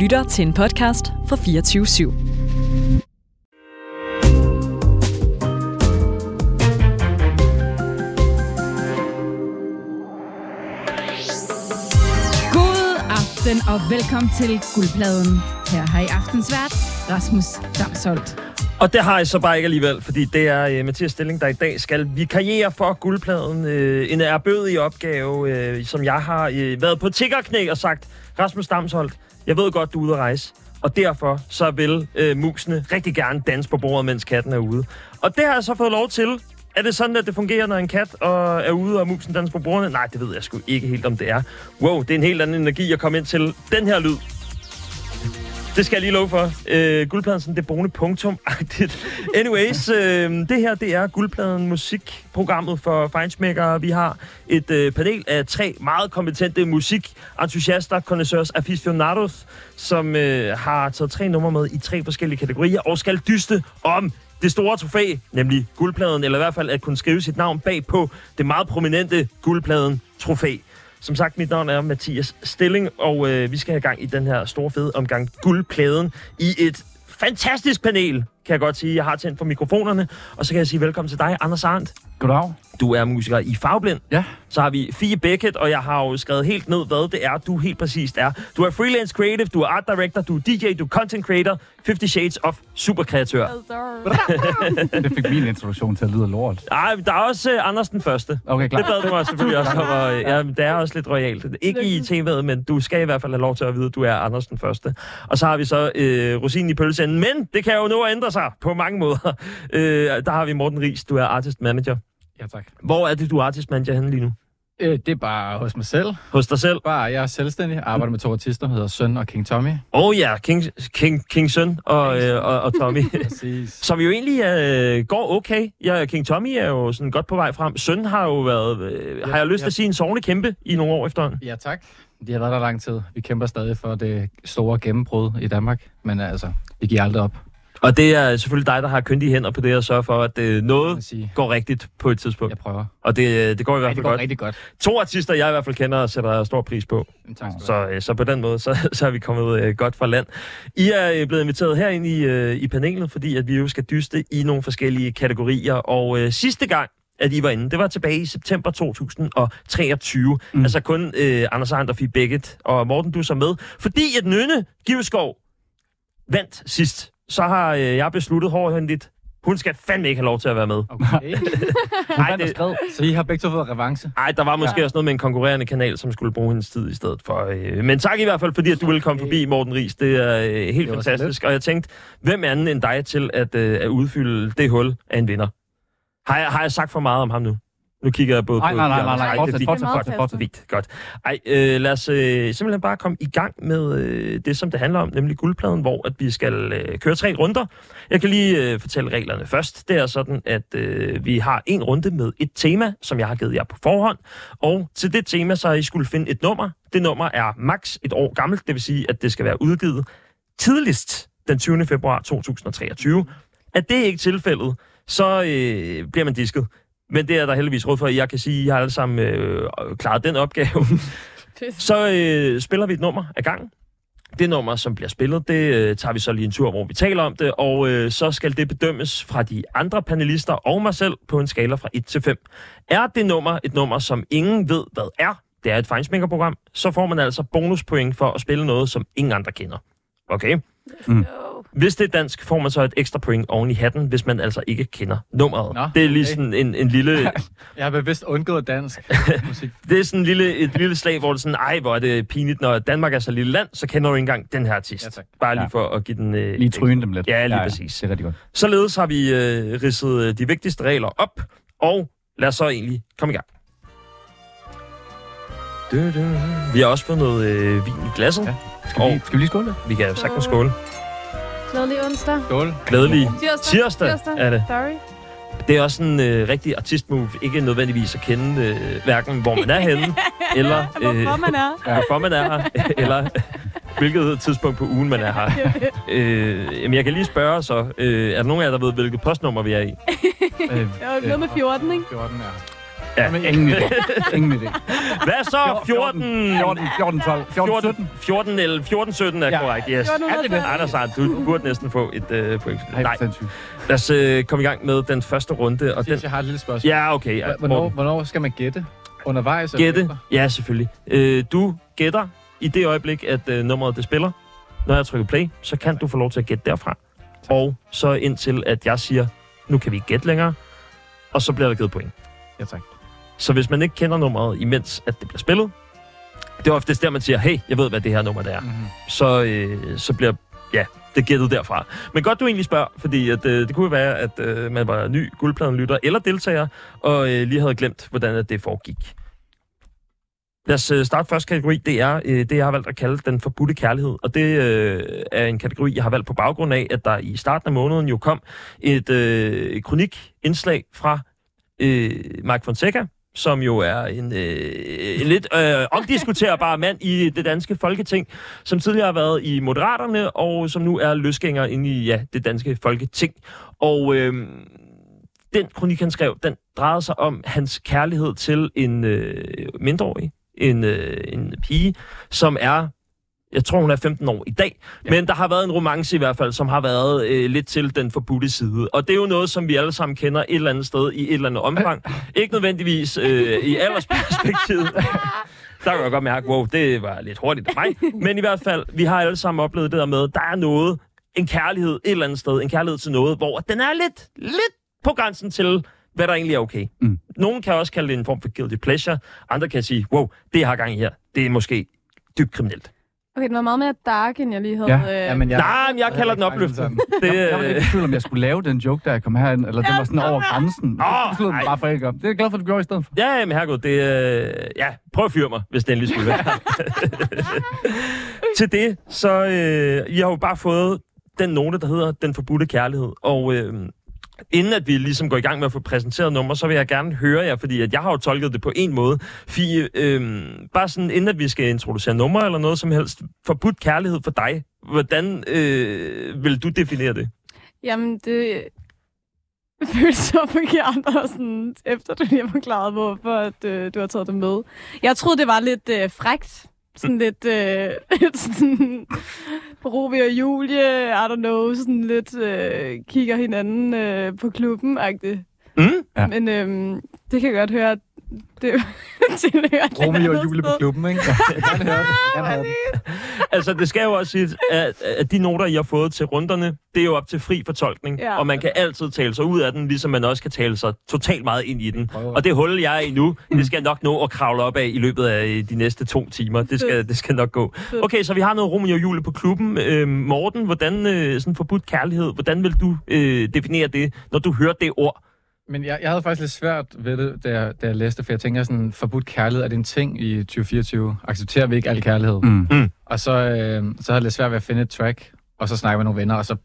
lytter til en podcast fra 24 /7. God aften og velkommen til Guldpladen. Her har I aftens vært Rasmus Damsholdt. Og det har jeg så bare ikke alligevel, fordi det er uh, Mathias Stilling, der i dag skal vikariere for guldpladen. Uh, en erbødig opgave, uh, som jeg har uh, været på tiggerknæ og sagt, Rasmus Damsholdt, jeg ved godt, du er ude at rejse. Og derfor så vil øh, musene rigtig gerne danse på bordet, mens katten er ude. Og det har jeg så fået lov til. Er det sådan, at det fungerer, når en kat og er ude, og musen danser på bordene? Nej, det ved jeg sgu ikke helt, om det er. Wow, det er en helt anden energi at komme ind til den her lyd. Det skal jeg lige love for. Øh, guldpladen sådan det brune punktum -agtigt. Anyways, øh, det her det er guldpladen musikprogrammet for Feinschmecker. Vi har et øh, panel af tre meget kompetente musikentusiaster, connoisseurs aficionados, som øh, har taget tre numre med i tre forskellige kategorier og skal dyste om det store trofæ, nemlig guldpladen, eller i hvert fald at kunne skrive sit navn bag på det meget prominente guldpladen trofæ. Som sagt, mit navn er Mathias Stilling, og øh, vi skal have gang i den her store fede omgang guldpladen i et fantastisk panel, kan jeg godt sige. Jeg har tændt for mikrofonerne, og så kan jeg sige velkommen til dig, Anders Arndt. Goddag. Du er musiker i Fagblind. Ja. Så har vi Fie Beckett, og jeg har jo skrevet helt ned, hvad det er, du helt præcist er. Du er freelance creative, du er art director, du er DJ, du er content creator, 50 Shades of superkreatør. Det fik min introduktion til at lyde lort. Ej, der er også uh, Anders den første. Okay, Det klar. bad du mig selvfølgelig også om, og ja, det er også lidt royalt. Ikke i temaet, men du skal i hvert fald have lov til at vide, at du er Anders den første. Og så har vi så øh, rosinen i pølseenden, men det kan jo nå at ændre sig på mange måder. Øh, der har vi Morten Ries, du er artist manager. Ja, tak. Hvor er det, du artist manager henne lige nu? Øh, det er bare hos mig selv. Hos dig selv? Bare, jeg er selvstændig, arbejder med to artister, hedder Søn og King Tommy. Oh ja, King, King, King Søn og, øh, og, og Tommy. Præcis. Som jo egentlig øh, går okay. Ja, King Tommy er jo sådan godt på vej frem. Søn har jo været, øh, har jeg lyst til at sige, en sovende kæmpe i nogle år efterhånden. Ja, tak. De har været der lang tid. Vi kæmper stadig for det store gennembrud i Danmark. Men altså, vi giver aldrig op, Og det er selvfølgelig dig, der har kyndige hænder på det, og sørge for, at øh, noget går rigtigt på et tidspunkt. Jeg prøver. Og det, øh, det går i hvert Ja, fald det går godt. rigtig godt. To artister, jeg i hvert fald kender og sætter stor pris på. Tak Så, øh, så på den måde, så, så er vi kommet øh, godt fra land. I er øh, blevet inviteret herind i, øh, i panelet, fordi at vi jo skal dyste i nogle forskellige kategorier. Og øh, sidste gang, at I var inde, det var tilbage i september 2023. Mm. Altså kun øh, Anders Arndt og Fie Beckett. Og Morten, du er så med. Fordi at Nynne Giveskov vandt sidst, så har øh, jeg besluttet hårdhændigt, hun skal fandme ikke have lov til at være med. Okay. Nej, det. Så I har begge to fået revanche? ej, der var måske ja. også noget med en konkurrerende kanal, som skulle bruge hendes tid i stedet for. Øh, men tak i hvert fald, fordi at du ville komme forbi, Morten Ries. Det er øh, helt Det fantastisk. Og jeg tænkte, hvem anden end dig til at, øh, at udfylde det hul af en vinder? Har jeg, har jeg sagt for meget om ham nu? Nu kigger jeg både Nej, på... nej, nej, Ej, nej, nej. er Fortsæt, fint. fortsæt, fortsæt, fortsæt. Fint, godt. Ej, øh, lad os øh, simpelthen bare komme i gang med øh, det, som det handler om, nemlig guldpladen, hvor at vi skal øh, køre tre runder. Jeg kan lige øh, fortælle reglerne først. Det er sådan, at øh, vi har en runde med et tema, som jeg har givet jer på forhånd. Og til det tema, så har I skulle finde et nummer. Det nummer er maks et år gammelt, det vil sige, at det skal være udgivet tidligst den 20. februar 2023. Er det ikke tilfældet, så øh, bliver man disket. Men det er der heldigvis råd for, at jeg kan sige, at I har alle sammen øh, klaret den opgave. så øh, spiller vi et nummer af gangen. Det nummer, som bliver spillet, det øh, tager vi så lige en tur, hvor vi taler om det, og øh, så skal det bedømmes fra de andre panelister og mig selv på en skala fra 1 til 5. Er det nummer et nummer, som ingen ved, hvad er, det er et Feinschmecker-program, så får man altså bonuspoint for at spille noget, som ingen andre kender. Okay? Hvis det er dansk, får man så et ekstra point oven i hatten, hvis man altså ikke kender nummeret. Nå, det er lige okay. sådan en, en lille... Jeg har bevidst undgået dansk musik. Det er sådan en lille, et lille slag, hvor det er sådan, ej, hvor er det pinligt, når Danmark er så lille land, så kender du ikke engang den her artist. Ja, tak. Bare lige Ja. for at give den... Øh, Lige tryne dem lidt. Ja, lige præcis. Det er rigtig godt. Således har vi øh, ridset øh, de vigtigste regler op, og lad os så egentlig komme i gang. Vi har også fået noget øh, vin i glasset. Ja. Ja. Skal, vi, skal vi lige skåle? Vi kan sagtens skåle. Glædelig onsdag. Skål. Glædelig Tirsdag. tirsdag er det. Sorry. Det er også en øh, rigtig artistmove. Ikke nødvendigvis at kende øh, hverken, hvor man er henne, eller Hvorfor man er. øh, hvorfor man er her, eller hvilket tidspunkt på ugen man er her. Øh, jamen, jeg kan lige spørge så. Øh, er der nogen af jer, der ved, hvilket postnummer vi er i? Øh, Jeg var noget med 14, ikke? 14, ja. Ja. Men ingen idé. Ingen idé. Hvad så? 14... 14, 14, 12, 14, 17. 14, 11, 14, 17 er Ja. korrekt, yes. 1412. Anders Hart, du burde næsten få et øh, point. Nej, lad os øh, komme i gang med den første runde. Og den, jeg har et lille spørgsmål. ja, okay. Ja, Hvornår, hvornår skal man gætte? Undervejs? Gætte? Ja, selvfølgelig. Øh, du gætter i det øjeblik, at øh, nummeret det spiller. Når jeg trykker play, så kan du få lov til at gætte derfra. Og så indtil, at jeg siger, nu kan vi ikke gætte længere. Og så bliver der givet point. Ja, tak. Så hvis man ikke kender nummeret, imens at det bliver spillet, det er oftest der, man siger, hey, jeg ved, hvad det her nummer det er. Mm-hmm. Så, øh, så bliver ja, det gættet derfra. Men godt, du egentlig spørger, fordi at, øh, det kunne være, at øh, man var ny guldpladenlytter eller deltager, og øh, lige havde glemt, hvordan at det foregik. Lad os øh, starte første kategori. Det er øh, det, jeg har valgt at kalde den forbudte kærlighed. Og det øh, er en kategori, jeg har valgt på baggrund af, at der i starten af måneden jo kom et øh, kronikindslag fra øh, Mark Fonseca, som jo er en, øh, en lidt øh, omdiskuterbar mand i det danske folketing, som tidligere har været i Moderaterne, og som nu er løsgænger inde i ja, det danske folketing. Og øh, den kronik, han skrev, den drejede sig om hans kærlighed til en øh, mindreårig, en, øh, en pige, som er jeg tror, hun er 15 år i dag. Ja. Men der har været en romance i hvert fald, som har været øh, lidt til den forbudte side. Og det er jo noget, som vi alle sammen kender et eller andet sted i et eller andet omfang. Ikke nødvendigvis øh, i aldersperspektivet. Der kan jeg godt mærke, wow, det var lidt hurtigt af mig. Men i hvert fald, vi har alle sammen oplevet det der med, der er noget, en kærlighed et eller andet sted, en kærlighed til noget, hvor den er lidt, lidt på grænsen til, hvad der egentlig er okay. Mm. Nogen kan også kalde det en form for guilty pleasure. Andre kan sige, wow, det jeg har gang i her, det er måske dybt kriminelt. Okay, den var meget mere dark, end jeg lige havde. Ja. øh, Ja, men jeg, Nej, men jeg kalder den opløftende. Det, Jeg var lidt øh, i tvivl, om jeg skulle lave den joke, da jeg kom herind, eller det var sådan over grænsen. Åh, Jeg nej. bare for ikke om. Det er jeg glad for, at du gjorde i stedet for. ja, men herregud, det øh, ja, prøv at fyre mig, hvis det endelig skulle være. Til det, så øh, I har jo bare fået den note, der hedder Den Forbudte Kærlighed. Og øh, inden at vi ligesom går i gang med at få præsenteret nummer, så vil jeg gerne høre jer, fordi at jeg har jo tolket det på en måde. Fie, øh, bare sådan, inden at vi skal introducere nummer eller noget som helst, forbudt kærlighed for dig, hvordan øh, vil du definere det? Jamen, det føles så forkert, og sådan, efter du lige har forklaret, hvorfor at, øh, du har taget det med. Jeg troede, det var lidt øh, frægt. Sådan lidt, øh, sådan, Romeo og Julie, I don't know, sådan lidt øh, kigger hinanden øh, på klubben-agtigt. Mm? Ja. Men øh, det kan jeg godt høre, det tilhører Romeo og Julie på klubben, ikke? Jeg kan høre. Jeg kan høre. Altså, det skal jo også sige, at, at de noter, I har fået til runderne, det er jo op til fri fortolkning. Ja. Og man kan altid tale sig ud af den, ligesom man også kan tale sig totalt meget ind i den. Og det hul, jeg er i nu, det skal jeg nok nå at kravle op af i løbet af øh, de næste to timer. Det skal, det skal nok gå. Okay, så vi har noget Romeo og Julie på klubben. Øh, Morten, hvordan øh, sådan forbudt kærlighed, hvordan vil du øh, definere det, når du hører det ord? Men jeg, jeg havde faktisk lidt svært ved det, da jeg, da jeg læste, for jeg tænker sådan, forbudt kærlighed, er det en ting i 2024? Accepterer vi ikke al kærlighed? Mm. Og så, øh, så havde jeg lidt svært ved at finde et track, og så snakke med nogle venner, og så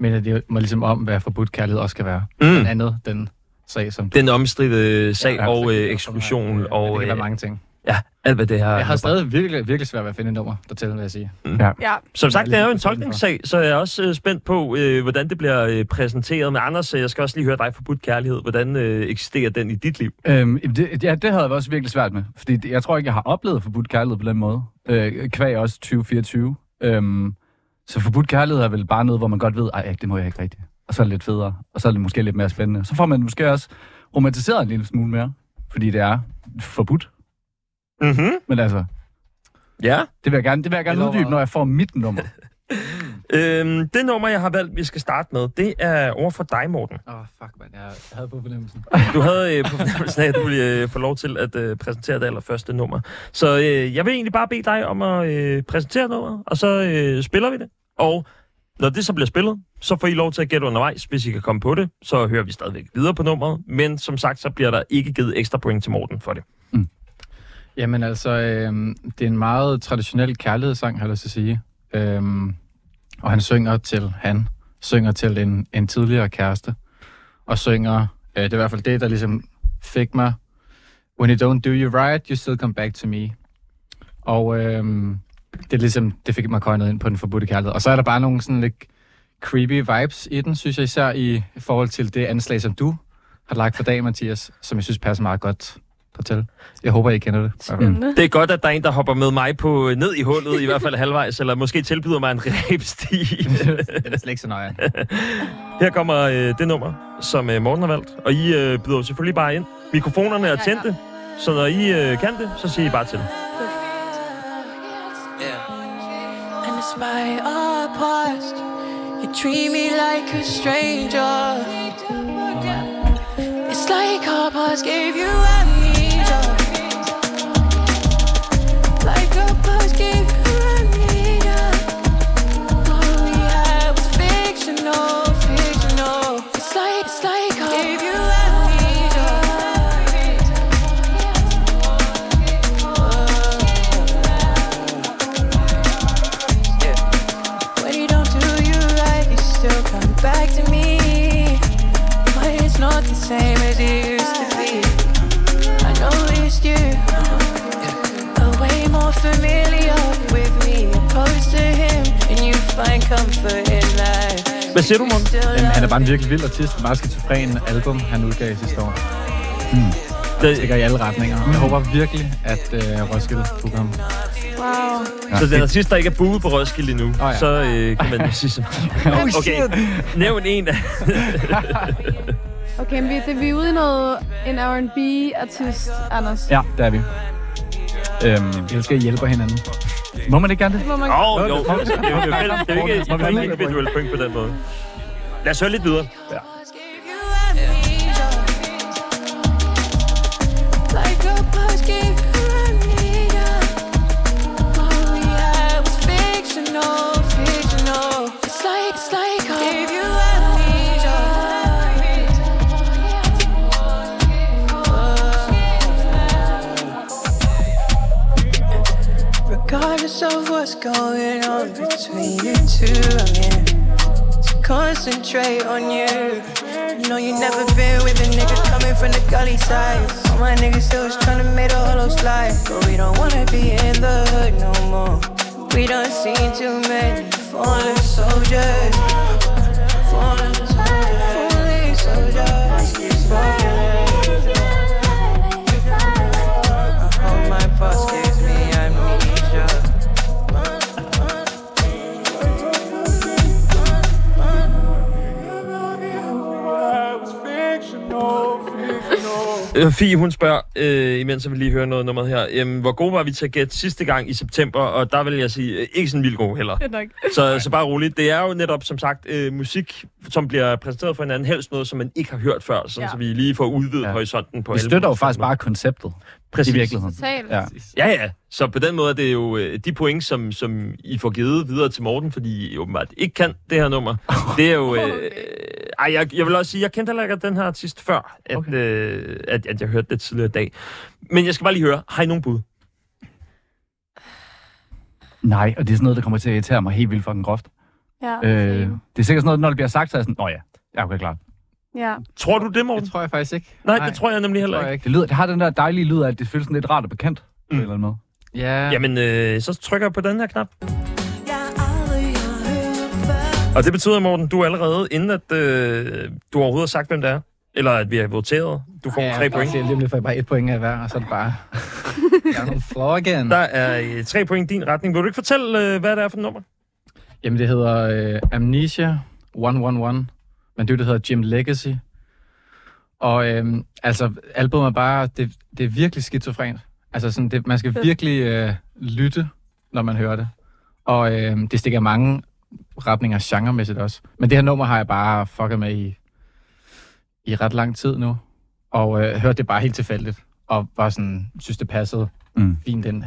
minder det mig ligesom om, hvad forbudt kærlighed også skal være. Mm. Mm. andet, den sag, som Den omstridte sag Ja, og øh, eksklusion Ja, det og kan være øh, mange ting. Ja, alt hvad det her... Jeg har stadig virkelig, virkelig svært ved at finde et nummer, der tæller, vil jeg sige. Ja, Som sagt, det er jo en tolkningssag, så jeg er også øh, spændt på, øh, hvordan det bliver øh, præsenteret. Men Anders, øh, jeg skal også lige høre dig forbudt kærlighed. Hvordan øh, eksisterer den i dit liv? Øhm, det, ja, det havde jeg også virkelig svært med. Fordi det, jeg tror ikke, jeg har oplevet forbudt kærlighed på den måde. Øh, kvæg også 2024. Øhm, så forbudt kærlighed er vel bare noget, hvor man godt ved, at det må jeg ikke rigtigt. Og så er det lidt federe. Og så er det måske lidt mere spændende. Så får man måske også romantiseret en lille smule mere. Fordi det er forbudt. Mm-hmm. Men altså, Ja. det vil jeg gerne, det vil jeg gerne uddybe, når jeg får mit nummer. Øhm, det nummer, jeg har valgt, vi skal starte med, det er over for dig, Morten. Åh, oh, fuck, man. Jeg havde på fornemmelsen. Du havde øh, på fornemmelsen af, at du ville øh, få lov til at øh, præsentere det allerførste nummer. Så øh, jeg vil egentlig bare bede dig om at øh, præsentere nummeret, og så øh, spiller vi det. Og når det så bliver spillet, så får I lov til at gætte undervejs, hvis I kan komme på det. Så hører vi stadigvæk videre på nummeret. Men som sagt, så bliver der ikke givet ekstra point til Morten for det. Jamen altså, øh, det er en meget traditionel kærlighedssang, har jeg lyst til at sige. Øh, og han synger til, han synger til en, en tidligere kæreste. Og synger, øh, det er i hvert fald det, der ligesom fik mig. When you don't do you right, you still come back to me. Og øh, det er ligesom, det fik mig køjnet ind på den forbudte kærlighed. Og så er der bare nogle sådan lidt creepy vibes i den, synes jeg især i forhold til det anslag, som du har lagt for dag, Mathias, som jeg synes passer meget godt dertil. Jeg håber, I kender det. Spændende. Det er godt, at der er en, der hopper med mig på ned i hullet, i hvert fald halvvejs, eller måske tilbyder mig en rebsti. det er slet ikke så nøje. Her kommer øh, det nummer, som øh, Morten har valgt, og I øh, byder selvfølgelig bare ind. Mikrofonerne er tændte, så når I øh, kan det, så siger I bare til. Our past, you treat me like a stranger. It's like our past gave you Hvad siger du, Morten? Jamen, han er bare en virkelig vild artist. Meget skizofren album, han udgav sidste år. Det, Stikker i alle retninger. Jeg håber virkelig, at øh, Roskilde kunne komme. Wow. så den artist, der ikke er buet på Roskilde endnu, ja. så øh, kan man sige så Okay, nævn en af... Okay, men vi, det, vi er ude i noget, en R&B-artist, Anders. Ja, det er vi. Øhm, Vi elsker, at I hjælper hinanden. Må man ikke gerne det? Må man... Oh, jo, det jo det er jo ikke, ikke individuelle point på den måde. Lad os høre lidt videre. Ja. Going on between you two, I'm here to concentrate on you. You know you never been with a nigga coming from the gully side. All my niggas still was trying to make the hollow slide. But we don't wanna be in the hood no more. We done seen too many fallen soldiers. Øh, Fie, hun spørger, øh, imens vi lige hører noget nummer her, øh, hvor gode var vi til at gætte sidste gang i september, og der vil jeg sige, øh, ikke sådan vildt gode heller. Det nok. Så, så bare roligt. Det er jo netop, som sagt, øh, musik, som bliver præsenteret for hinanden, helst noget, som man ikke har hørt før, sådan, Ja. så vi lige får udvidet Ja. horisonten på Vi støtter jo faktisk bare konceptet Præcis. i virkeligheden. Totalt. Ja. Ja, ja. Så på den måde er det jo øh, de point, som, som I får givet videre til Morten, fordi I åbenbart ikke kan det her nummer. Det er jo... Øh, ej, jeg, jeg vil også sige, jeg kendte heller ikke den her artist før, at, okay. øh, at, at jeg hørte det tidligere i dag. Men jeg skal bare lige høre, har I nogen bud? Nej, og det er sådan noget, der kommer til at irritere mig helt vildt fucking groft. Ja, Øh, det er sikkert sådan noget, når det bliver sagt, så er jeg sådan, nå ja, jeg okay, klart. Ja. Tror du det, Morten? Det tror jeg faktisk ikke. Nej, det tror jeg nemlig det heller jeg ikke. ikke. Det, lyder, det har den der dejlige lyd af, at det føles sådan lidt rart og bekendt. Mm. På en eller anden måde. Ja, Jamen, øh, så trykker jeg på den her knap. Og det betyder, Morten, du er allerede, inden at øh, du overhovedet har sagt, hvem det er, eller at vi har voteret, du får ja, tre point. Lige om lidt får jeg bare et point af hver, og så er det bare... jeg er floor again. Der er øh, tre point i din retning. Vil du ikke fortælle, øh, hvad det er for et nummer? Jamen, det hedder øh, Amnesia 111, men det, det hedder Jim Legacy. Og øhm, altså, albumet er bare, det, det er virkelig skizofrent. Altså, sådan, det, man skal virkelig øh, lytte, når man hører det. Og øhm, det stikker mange retninger genremæssigt også. Men det her nummer har jeg bare fucket med i, i ret lang tid nu. Og øh, hørte det bare helt tilfældigt. Og var sådan, synes det passede Mm. fint ind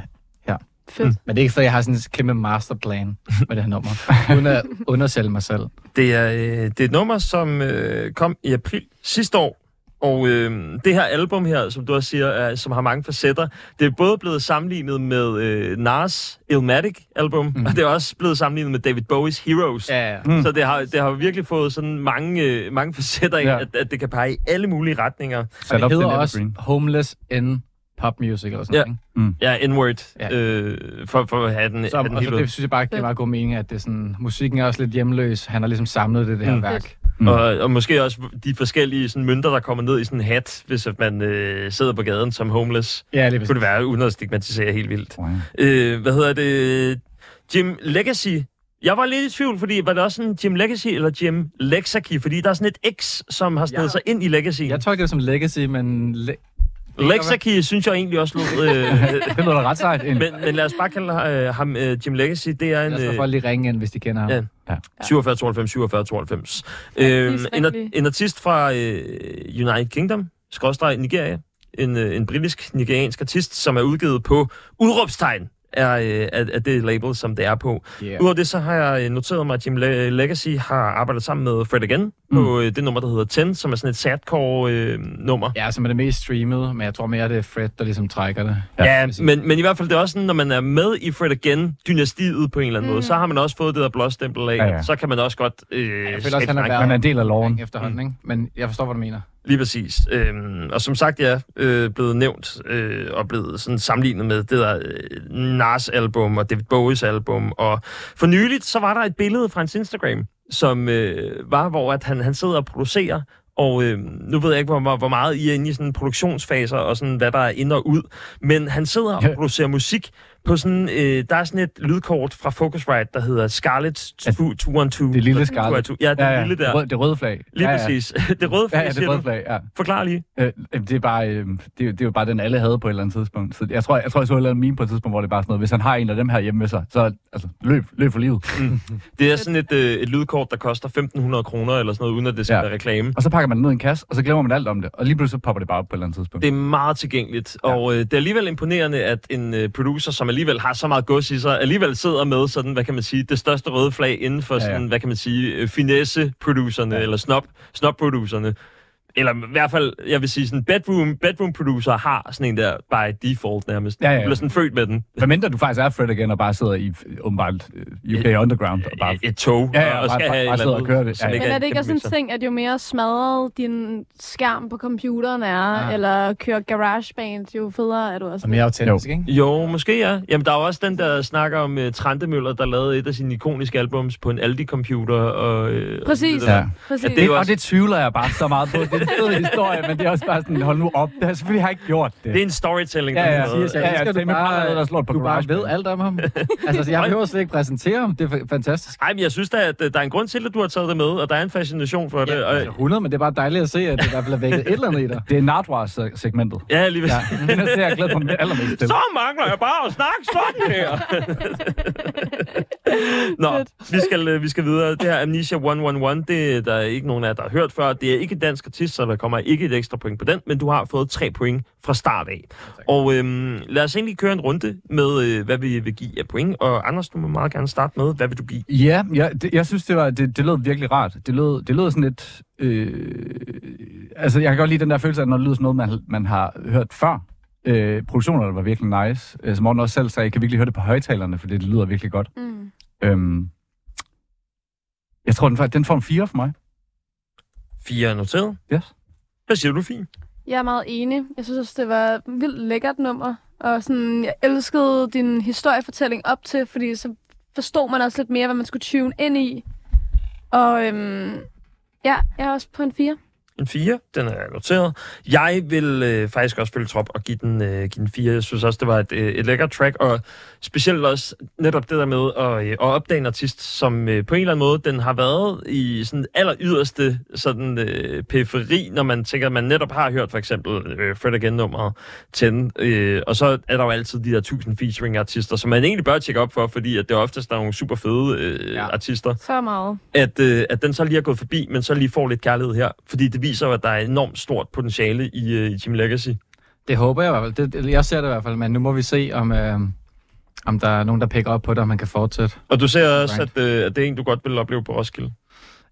Fedt. Men det er ikke, fordi jeg har sådan en kæmpe masterplan med det her nummer. Uden at undersælge mig selv. Det er, øh, det er et nummer, som øh, kom i april sidste år. Og øh, det her album her, som du også siger, er, som har mange facetter, det er både blevet sammenlignet med øh, Nas Illmatic album, mm. og det er også blevet sammenlignet med David Bowies Heroes. Ja, ja. Mm. Så det har, det har virkelig fået sådan mange, øh, mange facetter Ja. at, at det kan pege i alle mulige retninger. Op det hedder også. Homeless in Pop Music eller sådan Ja. noget. ikke? Ja, N-word, Ja. Øh, for, for at have den, Så, have den og så helt det synes jeg bare giver meget god mening, at det er sådan, musikken er også lidt hjemløs. Han har ligesom samlet det, det her Mm. værk. Mm. Og, og måske også de forskellige sådan, mønter, der kommer ned i sådan en hat, hvis at man øh, sidder på gaden som homeless. Ja, lige Kunne det være, uden at stigmatisere helt vildt. Wow. Øh, hvad hedder det? Jim Legacy. Jeg var lidt i tvivl, fordi var det også sådan Jim Legacy eller Jim Lexaki? Fordi der er sådan et X, som har snedet Ja. sig ind i Legacy. Jeg tolker det som legacy, men... Le- Lexaki synes jeg egentlig også lød... Øh, Det lyder da ret sejt. egentlig. men, men lad os bare kalde øh, ham øh, Jim Legacy. Det er en... Lad os Øh, folk lige ringe ind, hvis de kender ham. Ja. Ja. 47 92 47 92. Ja, please, en, en artist fra øh, United Kingdom, skråstreg Nigeria. En, øh, en britisk nigeriansk artist, som er udgivet på udråbstegn er, øh, af, af det label, som det er på. Yeah. Udover det, så har jeg øh, noteret mig, at Jim Le- Legacy har arbejdet sammen med Fred Again på øh, det nummer, der hedder 10, som er sådan et sadcore-nummer. Ja, som er det mest streamede, men jeg tror mere, det er Fred, der ligesom trækker det. Ja, præcis. men, men i hvert fald det er også sådan, når man er med i Fred Again-dynastiet på en eller anden mm. måde, så har man også fået det der blåstempel af, Ja, ja, ja. ja. så kan man også godt øh, Jeg føler også, han været Man er en del af loven. efterhånden, ikke? Men jeg forstår, hvad du mener. Lige præcis. Øhm, og som sagt, ja, øh, blevet nævnt øh, og blevet sådan sammenlignet med det der øh, Nas album og David Bowies album. Og for nyligt, så var der et billede fra hans Instagram, som øh, var, hvor at han, han sidder og producerer. Og øh, nu ved jeg ikke, hvor, hvor meget I er inde i sådan produktionsfaser og sådan, hvad der er ind og ud. Men han sidder og producerer musik på sådan... Øh, der er sådan et lydkort fra Focusrite, der hedder Scarlett 212. Det lille Scarlett. 212. Ja, det ja, ja. lille der. Det røde, det røde flag. Lige ja, ja. præcis. Det røde Ja, flag, ja, det siger røde flag, ja. Forklar lige. Øh, det er bare, øh, det, det er jo bare den, alle havde på et eller andet tidspunkt. Så jeg tror, jeg, tror, jeg så et eller andet meme på et tidspunkt, hvor det er bare sådan noget, hvis han har en af dem her hjemme med sig, så altså, løb, løb for livet. Det er sådan et, øh, et lydkort, der koster 1.500 kroner eller sådan noget, uden at det skal Ja. ja. være reklame. Og så pakker man det ned i en kasse, og så glemmer man alt om det. Og lige pludselig så popper det bare op på et eller andet tidspunkt. Det er meget tilgængeligt, Ja. ja. og øh, det er alligevel imponerende, at en øh, producer, som alligevel har så meget gods i sig, alligevel sidder med sådan, hvad kan man sige, det største røde flag inden for Ja, ja. sådan, hvad kan man sige, øh, finesse-producerne, Ja. ja. eller snob, snob-producerne. Eller i hvert fald, jeg vil sige, sådan bedroom, bedroom producer har sådan en der by default nærmest. Ja, ja, ja. Du bliver sådan født med den. Hvad mindre du faktisk er Fred igen og bare sidder i øh, åbenbart øh, UK Underground og bare... Et, et tog, Ja, ja, og bare- skal bare- have bare et sidder eller og kører det. Ja, ja. Men er det ikke en også sådan en ting, at jo mere smadret din skærm på computeren er, Ah. ja. eller kører GarageBand, jo federe er du også. Og mere autentisk, ikke? Jo, måske ja. Jamen, der er også den, der snakker om uh, Trandemøller, der lavede et af sine ikoniske albums på en Aldi-computer. Og, øh, Præcis. og det der. Ja. Præcis. Ja, Det, og det tvivler jeg bare så meget på. Det en fed historie, men det er også bare sådan, hold nu op. Det har selvfølgelig har jeg ikke gjort det. Det er en storytelling. Ja, ja, siger jeg. Ja, ja, du er bare, der slår på du bare ved alt om ham. altså, jeg behøver slet ikke præsentere ham. Det er fa- fantastisk. Ej, men jeg synes da, at øh, der er en grund til, at du har taget det med, og der er en fascination for det. Ja, Og, altså 100, men det er bare dejligt at se, at det i hvert fald er vækket et eller andet i dig. Det er Nardwar-segmentet. ja, lige ved. Ja, det er det, jeg er glad for allermest til. Så mangler jeg bare at snakke sådan her. Nå, vi skal, øh, vi skal videre. Det her Amnesia 111, det er der ikke nogen af jer, der har hørt før. Det er ikke dansk artist, så der kommer ikke et ekstra point på den, men du har fået tre point fra start af. Og øhm, lad os egentlig køre en runde med, øh, hvad vi vil give af point. Og Anders, du må meget gerne starte med, hvad vil du give? Ja, ja det, jeg synes, det, var, det, det lød virkelig rart. Det lød, det lød sådan lidt... Øh, altså, jeg kan godt lide den der følelse af, når det lyder sådan noget, man, man har hørt før. Øh, produktionerne var virkelig nice. Øh, som Morten også selv sagde, jeg kan virkelig høre det på højtalerne, for det lyder virkelig godt. Mm. Øhm, jeg tror, den, får- den får en 4 for mig. Fire er noteret. Yes. Hvad siger du, fint? Jeg er meget enig. Jeg synes også, det var et vildt lækkert nummer. Og sådan, jeg elskede din historiefortælling op til, fordi så forstod man også lidt mere, hvad man skulle tune ind i. Og øhm, ja, jeg er også på en 4. En 4, den er noteret. Jeg vil øh, faktisk også følge trop og give den, øh, give den 4. Jeg synes også, det var et, øh, et lækkert track, og specielt også netop det der med at, øh, at opdage en artist, som øh, på en eller anden måde, den har været i sådan aller yderste sådan, øh, periferi, når man tænker, at man netop har hørt for eksempel øh, Fred Again-nummeret 10, øh, og så er der jo altid de der 1000 featuring-artister, som man egentlig bør tjekke op for, fordi at det oftest er nogle super fede øh, ja. artister Så meget. at, øh, at den så lige er gået forbi, men så lige får lidt kærlighed her. Fordi det viser jo, at der er enormt stort potentiale i, øh, i Jim Legacy. Det håber jeg i hvert fald. Det, det- jeg ser det i hvert fald, men nu må vi se, om, øh, om der er nogen, der picker op på det, og man kan fortsætte. Og du ser også, Right. at, øh, at det er en, du godt vil opleve på Roskilde.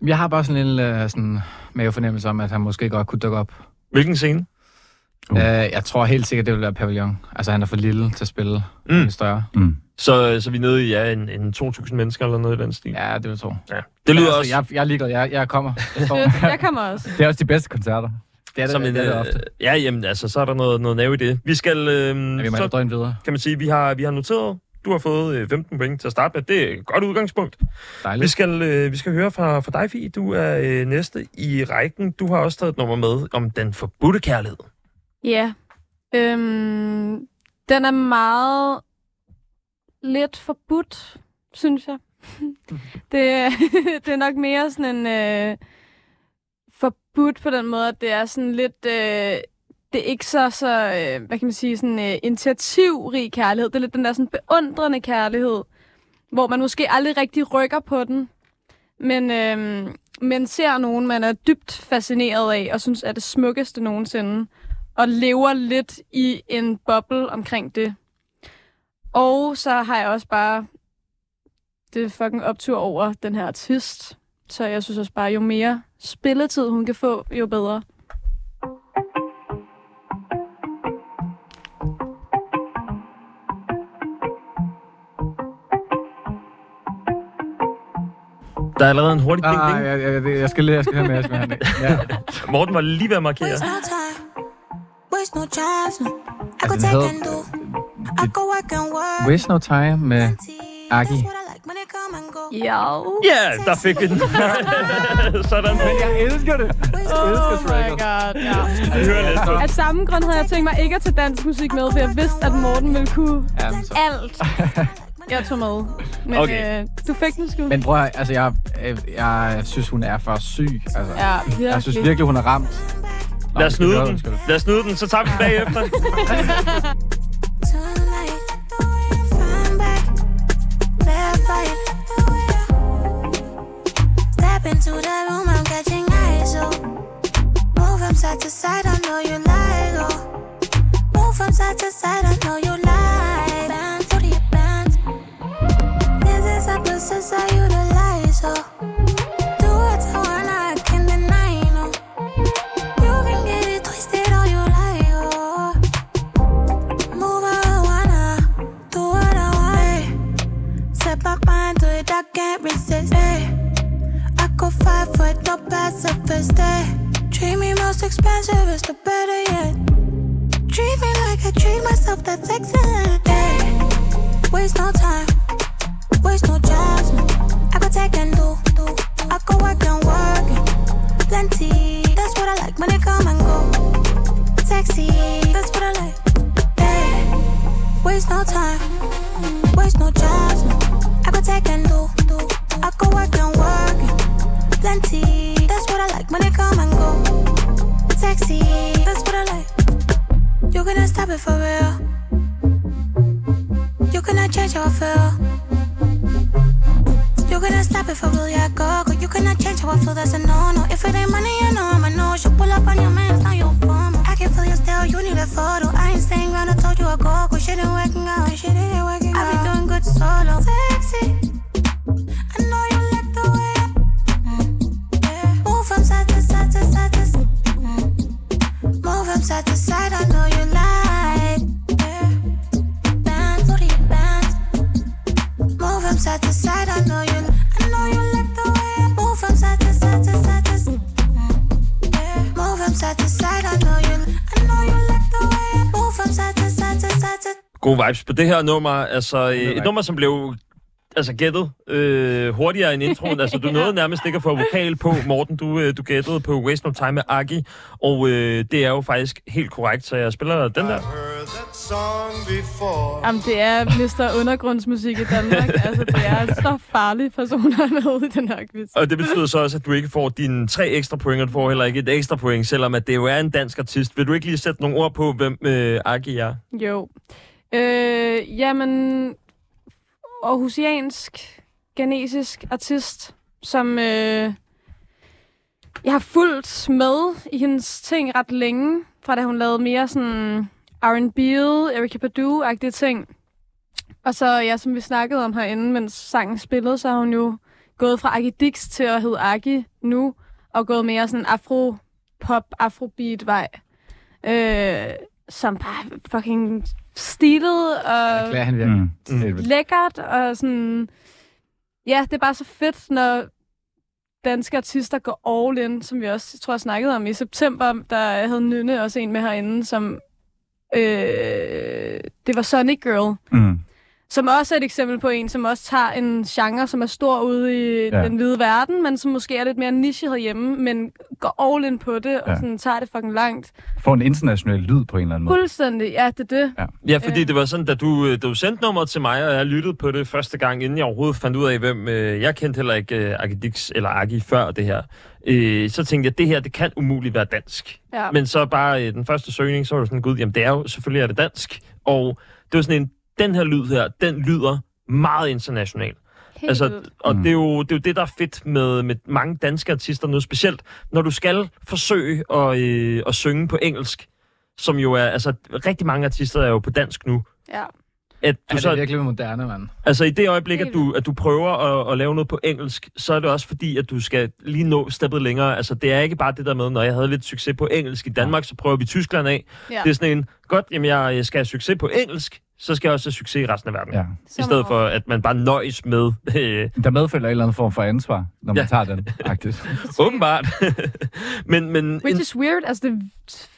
Jeg har bare sådan en lille øh, sådan, mavefornemmelse om, at han måske godt kunne dukke op. Hvilken scene? Uh. Uh. Uh, jeg tror helt sikkert, det vil være Pavillon. Altså, han er for lille til at spille Mm. større. Mm. Så, så vi er nede i ja, en, en 2.000 mennesker eller noget i den stil. Ja, det vil jeg tro. Ja. Det lyder altså, også Jeg, jeg er ligeglad. Jeg, jeg kommer. Jeg. Det, jeg kommer også. Det er også de bedste koncerter. Det er det, som det, en... er det øh, ofte. Ja, jamen, altså, så er der noget, noget nerve i det. Vi skal... Øh, Ja, vi må så videre. kan man sige, vi har, vi har noteret Du har fået øh, 15 point til at starte med. Det er et godt udgangspunkt. Vi Dejligt. skal, øh, vi skal høre fra, fra dig, Fie. Du er øh, næste i rækken. Du har også taget et nummer med om den forbudte kærlighed. Ja. Øhm, den er meget lidt forbudt, synes jeg. det, det er nok mere sådan en øh, forbudt på den måde, at det er sådan lidt... Øh, det er ikke så, så øh, hvad kan man sige, sådan øh, initiativrig kærlighed. Det er lidt den der sådan beundrende kærlighed, hvor man måske aldrig rigtig rykker på den, men, øh, men ser nogen, man er dybt fascineret af, og synes er det smukkeste nogensinde og lever lidt i en boble omkring det. Og så har jeg også bare det er fucking optur over den her artist. Så jeg synes også bare, jo mere spilletid hun kan få, jo bedre. Der er allerede en hurtig ding, Ah, ding. jeg, jeg, jeg, jeg skal lige, jeg skal have med, jeg skal have med. Ja. Morten var lige ved at markere. Den take hedder- and do. I go work and work. Waste No Time med Aki. Ja. Ja, der fik vi den. Sådan. Men jeg elsker det. Oh my god, ja. Vi hører lidt på. Af samme grund havde jeg tænkt mig ikke at tage dansk musik med, for jeg vidste, at Morten ville kunne Ja, alt. Jeg tog med. Men Okay. øh, du fik den sgu. Men prøv at, altså jeg, jeg, jeg synes, hun er for syg. Altså, Ja, virkelig. jeg synes virkelig, hun er ramt. Lad os snyde den. Lad os snyde den, så tager vi den bagefter. five foot, no pacifist. Ay. Treat me most expensive, it's the better yet. Treat me like I treat myself, that's excellent. Ay. Waste no time, waste no chance. I go take and do, do. I go work and work. Plenty, that's what I like when they come and go. Sexy, that's what I like. Hey, waste no time, waste no chance. I go take and do, do. I go work and work. Plenty, that's what I like when they come and go. Sexy, that's what I like. You cannot stop it for real. You cannot change how I feel. You cannot stop it for real, yeah, go, go. You cannot change how I feel, that's a no-no. If it ain't money, you know I'ma know. You pull up on your man, it's not your phone. I can feel you still, you need a photo. I ain't staying around, I told you I go, go. Shit ain't working out, shit ain't working out. I be doing good solo. Sexy, Move from side to side, I know you like. Yeah. Are your bands? Move from side to side, I know you. I know you like the way I move from side to side to side to side. Yeah. Move from side to side, I know you. I know you like the way I move from side to side to side to. Gode vibes på det her nummer. Altså, et nummer, som blev altså gættet øh, hurtigere end introen. Altså, du nåede nærmest ikke at få vokal på, Morten. Du, øh, du gættede på Waste No Time med Aki, og øh, det er jo faktisk helt korrekt, så jeg spiller den der. Jamen, det er Mr. Undergrundsmusik i Danmark. altså, det er så farlige personer med i den her quiz. Og det betyder så også, at du ikke får dine tre ekstra point, og du får heller ikke et ekstra point, selvom at det jo er en dansk artist. Vil du ikke lige sætte nogle ord på, hvem øh, Aki er? Jo. Øh, jamen, Aarhusiansk, genesisk artist, som øh, jeg har fulgt med i hendes ting ret længe, fra da hun lavede mere sådan R&B, Erika Badu-agtige ting. Og så, ja, som vi snakkede om herinde, mens sangen spillede, så har hun jo gået fra Aki Dix til at hedde Aki nu, og gået mere sådan afro-pop, afrobeat-vej. Øh, som bare fucking stilet og Erklærer han virkelig. Mm. Lækkert, og sådan... Ja, det er bare så fedt, når danske artister går all in, som vi også, jeg tror, jeg snakkede om i september, der havde Nynne også en med herinde, som... Øh, det var Sonic Girl, Mm. Som også er et eksempel på en, som også tager en genre, som er stor ude i Ja. ja. den hvide verden, men som måske er lidt mere niche herhjemme, men går all in på det, og Ja. sådan tager det fucking langt. Få en international lyd på en eller anden måde. Fuldstændig, ja, det er det. Ja, fordi Øh. det var sådan, da du, øh, da du sendte nummeret til mig, og jeg lyttede på det første gang, inden jeg overhovedet fandt ud af, hvem... Øh, jeg kendte heller ikke øh, Agidix eller Agi før det her. Øh, så tænkte jeg, det her, det kan umuligt være dansk. Ja. Men så bare øh, den første søgning, så var det sådan, gud, jamen det er jo, selvfølgelig er det dansk. Og det var sådan en, den her lyd her, den lyder meget international. Helt Altså, og Mm. det, er jo, det er jo det, der er fedt med, med mange danske artister nu, specielt når du skal forsøge at, øh, at synge på engelsk, som jo er, altså rigtig mange artister er jo på dansk nu. ja. At Du er så, det virkelig moderne, mand. altså i det øjeblik, at du, at du prøver at, at lave noget på engelsk, så er det også fordi, at du skal lige nå steppet længere. Altså det er ikke bare det der med, når jeg havde lidt succes på engelsk i Danmark, så prøver vi Tyskland af. ja. Det er sådan en, godt, jamen jeg, jeg skal have succes på engelsk, så skal jeg også have succes i resten af verden. Ja. I stedet for, at man bare nøjes med øh, Der medfølger en eller anden form for ansvar, når man Ja. tager den, faktisk. Åbenbart. men, men Which en, is weird. Altså, det,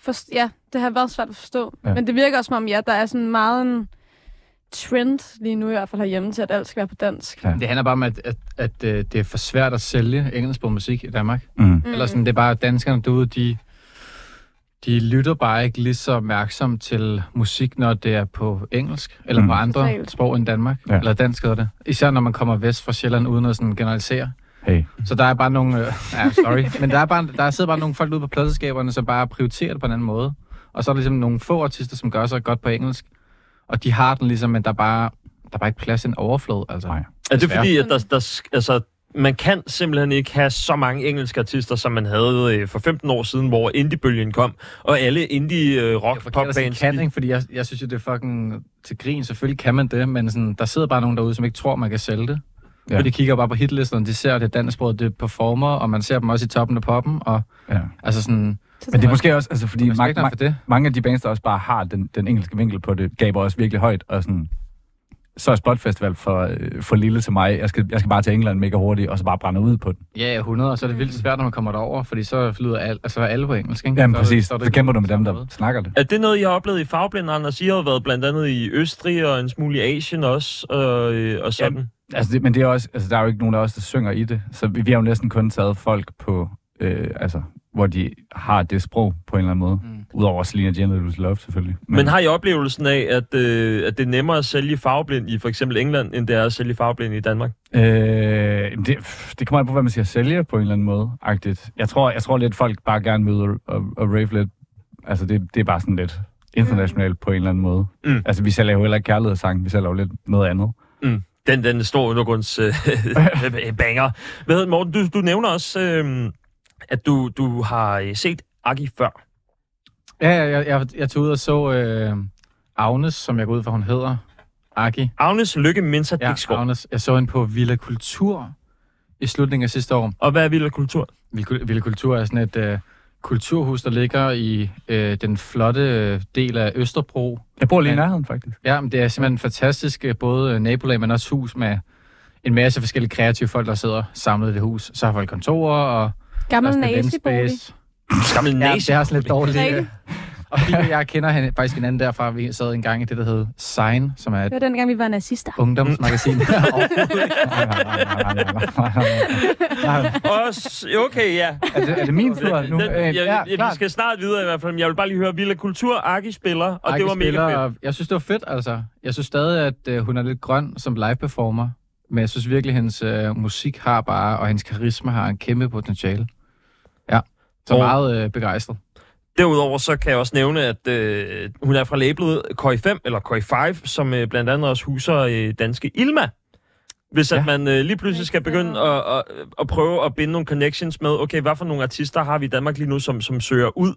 for, ja, det har været svært at forstå. Ja. Men det virker også som om, ja, der er sådan meget en trend lige nu i hvert fald herhjemme til, at alt skal være på dansk. Ja. Det handler bare om, at, at, at øh, det er for svært at sælge engelsksproget musik i Danmark. Mm. Mm. Eller sådan, det er bare, at danskerne derude, de, de lytter bare ikke lige så opmærksomt til musik, når det er på engelsk, eller Mm. på andre Totalt. sprog end Danmark. Ja. Eller dansk hedder det. Især når man kommer vest fra Sjælland, uden at sådan generalisere. Hey. Så der er bare nogle... Øh, ja, sorry. Men der er, bare, der sidder bare nogle folk ude på pladselskaberne, som bare prioriterer det på en anden måde. Og så er der ligesom nogle få artister, som gør sig godt på engelsk. Og de har den ligesom, men der er bare, der er bare ikke plads i en overflod. Altså. Nej. er det fordi, at der, der, altså, man kan simpelthen ikke have så mange engelske artister, som man havde øh, for 15 år siden, hvor indiebølgen kom, og alle indie øh, rock Jeg kan, ikke? Fordi jeg, jeg synes jo, det er fucking til grin. Selvfølgelig kan man det, men sådan, der sidder bare nogen derude, som ikke tror, man kan sælge det. Ja. For de kigger bare på hitlisterne, de ser, at det er dansksproget, det performer, og man ser dem også i toppen af poppen, og Ja. altså sådan... Men det er måske også, altså, fordi mange, for det. mange af de bands, der også bare har den, den engelske vinkel på det, gaber også virkelig højt, og sådan, så er Spot Festival for, øh, for lille til mig. Jeg skal, jeg skal bare til England mega hurtigt, og så bare brænde ud på den. Ja, ja, 100, og så er det vildt svært, når man kommer derover, fordi så flyder al, altså, alle på engelsk, ikke? Jamen Så præcis, er så, det så kæmper du med dem, der snakker det. Er det noget, I har oplevet i Fagblind, Anders? I har jo været blandt andet i Østrig og en smule i Asien også, og, øh, og sådan. Altså, det, men det er også, altså, der er jo ikke nogen af os, der synger i det. Så vi, vi har jo næsten kun taget folk på, øh, altså, hvor de har det sprog på en eller anden måde. Mm. Udover Selena Gentile Lose Love, selvfølgelig. Men har I oplevelsen af, at, øh, at det er nemmere at sælge Fagblind i for eksempel England, end det er at sælge Fagblind i Danmark? Øh, det, det kommer an på, hvad man siger sælge på en eller anden måde. Agtigt. Jeg tror, jeg tror lidt, folk bare gerne vil og, og, og rave lidt. Altså, det, det er bare sådan lidt internationalt på en eller anden måde. Mm. Altså, vi sælger jo heller ikke kærlighedssang, vi sælger jo lidt noget andet. Mm. Den, den store undergrunds øh, banger. Hvad hedder Morten, du, du nævner også, øh, at du, du har øh, set Agi før. Ja, jeg, jeg, jeg tog ud og så øh, Agnes, som jeg går ud fra, hun hedder. Aki. Agnes Lykke Minsa Ja, Dixgaard. Agnes. Jeg så hende på Villa Kultur i slutningen af sidste år. Og hvad er Villa Kultur? Villa Kultur er sådan et øh, kulturhus, der ligger i øh, den flotte øh, del af Østerbro. Jeg bor lige i nærheden, faktisk. Ja, men det er simpelthen fantastisk, øh, både nabolag, men også hus med en masse forskellige kreative folk, der sidder samlet i det hus. Så har folk kontorer og Gammel er eventspace. Gammel Ja, næse. det har sådan lidt dårligt. Øh, Og Pia jeg kender hende, faktisk hinanden derfra. Vi sad engang i det, der hed Sign, som er et Det var dengang, vi var nazister. ungdomsmagasin. Og s- okay, ja. er, det, er det min tur nu? Den, Øh, jeg, ja, jeg, vi skal snart videre i hvert fald, men jeg vil bare lige høre, Villa Kultur, Aki spiller, og Ejke det var mega spiller, fedt. og Jeg synes, det var fedt, altså. Jeg synes stadig, at øh, hun er lidt grøn som live-performer. Men jeg synes virkelig, at hendes øh, musik har bare, og hendes karisma har en kæmpe potentiale. Så Og- meget øh, begejstret. Derudover så kan jeg også nævne, at øh, hun er fra labelet Koi 5, eller Koi 5, som øh, blandt andet også huser øh, danske Ilma. Hvis ja. at man øh, lige pludselig skal begynde at, at, at prøve at binde nogle connections med, okay, hvad for nogle artister har vi i Danmark lige nu, som, som søger ud?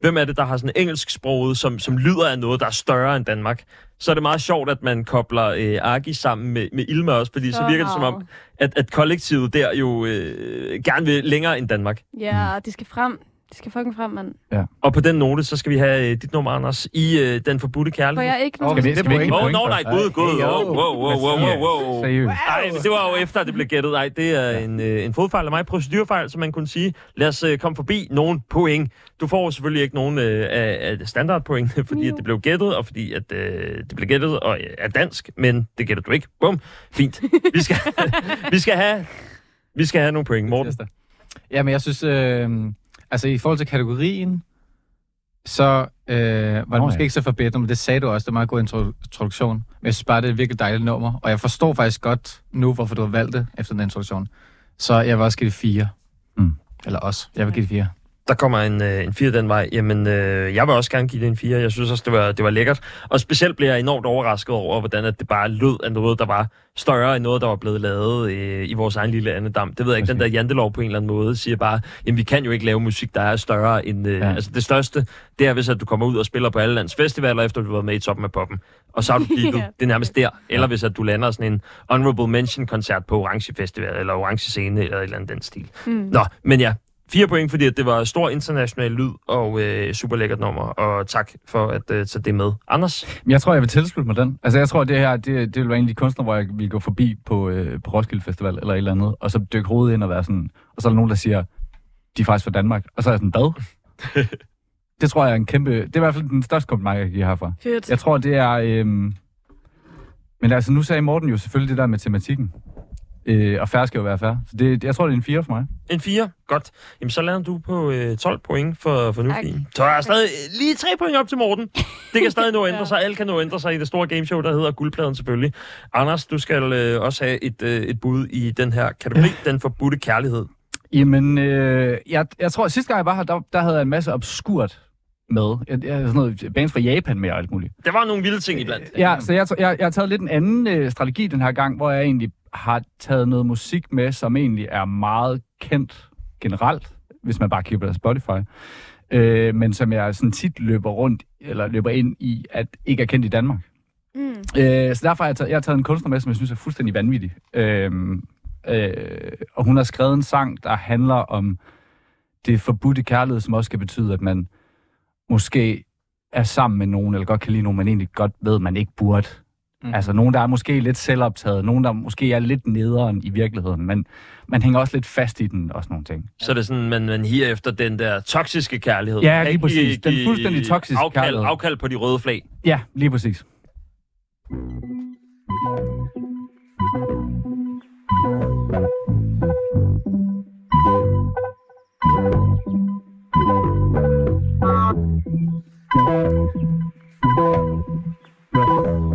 Hvem er det, der har sådan engelsk sproget, som, som lyder af noget, der er større end Danmark? Så er det meget sjovt, at man kobler øh, Agi sammen med, med Ilma også, fordi så, så virker det som om, at, at kollektivet der jo øh, gerne vil længere end Danmark. Ja, de skal frem. Det skal fucking frem, mand. Og på den note, så skal vi have øh, dit nummer, Anders, i øh, Den Forbudte Får Kærlighed. jeg ikke nogen? Skal vi, skal vi ikke oh, no, nej, gud, gud. Wow, wow, wow, wow, wow. Seriøst. Ej, det var jo efter, det blev gættet. Ej, det er en, øh, en fodfejl af mig. Procedurfejl, som man kunne sige. Lad os øh, komme forbi nogle point. Du får selvfølgelig ikke nogen øh, af, af standardpoint, fordi at det blev gættet, og fordi at øh, det blev gættet og øh, er dansk, men det gætter du ikke. Bum. Fint. Vi skal, vi skal have vi skal have nogle point. Morten. Jamen, jeg synes, øh, altså i forhold til kategorien, så øh, var det Nå, måske ja. ikke så forbedret, men det sagde du også, det er en meget god intro- introduktion. Men jeg synes bare, det er et virkelig dejligt nummer, og jeg forstår faktisk godt nu, hvorfor du har valgt det efter den introduktion. Så jeg vil også give det fire. Mm. Eller også. Jeg vil give det fire. Der kommer en, øh, en 4 den vej, jamen øh, jeg vil også gerne give det en 4. Jeg synes også, det var, det var lækkert. Og specielt blev jeg enormt overrasket over, hvordan at det bare lød af noget, der var større end noget, der var blevet lavet øh, i vores egen lille andedam. Det ved jeg ikke, den der jantelov på en eller anden måde siger bare, jamen vi kan jo ikke lave musik, der er større end... Øh, ja. Altså det største, det er hvis at du kommer ud og spiller på alle lands festivaler, efter du har været med i toppen af poppen. Og så har du Ja. det er nærmest der. Eller hvis at du lander sådan en Honorable Mention-koncert på Orange Festival, eller Orange Scene, eller et eller andet den stil. Mm. Nå, men ja, fire point, fordi det var stor international lyd og øh, super lækkert nummer. Og tak for at øh, tage det med. Anders? Jeg tror, jeg vil tilslutte mig den. Altså, jeg tror, det her, det, det vil være en af de kunstnere, hvor jeg vil gå forbi på, øh, på Roskilde Festival eller et eller andet, og så dykke hovedet ind og være sådan, og så er der nogen, der siger, de er faktisk fra Danmark. Og så er jeg sådan, hvad? det tror jeg er en kæmpe, det er i hvert fald den største kompliment, jeg giver herfra. Fedt. Jeg tror, det er, øhm, men altså, nu sagde Morten jo selvfølgelig det der med tematikken. Øh, og færre skal jo være færre. Så det, jeg tror, det er en 4 for mig. En 4. Godt. Jamen, så lander du på øh, 12 point for, for nu. Tak. Så er der stadig øh, lige 3 point op til Morten. Det kan stadig nå at ændre sig. Alt kan nå at ændre sig i det store gameshow, der hedder Guldpladen selvfølgelig. Anders, du skal øh, også have et, øh, et bud i den her kategori, den forbudte kærlighed. Jamen, øh, jeg, jeg tror, at sidste gang jeg var her, der, der havde jeg en masse obskurt med. Jeg, jeg, sådan noget bands fra Japan med og alt muligt. Der var nogle vilde ting iblandt. Ja, så jeg, jeg, jeg har taget lidt en anden øh, strategi den her gang, hvor jeg egentlig har taget noget musik med, som egentlig er meget kendt generelt, hvis man bare kigger på Spotify. Øh, men som jeg sådan tit løber rundt, eller løber ind i, at ikke er kendt i Danmark. Mm. Øh, så derfor har jeg, taget, jeg har taget en kunstner med, som jeg synes er fuldstændig vanvittig. Øh, øh, og hun har skrevet en sang, der handler om det forbudte kærlighed, som også kan betyde, at man måske er sammen med nogen, eller godt kan lide nogen, man egentlig godt ved, man ikke burde. Mm. Altså nogen, der er måske lidt selvoptaget, nogen, der måske er lidt nederen i virkeligheden, men man hænger også lidt fast i den og sådan nogle ting. Så er det sådan, man, man higer efter den der toksiske kærlighed. Ja, lige præcis. Den fuldstændig toksiske afkald, kærlighed. Afkald på de røde flag. Ja, lige præcis.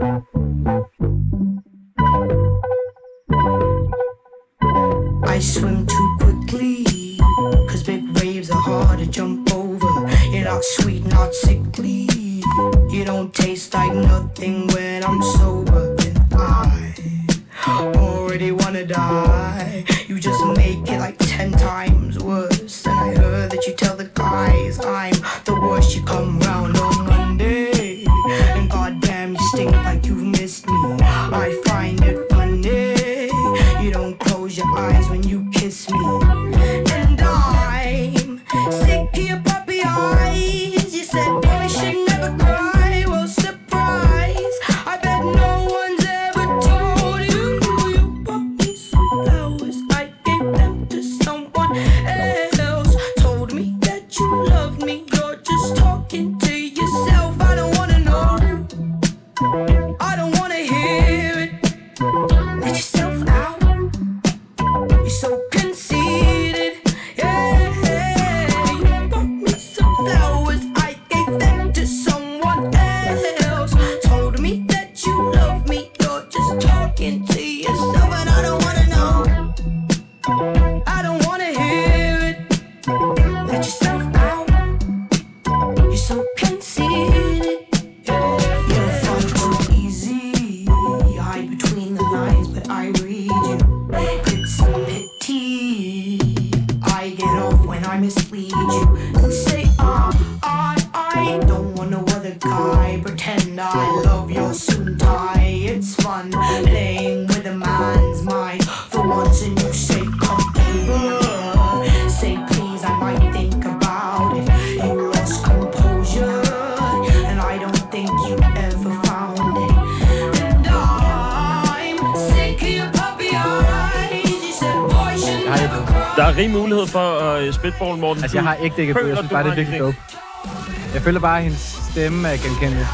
I swim too quickly, cause big waves are hard to jump over. You're not sweet, not sickly. You don't taste like nothing when I'm sober. And I already wanna die. You just make it like ten times worse. For at uh, spitball, Morten. Altså, jeg har ikke dækket på. Jeg Føler synes bare, det er virkelig dope. Jeg føler bare, at hendes stemme er genkendelig.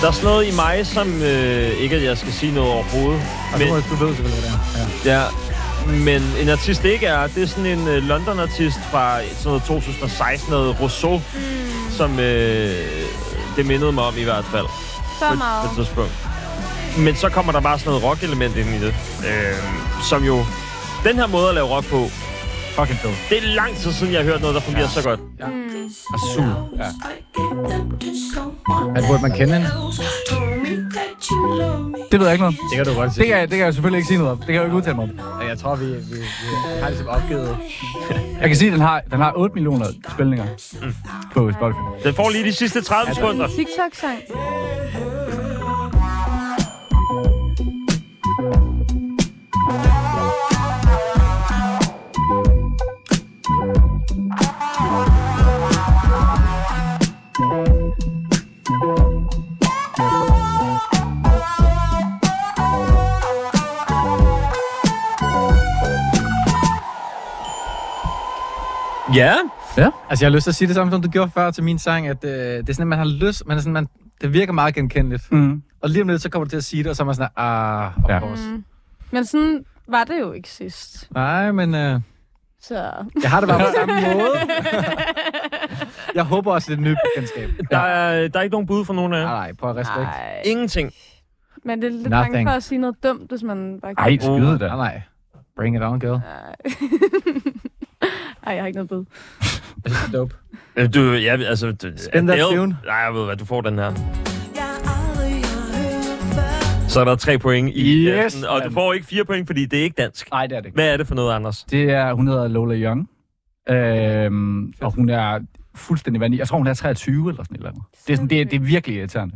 Der er sådan noget i mig, som... Øh, ikke, at jeg skal sige noget overhovedet. Og Men, du, du ved selvfølgelig, hvad det er. Ja. ja, men en artist det ikke er, det er sådan en øh, London-artist fra sådan noget 2016, noget Rousseau, mm. som øh, det mindede mig om i hvert fald. Så på, meget. på et tidspunkt. Men så kommer der bare sådan noget rock-element ind i det, øh, som jo... Den her måde at lave rock på, Fucking fed. det er lang tid siden, jeg har hørt noget, der fungerer ja. så godt. Og sur. Ja. Men burde man kende hende? Det ved jeg ikke noget. Det kan du godt Det sige. kan, jeg- det kan jeg selvfølgelig ikke sige noget om. Det kan jeg jo ikke udtale mig om. Jeg tror, vi, vi, vi har ligesom opgivet. Jeg kan sige, at den har, den har 8 millioner spilninger Mm. på Spotify. Den får lige de sidste 30 sekunder. TikTok-sang. Ja, Altså, jeg har lyst til at sige det samme, som du gjorde før til min sang, at øh, det er sådan, at man har lyst, man er sådan, man, det virker meget genkendeligt. Mm. Og lige om lidt, så kommer du til at sige det, og så er man sådan, ah, of Ja. course. Mm. Men sådan var det jo ikke sidst. Nej, men øh, Så... jeg har det bare på samme måde. jeg håber også, det er et nyt bekendtskab. der er, der er ikke nogen bud for nogen af jer. Nej, at respekt. Nej. Ingenting. Men det er lidt Nothing. bange for at sige noget dumt, hvis man bare... Ej, skyde da. Nej, nej. Bring it on, girl. Ej, jeg har ikke noget bud. Det er dope. Øh, Du, ja, altså... Du, Spin that tune. Nej, jeg ved hvad, du får den her. Så er der tre point i Yes, kassen, og du mand. får ikke fire point, fordi det er ikke dansk. Nej, det er det ikke. Hvad er det for noget, Anders? Det er, hun hedder Lola Young. Øhm, og hun er fuldstændig vanvittig. Jeg tror, hun er 23 eller sådan et eller andet. Det er, sådan, det det er virkelig irriterende.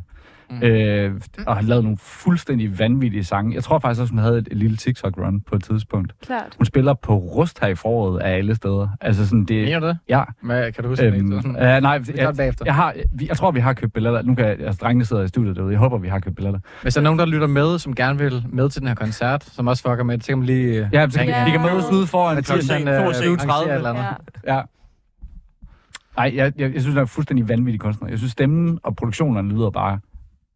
Mm. Øh, og har lavet nogle fuldstændig vanvittige sange. Jeg tror faktisk også, hun havde et, et lille TikTok-run på et tidspunkt. Klart. Hun spiller på Rust her i foråret af alle steder. Altså sådan, det... Mener du det? Ja. Hvad, kan du huske Øhm, det? øh, nej, jeg, bagefter. jeg, har, vi- jeg tror, vi har købt billetter. Nu kan jeg, altså, drengene sidder i studiet derude. Jeg håber, vi har købt billetter. Hvis der er nogen, der lytter med, som gerne vil med til den her koncert, som også fucker med det, så kan man lige... øh, Ja, så kan, Ja. vi kan mødes ude foran klokken han, øh, 20.30. arrangerer et eller andet. Ja. Ja. Ej, jeg, jeg, jeg synes, han er fuldstændig vanvittig kunstner. Jeg synes, stemmen og produktionerne lyder bare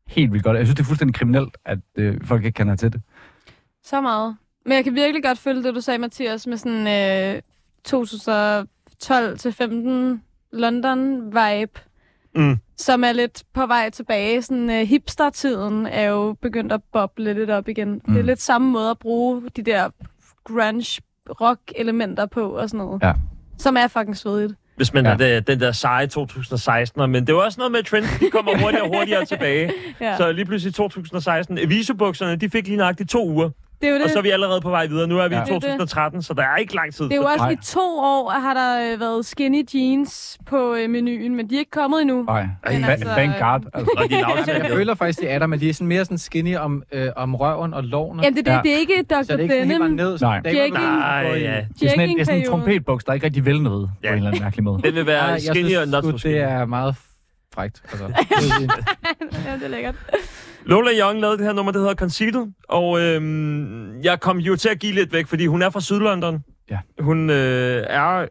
helt vildt godt. Jeg synes, det er fuldstændig kriminelt, at øh, folk ikke kan have til det. Så meget. Men jeg kan virkelig godt følge det, du sagde, Mathias, med sådan øh, 2012-15 London-vibe, Mm. som er lidt på vej tilbage. Sådan øh, hipster-tiden er jo begyndt at boble lidt op igen. Mm. Det er Mm. lidt samme måde at bruge de der grunge rock-elementer på og sådan noget. Ja. Som er fucking svedigt. Hvis man Ja. er det, den der seje 2016'er. Men det er jo også noget med trend. De kommer hurtigere og hurtigere tilbage. Ja. Så lige pludselig 2016. Visebukserne, de fik lige nøjagtigt to uger. Det er jo det. Og så er vi allerede på vej videre. Nu er vi Ja. i 2013, så der er ikke lang tid. Det er jo også Nej. i to år, har der øh, været skinny jeans på øh, menuen, men de er ikke kommet endnu. Nej, altså, thank God. Altså. Og de er jeg føler faktisk, det er der, men de er sådan mere sådan skinny om, øh, om røven og lårene. Jamen, det, er det, Ja. det er ikke Dr. så det er ikke Denim. ned. Nej. Det er Jacking. Nej, ja. Det er sådan en, det er sådan en trompetbuks, der ikke rigtig vil noget Ja. på en eller anden mærkelig måde. Den vil være skinny og not so skinny. det er meget frægt. Altså, ja, det er lækkert. Lola Young lavede det her nummer, der hedder Conceited, og øhm, jeg kom jo til at give lidt væk, fordi hun er fra Sydlondon. Ja. Hun øh, er,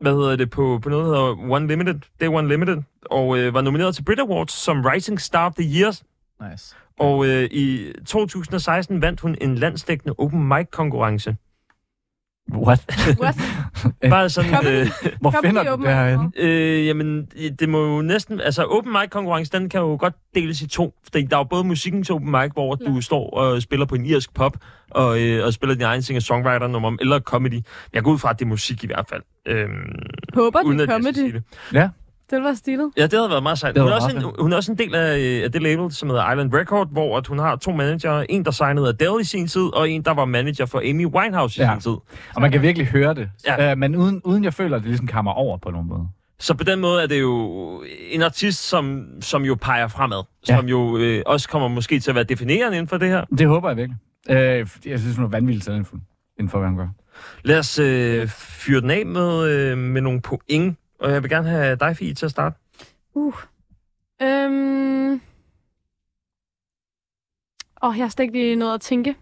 hvad hedder det, på, på noget, der hedder One Limited, det er One Limited, og øh, var nomineret til Brit Awards som Rising Star of the Year, nice. og øh, i 2016 vandt hun en landsdækkende open mic konkurrence. What? What? Bare sådan, øh, Hvor Kom finder du det herinde? øh, jamen, det må jo næsten, altså open mic konkurrence, den kan jo godt deles i to, fordi der er jo både musikken til open mic, hvor du står og spiller på en irsk pop, og, øh, og spiller din egen singer-songwriter-nummer, eller comedy. Jeg går ud fra, at det er musik i hvert fald. Øhm, Håber, uden det er comedy. det. Ja. Det var stilet. Ja, det havde været meget sejt. Hun er, også en, hun er også en del af, øh, af det label, som hedder Island Record, hvor at hun har to manager. En, der signede Adele i sin tid, og en, der var manager for Amy Winehouse i Ja. sin tid. Og man kan virkelig høre det. Ja. Øh, men uden, uden jeg føler, at det ligesom kammer over på nogen måde. Så på den måde er det jo en artist, som, som jo peger fremad. Ja. Som jo øh, også kommer måske til at være definerende inden for det her. Det håber jeg virkelig. Øh, jeg synes, hun er vanvittigt talentfuld inden for, hvad hun gør. Lad os øh, fyre den af med, øh, med nogle point. Og jeg vil gerne have dig, Fie, til at starte. Uh. Øhm. Åh, oh, jeg har slet ikke lige noget at tænke.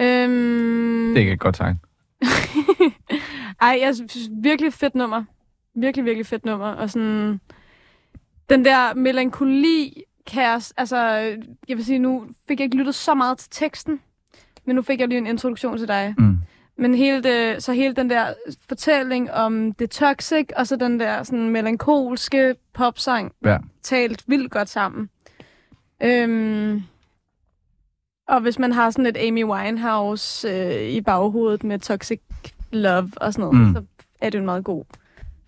Øhm. Det er ikke et godt tegn. Ej, jeg synes, virkelig fedt nummer. Virkelig, virkelig fedt nummer. Og sådan, den der melankoli, kan jeg, altså, jeg vil sige, nu fik jeg ikke lyttet så meget til teksten, men nu fik jeg lige en introduktion til dig. Mm. Men hele det, så hele den der fortælling om det toxic, og så den der sådan melankolske popsang, Ja. talt vildt godt sammen. Øhm, og hvis man har sådan et Amy Winehouse øh, i baghovedet med toxic love og sådan noget, Mm. så er det en meget god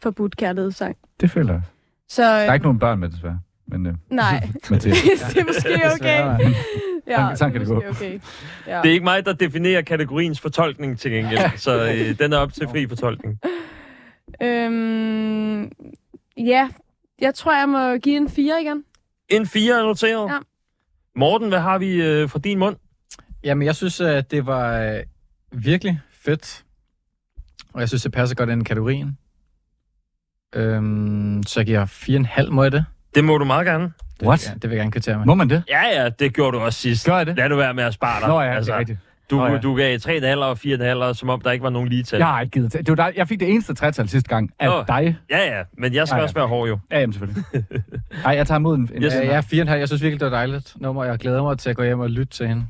forbudt kærlighedssang. Det føler jeg. Så Der er ikke nogen børn med, desværre. Men, øh, nej, det er måske okay. Ja, Sådan- sådan kan det det er gå. okay. Ja. Det er ikke mig, der definerer kategoriens fortolkning til gengæld, så øh, den er op til fri fortolkning. Øhm, ja, jeg tror, jeg må give en 4 igen. En 4 er noteret. Ja. Morten, hvad har vi øh, fra din mund? Jamen, jeg synes, at det var øh, virkelig fedt. Og jeg synes, det passer godt ind i kategorien. Øhm, så jeg giver 4,5 må jeg det. Det må du meget gerne. Det, What? Ja, det vil jeg gerne kvittere med. Må man det? Ja, ja, det gjorde du også sidst. Gør jeg det? Lad du være med at spare dig. Nå ja, det er rigtigt. Du, Nå ja. du gav 3,5 og 4,5, som om der ikke var nogen lige tal. Jeg har ikke givet det. det var dig. Jeg fik det eneste tretal sidste gang af Nå. dig. Ja, ja, men jeg skal Ja, ja. også være hård jo. Ja, jamen selvfølgelig. Nej, jeg tager imod en... en Yes. Ja, jeg er 4,5. Jeg synes virkelig, det var dejligt nummer. Jeg glæder mig til at gå hjem og lytte til hende.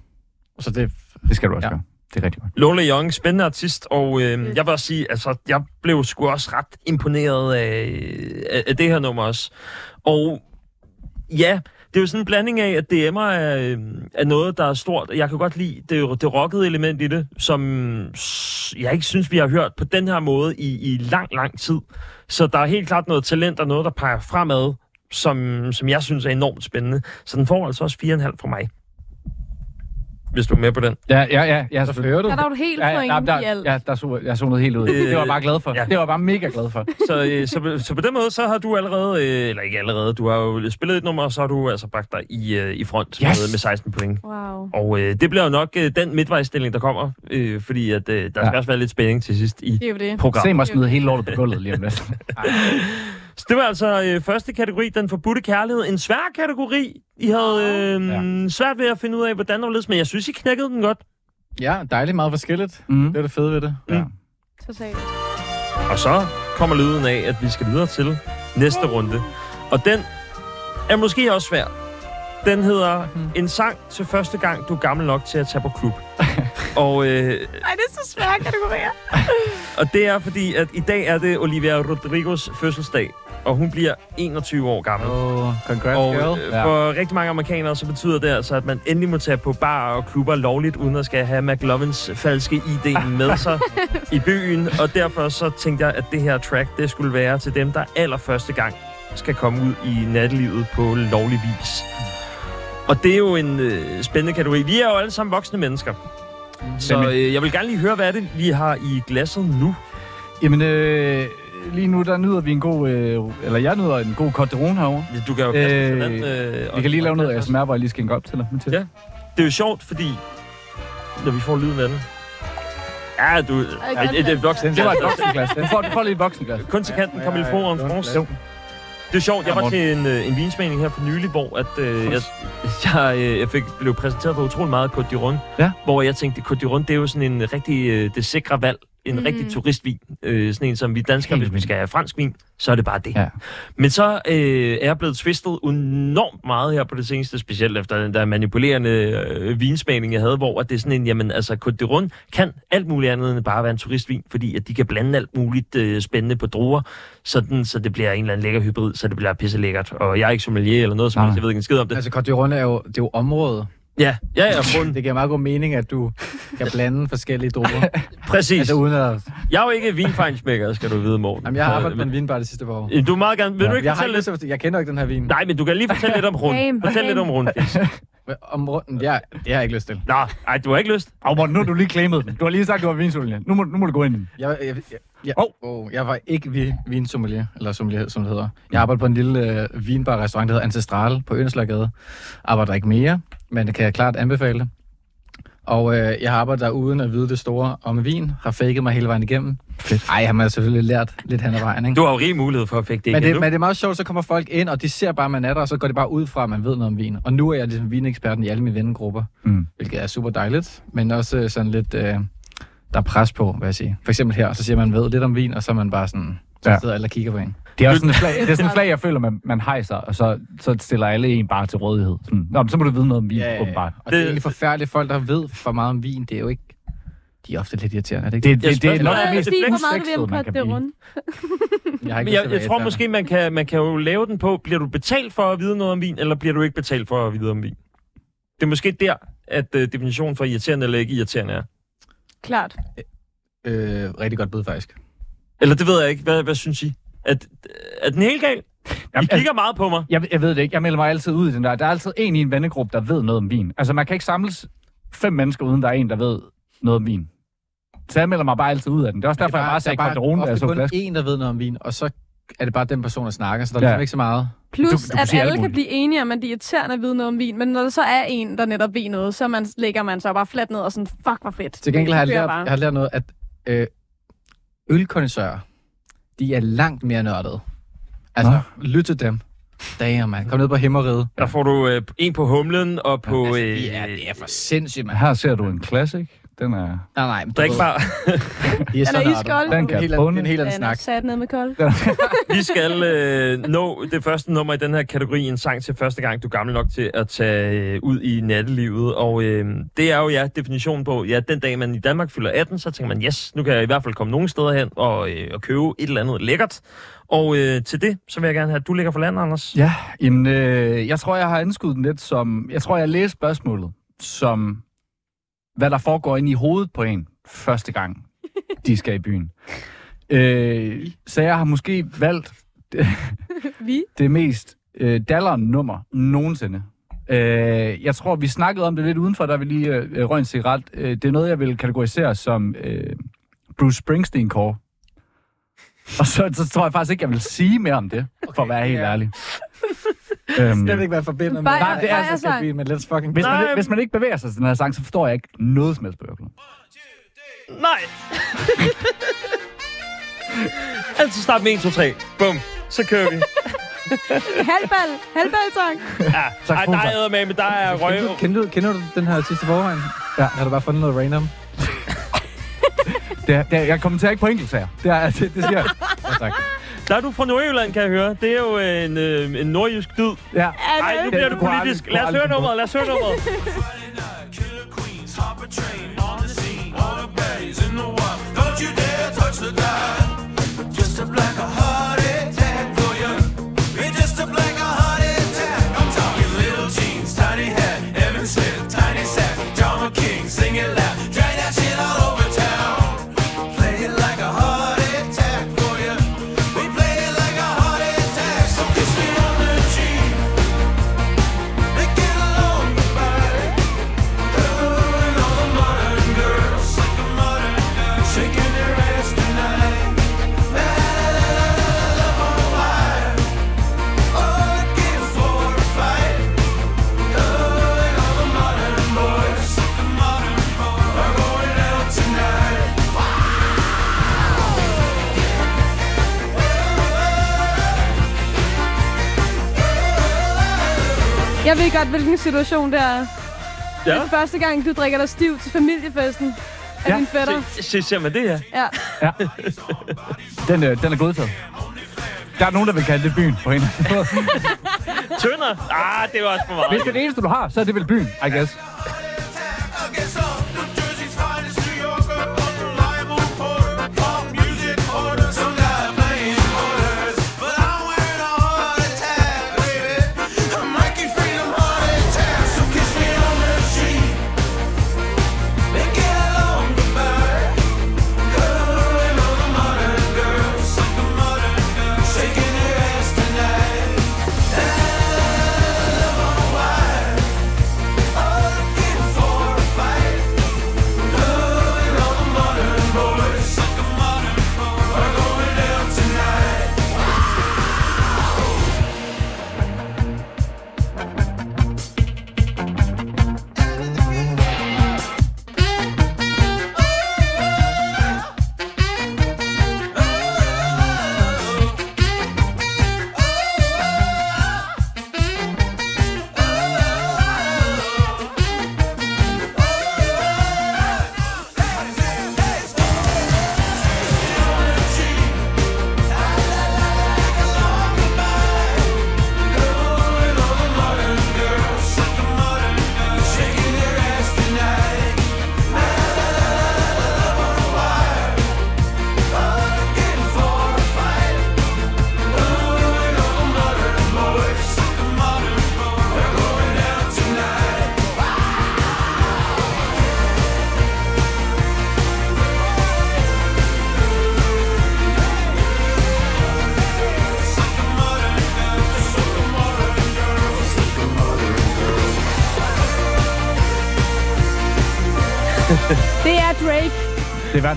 Så det, Det skal du også ja. gøre. Det er rigtig godt. Lola Young, spændende artist, og øh, jeg vil også sige, altså, jeg blev sgu også ret imponeret af, af, af det her nummer også. Og ja, det er jo sådan en blanding af, at DM'er er, øh, er noget, der er stort. Jeg kan godt lide det, det rockede element i det, som jeg ikke synes, vi har hørt på den her måde i, i lang, lang tid. Så der er helt klart noget talent og noget, der peger fremad, som, som jeg synes er enormt spændende. Så den får altså også 4,5 fra mig. Hvis du er med på den. Ja, ja, ja. ja så hører du. Der er du helt Ja, ja, point der, i alt. ja, der så, jeg zonede helt ud. Det var jeg bare glad for. Ja. Det var jeg bare mega glad for. Så, øh, så, på- så på den måde, så har du allerede, øh, eller ikke allerede, du har jo spillet et nummer, og så har du altså bragt dig i, øh, i front Yes. med, med 16 point. Wow. Og øh, det bliver jo nok øh, den midtvejsstilling, der kommer, øh, fordi at, øh, der skal Ja. også være lidt spænding til sidst i Det er jo det. programmet. Se mig smide hele lortet på gulvet lige om lidt. Så det var altså øh, første kategori, den forbudte kærlighed. En svær kategori. I havde øh, ja. svært ved at finde ud af, hvordan det var men jeg synes, I knækkede den godt. Ja, dejligt meget forskelligt. Mm. Det er det fede ved det. Mm. Ja. Totalt. Og så kommer lyden af, at vi skal videre til næste runde. Og den er måske også svær. Den hedder En sang til første gang, du er gammel nok til at tage på klub. og, øh, Ej, det er så svært kategorier. og det er fordi, at i dag er det Olivia Rodrigos fødselsdag. Og hun bliver 21 år gammel. Oh, congrats, Og girl. øh, for rigtig mange amerikanere, så betyder det altså, at man endelig må tage på bar og klubber lovligt, uden at skal have McLovins falske ID med sig i byen. Og derfor så tænkte jeg, at det her track, det skulle være til dem, der allerførste gang skal komme ud i nattelivet på lovlig vis. Og det er jo en øh, spændende kategori. Vi er jo alle sammen voksne mennesker. Så øh, jeg vil gerne lige høre, hvad er det, vi har i glasset nu? Jamen, øh, lige nu der nyder vi en god... Øh, eller jeg nyder en god Côte d'Iron herovre. Du kan jo kaste øh, Øh, den. Øh, Vi kan lige lave noget og- ASMR, hvor jeg lige skænker op til dig. Mathias. Ja. Det er jo sjovt, fordi når vi får lyden af den. Ja, du... Ej, det, det er voksen. Det var et voksenglas. Den får, du får lige et voksenglas. Kun til kanten ja, foran ja. France. Jo. Det er sjovt. Jeg var til en, øh, en vinsmagning her for nylig, hvor at, øh, jeg, jeg, øh, jeg fik, blev præsenteret for utrolig meget Côte d'Iron. Ja. Hvor jeg tænkte, Côte d'Iron, det er jo sådan en rigtig, øh, det sikre valg. En Mm. rigtig turistvin. Øh, sådan en, som vi danskere, hvis vi skal have fransk vin, så er det bare det. Ja. Men så øh, er jeg blevet twistet enormt meget her på det seneste, specielt efter den der manipulerende øh, vinsmagning, jeg havde, hvor at det er sådan en, jamen altså, Côte d'Iron kan alt muligt andet end bare være en turistvin, fordi at de kan blande alt muligt øh, spændende på druer, sådan, så det bliver en eller anden lækker hybrid, så det bliver pisse lækkert. Og jeg er ikke sommelier eller noget som helst, jeg ved ikke en skid om det. Altså, Côte d'Iron er jo, det er jo området. Ja, ja, ja, grund. Det giver meget god mening, at du kan blande forskellige druer. Præcis. altså uden at... Jeg er jo ikke vinfejnsmækker, skal du vide, Morten. Jamen, jeg har arbejdet på men- en vinbar det sidste par år. Øh, Du er meget gerne... Vil du ikke Jeg, har fortælle ikke lidt? at- jeg kender ikke den her vin. Nej, men du kan lige fortælle lidt om rundt. Game, Fortæl lidt om rundt. Om runden, ja, det har jeg ikke lyst til. Nå, ej, du har ikke lyst. Au, Morten, nu har du lige claimet den. Du har lige sagt, du var vinsolie. Nu må, nu må du gå ind i den. Jeg, jeg, jeg, jeg, Hov. oh. jeg var ikke vi, vinsommelier, eller sommelier, som det hedder. Jeg arbejder på en lille øh, vinbar-restaurant, der hedder Ancestral på Ønslagade. Arbejder ikke mere, men det kan jeg klart anbefale det. Og øh, jeg har arbejdet der uden at vide det store om vin. Har faket mig hele vejen igennem. Fedt. Ej, har selvfølgelig lært lidt hen ad vejen, ikke? Du har jo rig mulighed for at fække det Men det, men det er meget sjovt, så kommer folk ind, og de ser bare, at man er der, og så går det bare ud fra, at man ved noget om vin. Og nu er jeg ligesom vineksperten i alle mine vennegrupper, Mm. hvilket er super dejligt, men også øh, sådan lidt, øh, der er pres på, hvad jeg siger. For eksempel her, så siger man, man ved lidt om vin, og så er man bare sådan, så Ja. sidder alle og kigger på en. Det er også sådan et flag, det er sådan et flag jeg føler, man, man hejser, og så, så stiller alle en bare til rådighed. Sådan, Nå, men så må du vide noget om vin, ja, åbenbart. Og det, det er egentlig forfærdeligt. Folk, der ved for meget om vin, det er jo ikke... De er ofte lidt irriterende, er det ikke? Det, det, det, det er nok det mest vil man på kan det blive. jeg har ikke Men jeg, jeg tror måske, man kan, man kan jo lave den på, bliver du betalt for at vide noget om vin, eller bliver du ikke betalt for at vide om vin? Det er måske der, at uh, definitionen for irriterende eller ikke irriterende er. Klart. Øh, rigtig godt bud, faktisk. Eller det ved jeg ikke. Hvad, hvad synes I? Er, er den helt gal? I Jamen, kigger meget på mig. Jeg, jeg ved det ikke. Jeg melder mig altid ud i den der. Der er altid en i en vennegruppe, der ved noget om vin. Altså, man kan ikke samles fem mennesker, uden der er en, der ved noget om vin. Så jeg melder mig bare altid ud af den. Det er også derfor, jeg bare sagde da jeg ofte så kun flasken. en, der ved noget om vin, og så er det bare den person, der snakker, så der er Ja. ligesom ikke så meget. Plus, Du- du, kan at alle kan muligt. blive enige om, at det er irriterende at vide noget om vin. Men når der så er en, der netop ved noget, så man, lægger man sig bare fladt ned og sådan, fuck, hvor fedt. Til gengæld har jeg Det lært, bare. jeg har lært noget, at øh, ølkondensører, de er langt mere nørdede. Altså, lyt til dem. Damn, man. Kom ned på himmeriget. Der får du øh, en på humlen og på... Altså, øh, det, er, det er for sindssygt, man. Her ser du en classic. Den er... Nej, nej. men du Drik bare. Så Den er iskold. Den Det er kan en helt bunde. det er en helt Den er snak. sat ned med kold. Vi skal øh, nå det første nummer i den her kategori, en sang til første gang, du er gammel nok til at tage øh, ud i nattelivet. Og øh, det er jo ja, definitionen på, ja, den dag man i Danmark fylder 18, så tænker man, yes, nu kan jeg i hvert fald komme nogen steder hen og, øh, og købe et eller andet lækkert. Og øh, til det, så vil jeg gerne have, at du ligger for land, Anders. Ja, jamen, øh, jeg tror, jeg har anskudt den lidt som... Jeg tror, jeg læste spørgsmålet som, hvad der foregår inde i hovedet på en første gang, de skal i byen. Øh, så jeg har måske valgt Vi? det mest øh, dalleren nummer nogensinde. Øh, jeg tror, vi snakkede om det lidt udenfor, da vi lige øh, røg en cigaret. Øh, det er noget, jeg vil kategorisere som øh, Bruce Springsteen-core. Og så, så tror jeg faktisk ikke, jeg vil sige mere om det, okay, for at være helt ja. ærlig. øhm, Jeg ved ikke, hvad jeg forbinder med. Bare- Nej, det er altså- skal men let's fucking... hvis, man, Nej. hvis man ikke bevæger sig til den her sang, så forstår jeg ikke noget som helst på Ørklen. Nej! Altid start med 1, 2, 3. Bum. Så kører vi. Halvbal. Halvbal-sang. Ja. Tak, Ej, der er med, men der er røg... Kender, du- kender, du, kender du den her sidste forvejen? Ja. Har du bare fundet noget random? Det, er- det, er- jeg kommenterer ikke på enkeltsager. Det, er, det, det siger jeg. Ja, tak. Der er du fra Nordjylland, kan jeg høre. Det er jo øh, en, øh, en nordjysk dyd. Ja. Er Ej, nu det? bliver du det politisk. Lad os høre nummeret, lad os høre nummeret. Don't you dare touch the dial. Just a black a ved godt, hvilken situation det er. Ja. Det er første gang, du drikker dig stiv til familiefesten af Ja. din fætter. Se, se, ser man det her? Ja. ja. Den, øh, den er godtaget. Der er nogen, der vil kalde det byen på en. Tønder? Ah, det var også for Hvis meget. det er det eneste, du har, så er det vel byen, I guess.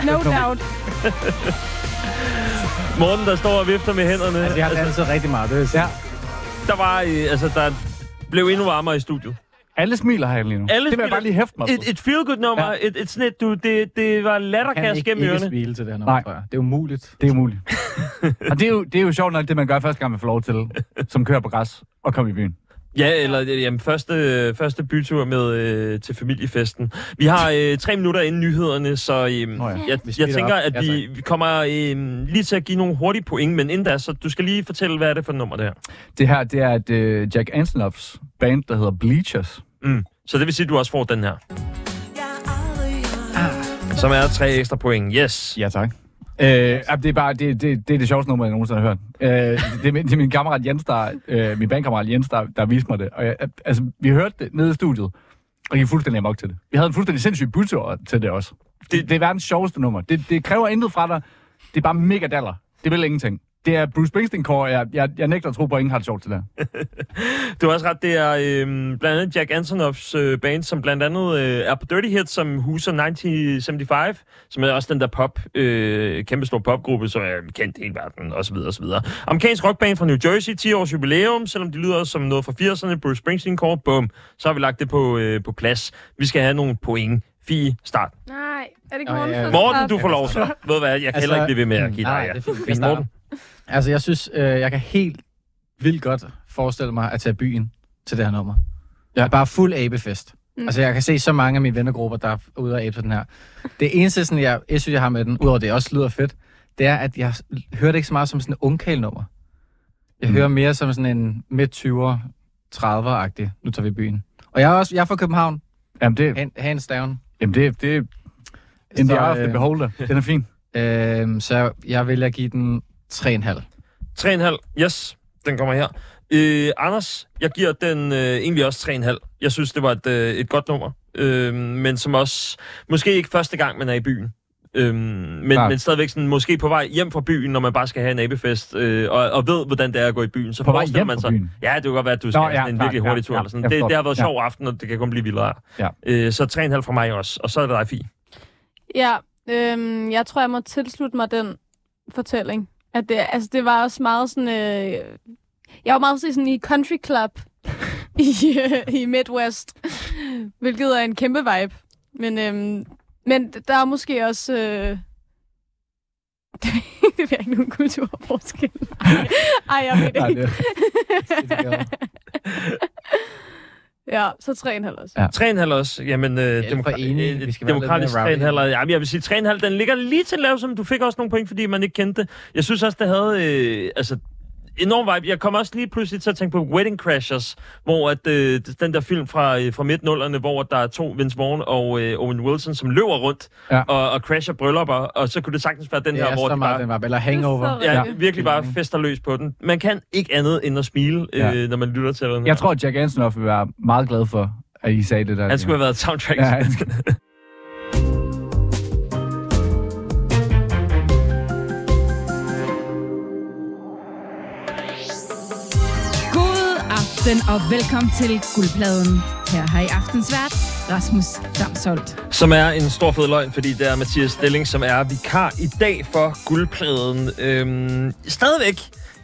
Det er verdens No nummer. doubt. Morten, der står og vifter med hænderne. Altså, jeg har danset rigtig meget. Det er, Ja. ja. Der var, øh, altså, der blev endnu varmere i studiet. Alle smiler her lige nu. Alle det vil jeg smiler. bare lige hæfte mig på. Et, et feel-good-nummer, Ja. ja. et, et snit, du, det, det var ikke, gennem ikke ørerne. smile til det her nummer, Nej. tror jeg. Det er umuligt. Det er umuligt. og det er, jo, det er jo sjovt nok, det man gør første gang, man får lov til, som kører på græs og kommer i byen. Ja, eller øh, jamen, første, første bytur med øh, til familiefesten. Vi har øh, tre minutter inden nyhederne, så øh, Nå ja. jeg, Vi jeg tænker, op. at Ja, vi, vi kommer øh, lige til at give nogle hurtige point, men inden da, så du skal lige fortælle, hvad er det for et nummer, det her. Det her, det er et uh, Jack Antonoffs band, der hedder Bleachers. Mm. Så det vil sige, at du også får den her. Som er tre ekstra point. Yes. Ja, tak. Øh, det er bare det, det, det, er det sjoveste nummer, jeg nogensinde har hørt. Øh, det, er min, det er min kammerat Jens, der, øh, min bandkammerat Jens, der, der viste mig det. Og jeg, altså, vi hørte det nede i studiet, og gik fuldstændig amok til det. Vi havde en fuldstændig sindssyg bytur til det også. Det, det er verdens sjoveste nummer. Det, det kræver intet fra dig. Det er bare mega daller. Det vil ingenting. Det er Bruce Springsteen-core. Jeg, jeg, jeg nægter at tro på, at ingen har det sjovt til det. Du har også ret, det er øh, blandt andet Jack Antonoffs øh, band, som blandt andet øh, er på Dirty Hits, som huser 1975, som er også den der pop, øh, kæmpe stor popgruppe, som er kendt i hele verden, osv. osv. Amerikansk rockband fra New Jersey, 10 års jubilæum, selvom de lyder som noget fra 80'erne, Bruce Springsteen Core, bum, så har vi lagt det på, øh, på plads. Vi skal have nogle point. Fie, start. Nej, er det ikke ja. Morten, du får lov så. Ved hvad, jeg kan Altså, heller ikke blive ved med at give nej, dig. Ja. det er fint. Morten. Altså, jeg synes, øh, jeg kan helt vildt godt forestille mig at tage byen til det her nummer. Ja. Ja. Bare fuld abefest. Mm. Altså, jeg kan se så mange af mine vennegrupper, der er ude og abe den her. Det eneste, sådan, jeg, jeg synes, jeg har med den, udover det også lyder fedt, det er, at jeg hører det ikke så meget som sådan en ungkæl-nummer. Jeg Mm. hører mere som sådan en midt-20'er, 30'er-agtig, nu tager vi byen. Og jeg er også jeg er fra København, Jamen, det, hand- hands down. jamen det, det er in the Så, eye of the øh, beholder. Den er fin. Øh, så jeg vil give den 3,5. 3,5. Yes, den kommer her. Øh, Anders, jeg giver den øh, egentlig også 3,5. Jeg synes, det var et, øh, et godt nummer. Øh, men som også, måske ikke første gang, man er i byen. Øhm, men, men stadigvæk sådan, måske på vej hjem fra byen, når man bare skal have en abefest, øh, og, og ved, hvordan det er at gå i byen. Så På vej hjem man fra sig, byen? Ja, det kan godt være, at du skal Nå, ja, sådan en klart, virkelig ja, hurtig tur. ja, eller sådan. Det, det har været det. sjov aften, og det kan kun blive vildere. Ja. Øh, så 3,5 fra mig også. Og så er det dig, Fie. Ja, øhm, jeg tror, jeg må tilslutte mig den fortælling. At det, altså, det var også meget sådan... Øh, jeg var meget sådan i country club i, øh, i Midwest, hvilket er en kæmpe vibe. Men, øhm, men der er måske også... Øh, det bliver ikke nogen kulturforskel. Ej, Ej, jeg ved det Nej, ikke. Ja, så 3,5 også. Ja. 3,5 også. Jamen, øh, for enige. øh, Vi skal være demokratisk lidt mere 3,5. rowdy. Jamen, jeg vil sige 3,5. Den ligger lige til lav, som du fik også nogle point, fordi man ikke kendte det. Jeg synes også, det havde... Øh, altså, enorm vibe. Jeg kom også lige pludselig til at tænke på Wedding Crashers, hvor at, øh, den der film fra, øh, fra midt-nullerne, hvor der er to Vince Vaughn og øh, Owen Wilson, som løber rundt Ja. og, og crasher bryllupper, og så kunne det sagtens være den Det her, er hvor så de bare... den var. Eller hangover. Er Ja, virkelig bare fester løs på den. Man kan ikke andet end at smile, øh, Ja. når man lytter til den. Jeg tror, at Jack Antonoff vil være meget glad for, at I sagde det der. Han skulle have været soundtrack. Ja, aften og velkommen til Guldpladen. Her har i aftens vært Rasmus Damsholdt. Som er en stor fed løgn, fordi det er Mathias Stilling, som er vikar i dag for guldpladen. Øhm, stadigvæk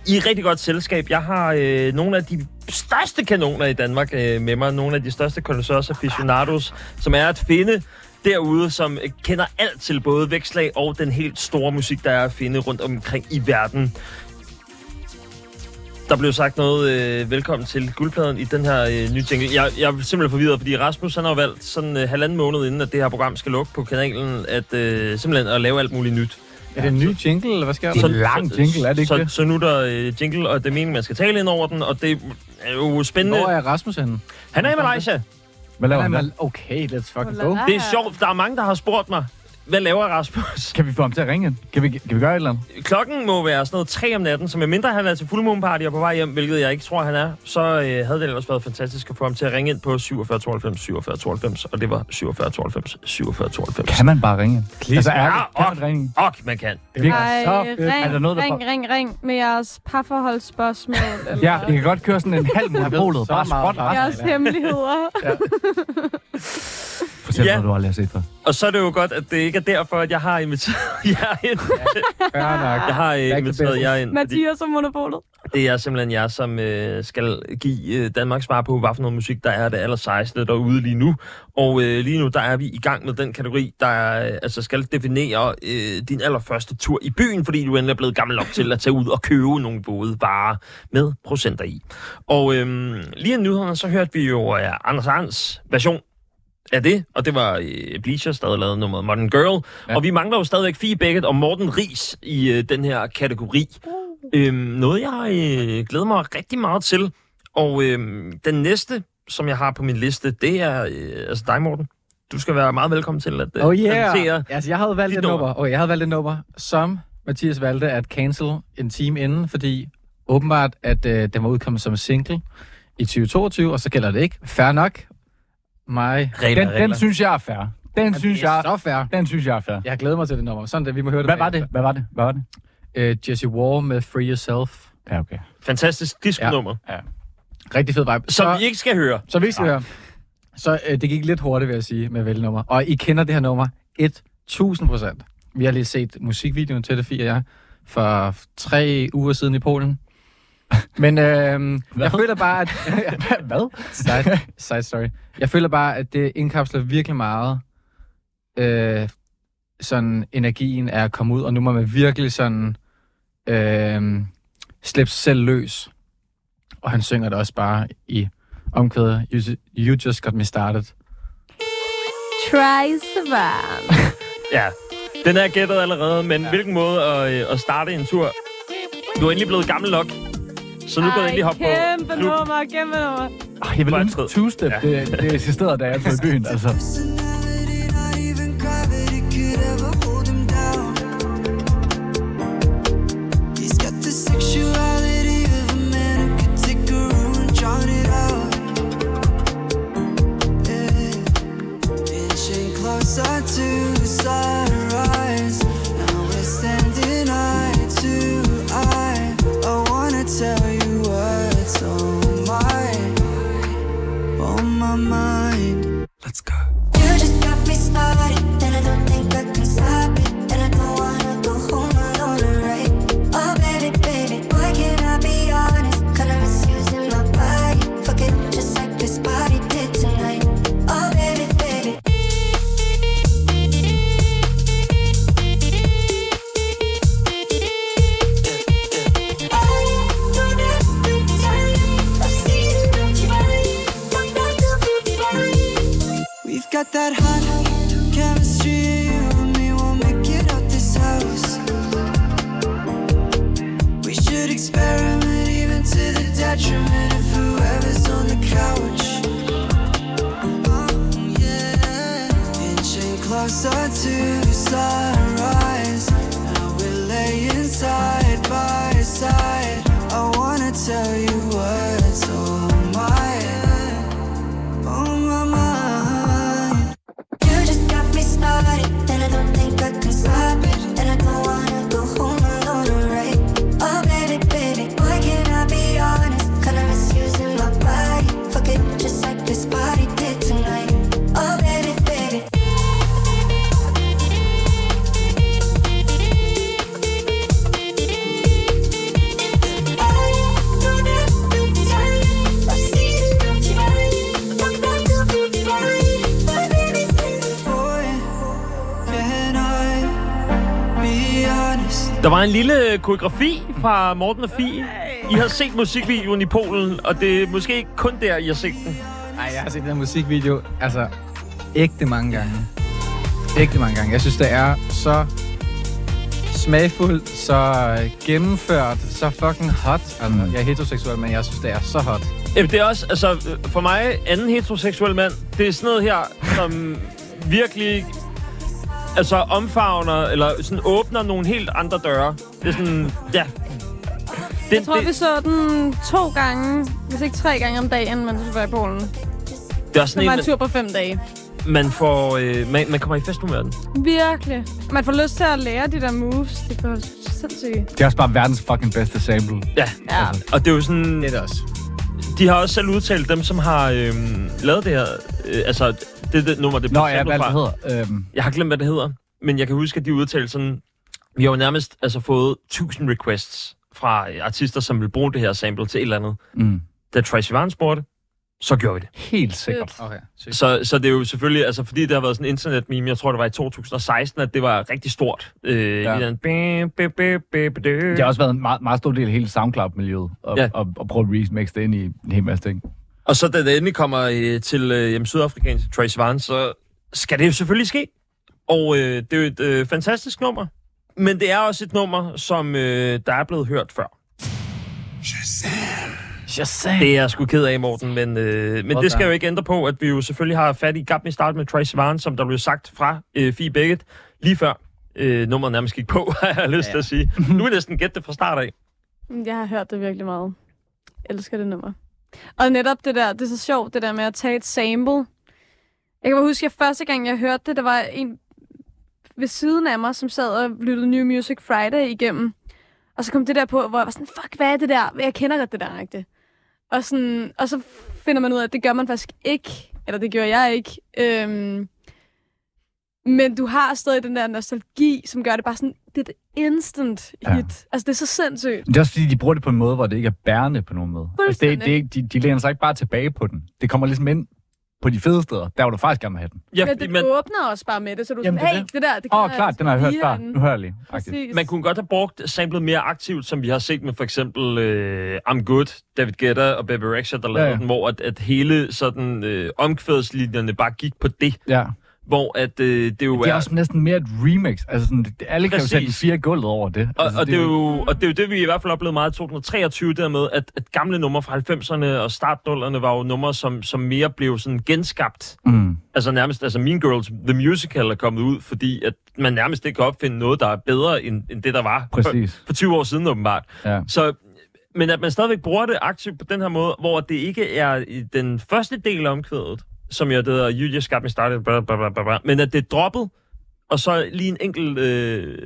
i rigtig godt selskab. Jeg har øh, nogle af de største kanoner i Danmark øh, med mig. Nogle af de største connoisseurs aficionados, som er at finde derude, som kender alt til både vækslag og den helt store musik, der er at finde rundt omkring i verden. Der blev sagt noget øh, velkommen til guldpladen i den her øh, nye jingle. Jeg, jeg er simpelthen forvirret, fordi Rasmus han har valgt sådan øh, halvanden måned inden, at det her program skal lukke på kanalen, at øh, simpelthen at lave alt muligt nyt. Er det en ny jingle, eller hvad sker der? Det er en lang jingle, er det ikke så, det? Så nu er der øh, jingle, og det er meningen, man skal tale ind over den, og det er jo spændende. Hvor er Rasmus henne? Han er i Malaysia. Hvad laver han okay, let's fucking go. Det er sjovt. Der er mange, der har spurgt mig, hvad laver Rasmus? Kan vi få ham til at ringe? ind? Kan vi, kan vi gøre et eller andet? Klokken må være sådan noget 3 om natten, så medmindre han er til Full Moon Party og på vej hjem, hvilket jeg ikke tror, han er, så øh, havde det ellers været fantastisk at få ham til at ringe ind på 47 92 47 92, og det var 47 92 47 92. Kan man bare ringe? ind? Altså, er Ja, det, kan og- man ringe? Og man kan. Virkelig. Ej, Så ring, Er der noget, der ring, ring, ring med jeres parforholdsspørgsmål. eller Ja, I kan godt køre sådan en halv monopolet. så Bare resten. jeres hemmeligheder. Fortæl Ja. ja. noget, du aldrig har set før. Og så er det jo godt, at det ikke er derfor, at jeg har inviteret jer ind. Fair nok. Jeg har to inviteret jer ind. Mathias og Monopolet. Det er simpelthen jer, som øh, skal give øh, Danmark svar på, hvad for noget musik, der er det aller sejeste derude lige nu. Og øh, lige nu, der er vi i gang med den kategori, der øh, altså skal definere øh, din allerførste tur i byen, fordi du endelig er blevet gammel nok til at tage ud og købe nogle både varer med procenter i. Og øh, lige i nyhederne, så hørte vi jo øh, Anders Arns version af det, og det var øh, Bleachers, der havde lavet nummeret Modern Girl. Ja. Og vi mangler jo stadigvæk Fie Beckett og Morten Ries i øh, den her kategori. Øhm, noget, jeg øh, glæder mig rigtig meget til. Og øhm, den næste, som jeg har på min liste, det er øh, altså dig, Morten. Du skal være meget velkommen til at øh, Oh yeah! præsentere. Altså, jeg havde valgt et nummer, og jeg havde valgt et nummer, som Mathias valgte at cancel en time inden, fordi åbenbart, at øh, den var udkommet som single i 2022, og så gælder det ikke. Fair nok. Mig. Regler, Den, den synes jeg er fair. Den synes det er jeg, så fair. den synes jeg er fair. Jeg glæder mig til det nummer. Sådan det, vi må høre det. Hvad var det? Hvad var det? Hvad var det? Øh, Jesse War med Free Yourself. Ja, okay. Fantastisk disco-nummer, Rigtig fed vibe. som så, vi ikke skal høre. så vi skal høre. Så øh, det gik lidt hurtigt, vil jeg sige, med vælgenummer. Og I kender det her nummer 1000 procent. Vi har lige set musikvideoen til det, Fie og jeg, for tre uger siden i Polen. Men øh, jeg føler bare, at... Hvad? side, side story. Jeg føler bare, at det indkapsler virkelig meget øh, sådan energien er at komme ud, og nu må man virkelig sådan øh, slippe sig selv løs. Og han synger det også bare i omkvædet, you, you just got me started. Try Savan. Ja, den er gættet allerede, men ja. hvilken måde at, øh, at starte en tur? Du er endelig blevet gammel nok, så nu kan du endelig hoppe på. kæmpe Nu, nummer, kæmpe nummer. Ej, jeg vil ønske two-step. Ja. Det, det eksisterede, da jeg tog i byen. Altså. koreografi fra Morten og Fie. I har set musikvideoen i Polen, og det er måske ikke kun der, I har set den. Nej, jeg har set den her musikvideo, altså, ægte mange gange. Ægte mange gange. Jeg synes, det er så smagfuldt, så øh, gennemført, så fucking hot. Altså, Mm. jeg er heteroseksuel, men jeg synes, det er så hot. Jamen, det er også, altså, for mig, anden heteroseksuel mand, det er sådan noget her, som virkelig altså omfavner, eller sådan åbner nogle helt andre døre. Det er sådan, ja. Det, Jeg tror, det, vi så den to gange, hvis ikke tre gange om dagen, mens vi var i Polen. det er også Det var sådan en en, tur på fem dage. man får, øh, man, man kommer i festhumør af den. Virkelig. Man får lyst til at lære de der moves. Det er sindssygt. Det er også bare verdens fucking bedste sample. Ja, Ja. og det er jo sådan, Det er også. de har også selv udtalt, dem som har øh, lavet det her Øh, altså, det er det nummer, det Nå blev ja, hvad fra. det hedder. Øhm, Jeg har glemt, hvad det hedder, men jeg kan huske, at de udtalte sådan... Vi har jo nærmest altså, fået 1000 requests fra artister, som vil bruge det her sample til et eller andet. mm, Da Troye Sivan spurgte, så gjorde vi det. helt sikkert. Okay, sygt. Så, så det er jo selvfølgelig, altså fordi det har været sådan en internet-meme, jeg tror det var i 2016, at det var rigtig stort. Øh, Ja. den, bæ, bæ, bæ, bæ, bæ. Det har også været en meget, meget stor del af hele SoundCloud-miljøet, og, Ja. og, og prøve at remix det ind i en hel masse ting. Og så da det endelig kommer øh, til øh, jamen, sydafrikanske Troye Sivan, så skal det jo selvfølgelig ske. Og øh, det er jo et øh, fantastisk nummer. Men det er også et nummer, som øh, der er blevet hørt før. Shazam! Det er jeg sgu ked af, Morten, men, øh, men det skal jo ikke ændre på, at vi jo selvfølgelig har fat i Me Start med Troye Sivan, som der blev sagt fra øh, Fie Beckett lige før. Øh, nummeret nærmest gik på, har jeg lyst ja. til at sige. Nu jeg næsten gætte det fra start af. Jeg har hørt det virkelig meget. Jeg elsker det nummer. Og netop det der, det er så sjovt, det der med at tage et sample. Jeg kan bare huske, at første gang, jeg hørte det, der var en ved siden af mig, som sad og lyttede New Music Friday igennem. Og så kom det der på, hvor jeg var sådan, fuck, hvad er det der? Jeg kender godt det der, ikke? Og, sådan, og så finder man ud af, at det gør man faktisk ikke. Eller det gjorde jeg ikke. Øhm, men du har stadig den der nostalgi, som gør det bare sådan, det er et instant hit. Ja. Altså, det er så sindssygt. Det er også fordi, de bruger det på en måde, hvor det ikke er bærende på nogen måde. Altså, det, det, de, de læner sig ikke bare tilbage på den. Det kommer ligesom ind på de fede steder, der hvor du faktisk gerne vil have den. Ja, Men det man, åbner også bare med det, så du er Jamen, sådan, det hey, det. det der, det Åh, kan oh, klart, den har jeg hørt før. Nu hører jeg lige. Præcis. man kunne godt have brugt samlet mere aktivt, som vi har set med for eksempel øh, I'm Good, David Guetta og Baby Rexha, der lavede Ja, ja. den, hvor at, at hele sådan øh, omkvædslinjerne bare gik på det. Ja. Hvor at øh, det jo Det er også næsten mere et remix. Altså sådan, det, alle kan jo sætte Præcis. fire gulvet over det. Og, altså, og, det er jo, og det er jo det, vi i hvert fald oplevede meget i 2023, der med, at, at gamle numre fra 90'erne og startnullerne var jo numre, som, som mere blev sådan genskabt. Mm. Altså nærmest, altså Mean Girls, The Musical er kommet ud, fordi at man nærmest ikke kan opfinde noget, der er bedre end, end det, der var for, Præcis. for 20 år siden åbenbart. Ja. Så, men at man stadigvæk bruger det aktivt på den her måde, hvor det ikke er i den første del af omkvædet, som det hedder, you just got me started, blah, blah, blah, men at det er droppet, og så lige en enkelt øh,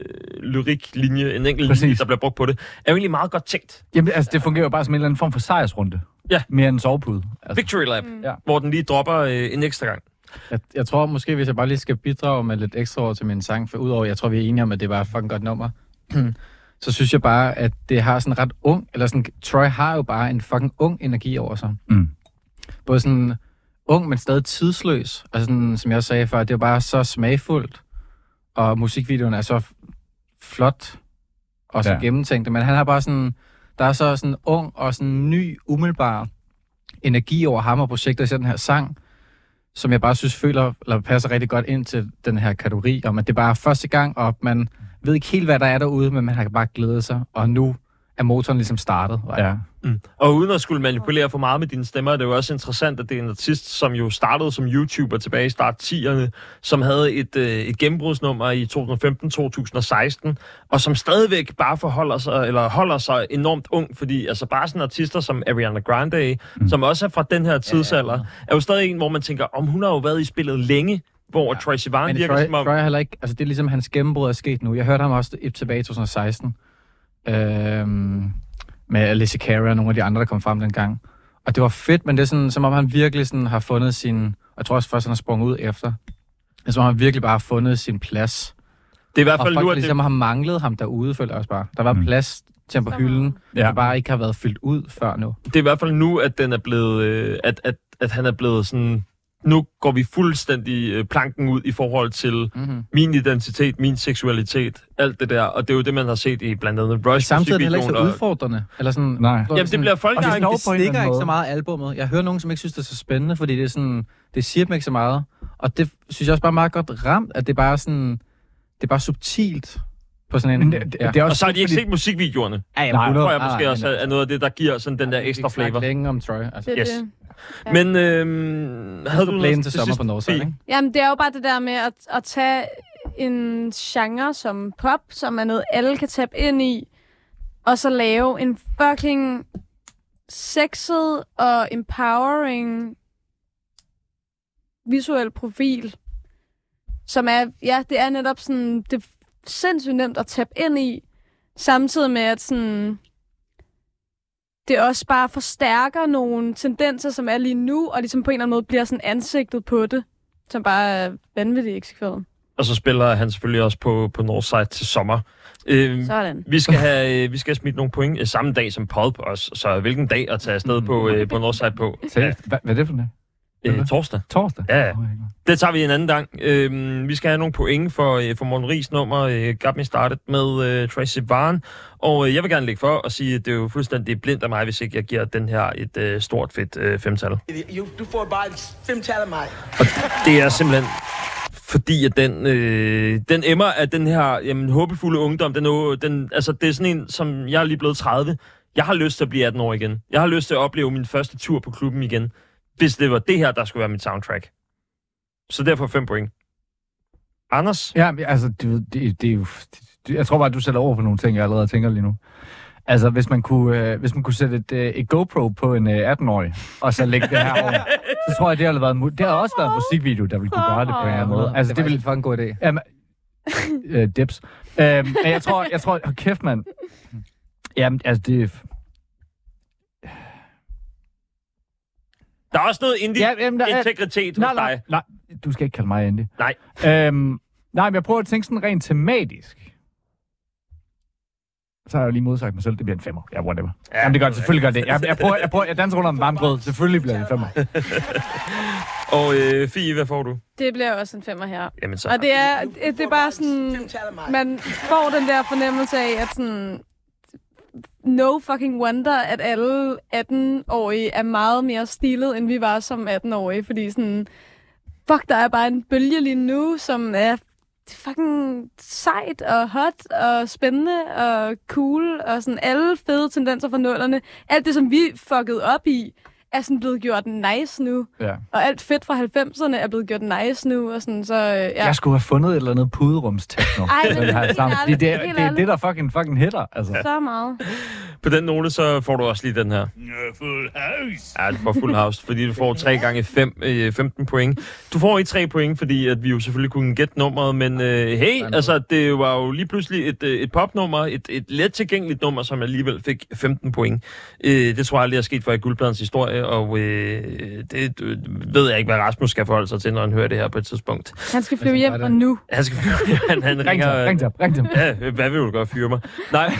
lyriklinje, en enkelt Præcis. linje, der bliver brugt på det, er jo egentlig meget godt tænkt. Jamen, altså, det fungerer jo bare som en eller anden form for sejrsrunde. Ja. Mere end en sovepude. Altså, Victory Lap, Mm. Ja. hvor den lige dropper øh, en ekstra gang. Jeg, jeg tror måske, hvis jeg bare lige skal bidrage med lidt ekstra ord til min sang, for udover, jeg tror, vi er enige om, at det var et fucking godt nummer, så synes jeg bare, at det har sådan ret ung, eller sådan, Troy har jo bare en fucking ung energi over sig. Mm. Både sådan ung, men stadig tidsløs. Og sådan, som jeg sagde før, det er bare så smagfuldt, og musikvideoen er så flot og så Ja. gennemtænkt. Men han har bare sådan, der er så sådan ung og sådan ny, umiddelbar energi over ham og projektet, især den her sang, som jeg bare synes føler, eller passer rigtig godt ind til den her kategori, om at det bare er første gang, og man ved ikke helt, hvad der er derude, men man har bare glædet sig, og nu er motoren ligesom startet. Ja. Mm. Og uden at skulle manipulere for meget med dine stemmer, er det jo også interessant, at det er en artist, som jo startede som YouTuber tilbage i start 10'erne, som havde et, øh, et gennembrudsnummer i 2015-2016, og som stadigvæk bare forholder sig, eller holder sig enormt ung, fordi altså bare sådan artister som Ariana Grande, mm. som også er fra den her tidsalder, ja, ja. er jo stadig en, hvor man tænker, om hun har jo været i spillet længe, hvor ja. Troye Sivan virker Troy, som om... Troy er heller ikke, altså det er ligesom hans gennembrud er sket nu. Jeg hørte ham også tilbage i 2016, øhm, med Alicia Cara og nogle af de andre, der kom frem dengang. Og det var fedt, men det er sådan, som om han virkelig sådan har fundet sin, og jeg tror også først, han har sprunget ud efter. Det er som om han virkelig bare har fundet sin plads. Det er i hvert Og fald folk nu, at ligesom det, har manglet ham derude, føler jeg også bare. Der var Mm. plads til ham på hylden, Ja. der bare ikke har været fyldt ud før nu. det er i hvert fald nu, at den er blevet, øh, at, at, at han er blevet sådan, nu går vi fuldstændig øh, planken ud i forhold til Mm-hmm. min identitet, min seksualitet, alt det der. Og det er jo det, man har set i blandt andet Rush Samtidig er det heller ikke så udfordrende. Eller sådan, Nej. Jamen, det bliver folk, det ikke... det stikker ikke så meget albummet. Jeg hører nogen, som ikke synes, det er så spændende, fordi det er sådan, det siger dem ikke så meget. Og det synes jeg også bare meget godt ramt, at det bare er sådan, det er bare subtilt på sådan en... Men det, det, det er også Og så har de ikke fordi- set musikvideoerne. ja, ja, Nej, Det tror jeg nej, måske nej, også er er noget af det, der giver sådan den der Vi ekstra flavor. længe om Troy. Altså. Det er Yes. det. Ja. Men øhm, havde du Planen til sommer på Northside, ikke? Jamen, det er jo bare det der med at, at tage en genre som pop, som er noget, alle kan tabe ind i, og så lave en fucking sexet og empowering visuel profil, som er, ja, det er netop sådan, det sindssygt nemt at tabe ind i, samtidig med at sådan, det også bare forstærker nogle tendenser, som er lige nu, og ligesom på en eller anden måde bliver sådan ansigtet på det, som bare er vanvittigt eksekveret. Og så spiller han selvfølgelig også på, på Northside til sommer. Øh, Sådan. vi skal have øh, vi skal have smidt nogle point øh, samme dag som Pulp også. Så hvilken dag at tage afsted på, øh, på Northside på? Seriøst? Hvad, hvad er det for det? Øh, torsdag. Torsdag? Ja. Det tager vi en anden gang. Øhm, vi skal have nogle point for, øh, for Morten Ries nummer, øh, Got Me Started med øh, Tracy Barn. Og øh, jeg vil gerne lægge for og sige, at det er jo fuldstændig blindt af mig, hvis ikke jeg giver den her et øh, stort fedt øh, femtal. Du får bare et femtal af mig. Og det er simpelthen fordi, at den, øh, den emmer af den her jamen, håbefulde ungdom, den, er, den, altså, det er sådan en, som jeg er lige blevet 30. Jeg har lyst til at blive 18 år igen. Jeg har lyst til at opleve min første tur på klubben igen, hvis det var det her, der skulle være mit soundtrack. Så derfor 5 point. Anders? Ja, men altså, det, det, det er jo... Det, jeg tror bare, du sætter over på nogle ting, jeg allerede tænker lige nu. Altså, hvis man kunne, øh, hvis man kunne sætte et, øh, et GoPro på en øh, 18-årig, og så lægge det her over, så tror jeg, det har været, mu- det har også været en musikvideo, der ville kunne gøre det på en eller anden måde. Altså, det, vil, for en god idé. Jamen, øh, dips. Øhm, men jeg tror, jeg tror, hold kæft, mand. Jamen, altså, det... Der er også noget indi- Ja, jamen, der er- integritet Nej, hos nej, dig. nej, du skal ikke kalde mig Andy. Nej. Øhm, nej, men jeg prøver at tænke sådan rent tematisk. Så har jeg jo lige modsagt mig selv, det bliver en femmer. Ja, whatever. Ja, Jamen, det gør det, selvfølgelig gør det. Jeg, jeg, prøver, jeg, prøver, jeg danser rundt om varmgrød. Selvfølgelig bliver det en femmer. Og øh, Fie, hvad får du? Det bliver også en femmer her. Jamen så. Og det er, det er bare sådan, man får den der fornemmelse af, at sådan, no fucking wonder, at alle 18-årige er meget mere stilet, end vi var som 18-årige, fordi sådan, fuck, der er bare en bølge lige nu, som er fucking sejt og hot og spændende og cool og sådan alle fede tendenser fra nullerne. Alt det, som vi fuckede op i, er sådan blevet gjort nice nu. Ja. Og alt fedt fra 90'erne er blevet gjort nice nu, og sådan, så øh, ja. Jeg skulle have fundet et eller andet puderumstekno. Ej, men det helt sammen. Fordi det, er, det er det, der fucking, fucking hitter. Altså. Så meget. På den note, så får du også lige den her. Full house. Ja, du får fuld house, fordi du får 3 gange 5, øh, 15 point. Du får ikke 3 point, fordi at vi jo selvfølgelig kunne gætte nummeret, men øh, hey, altså det var jo lige pludselig et, øh, et popnummer, et, et let tilgængeligt nummer, som alligevel fik 15 point. Øh, det tror jeg aldrig er sket for i Guldpladens historie, og øh, det øh, ved jeg ikke, hvad Rasmus skal forholde sig til, når han hører det her på et tidspunkt. Han skal flyve hjem, og nu. Han skal han, han Ring ringer... ham, ring til ring til. Ja, hvad vil du gøre, fyre mig? Nej,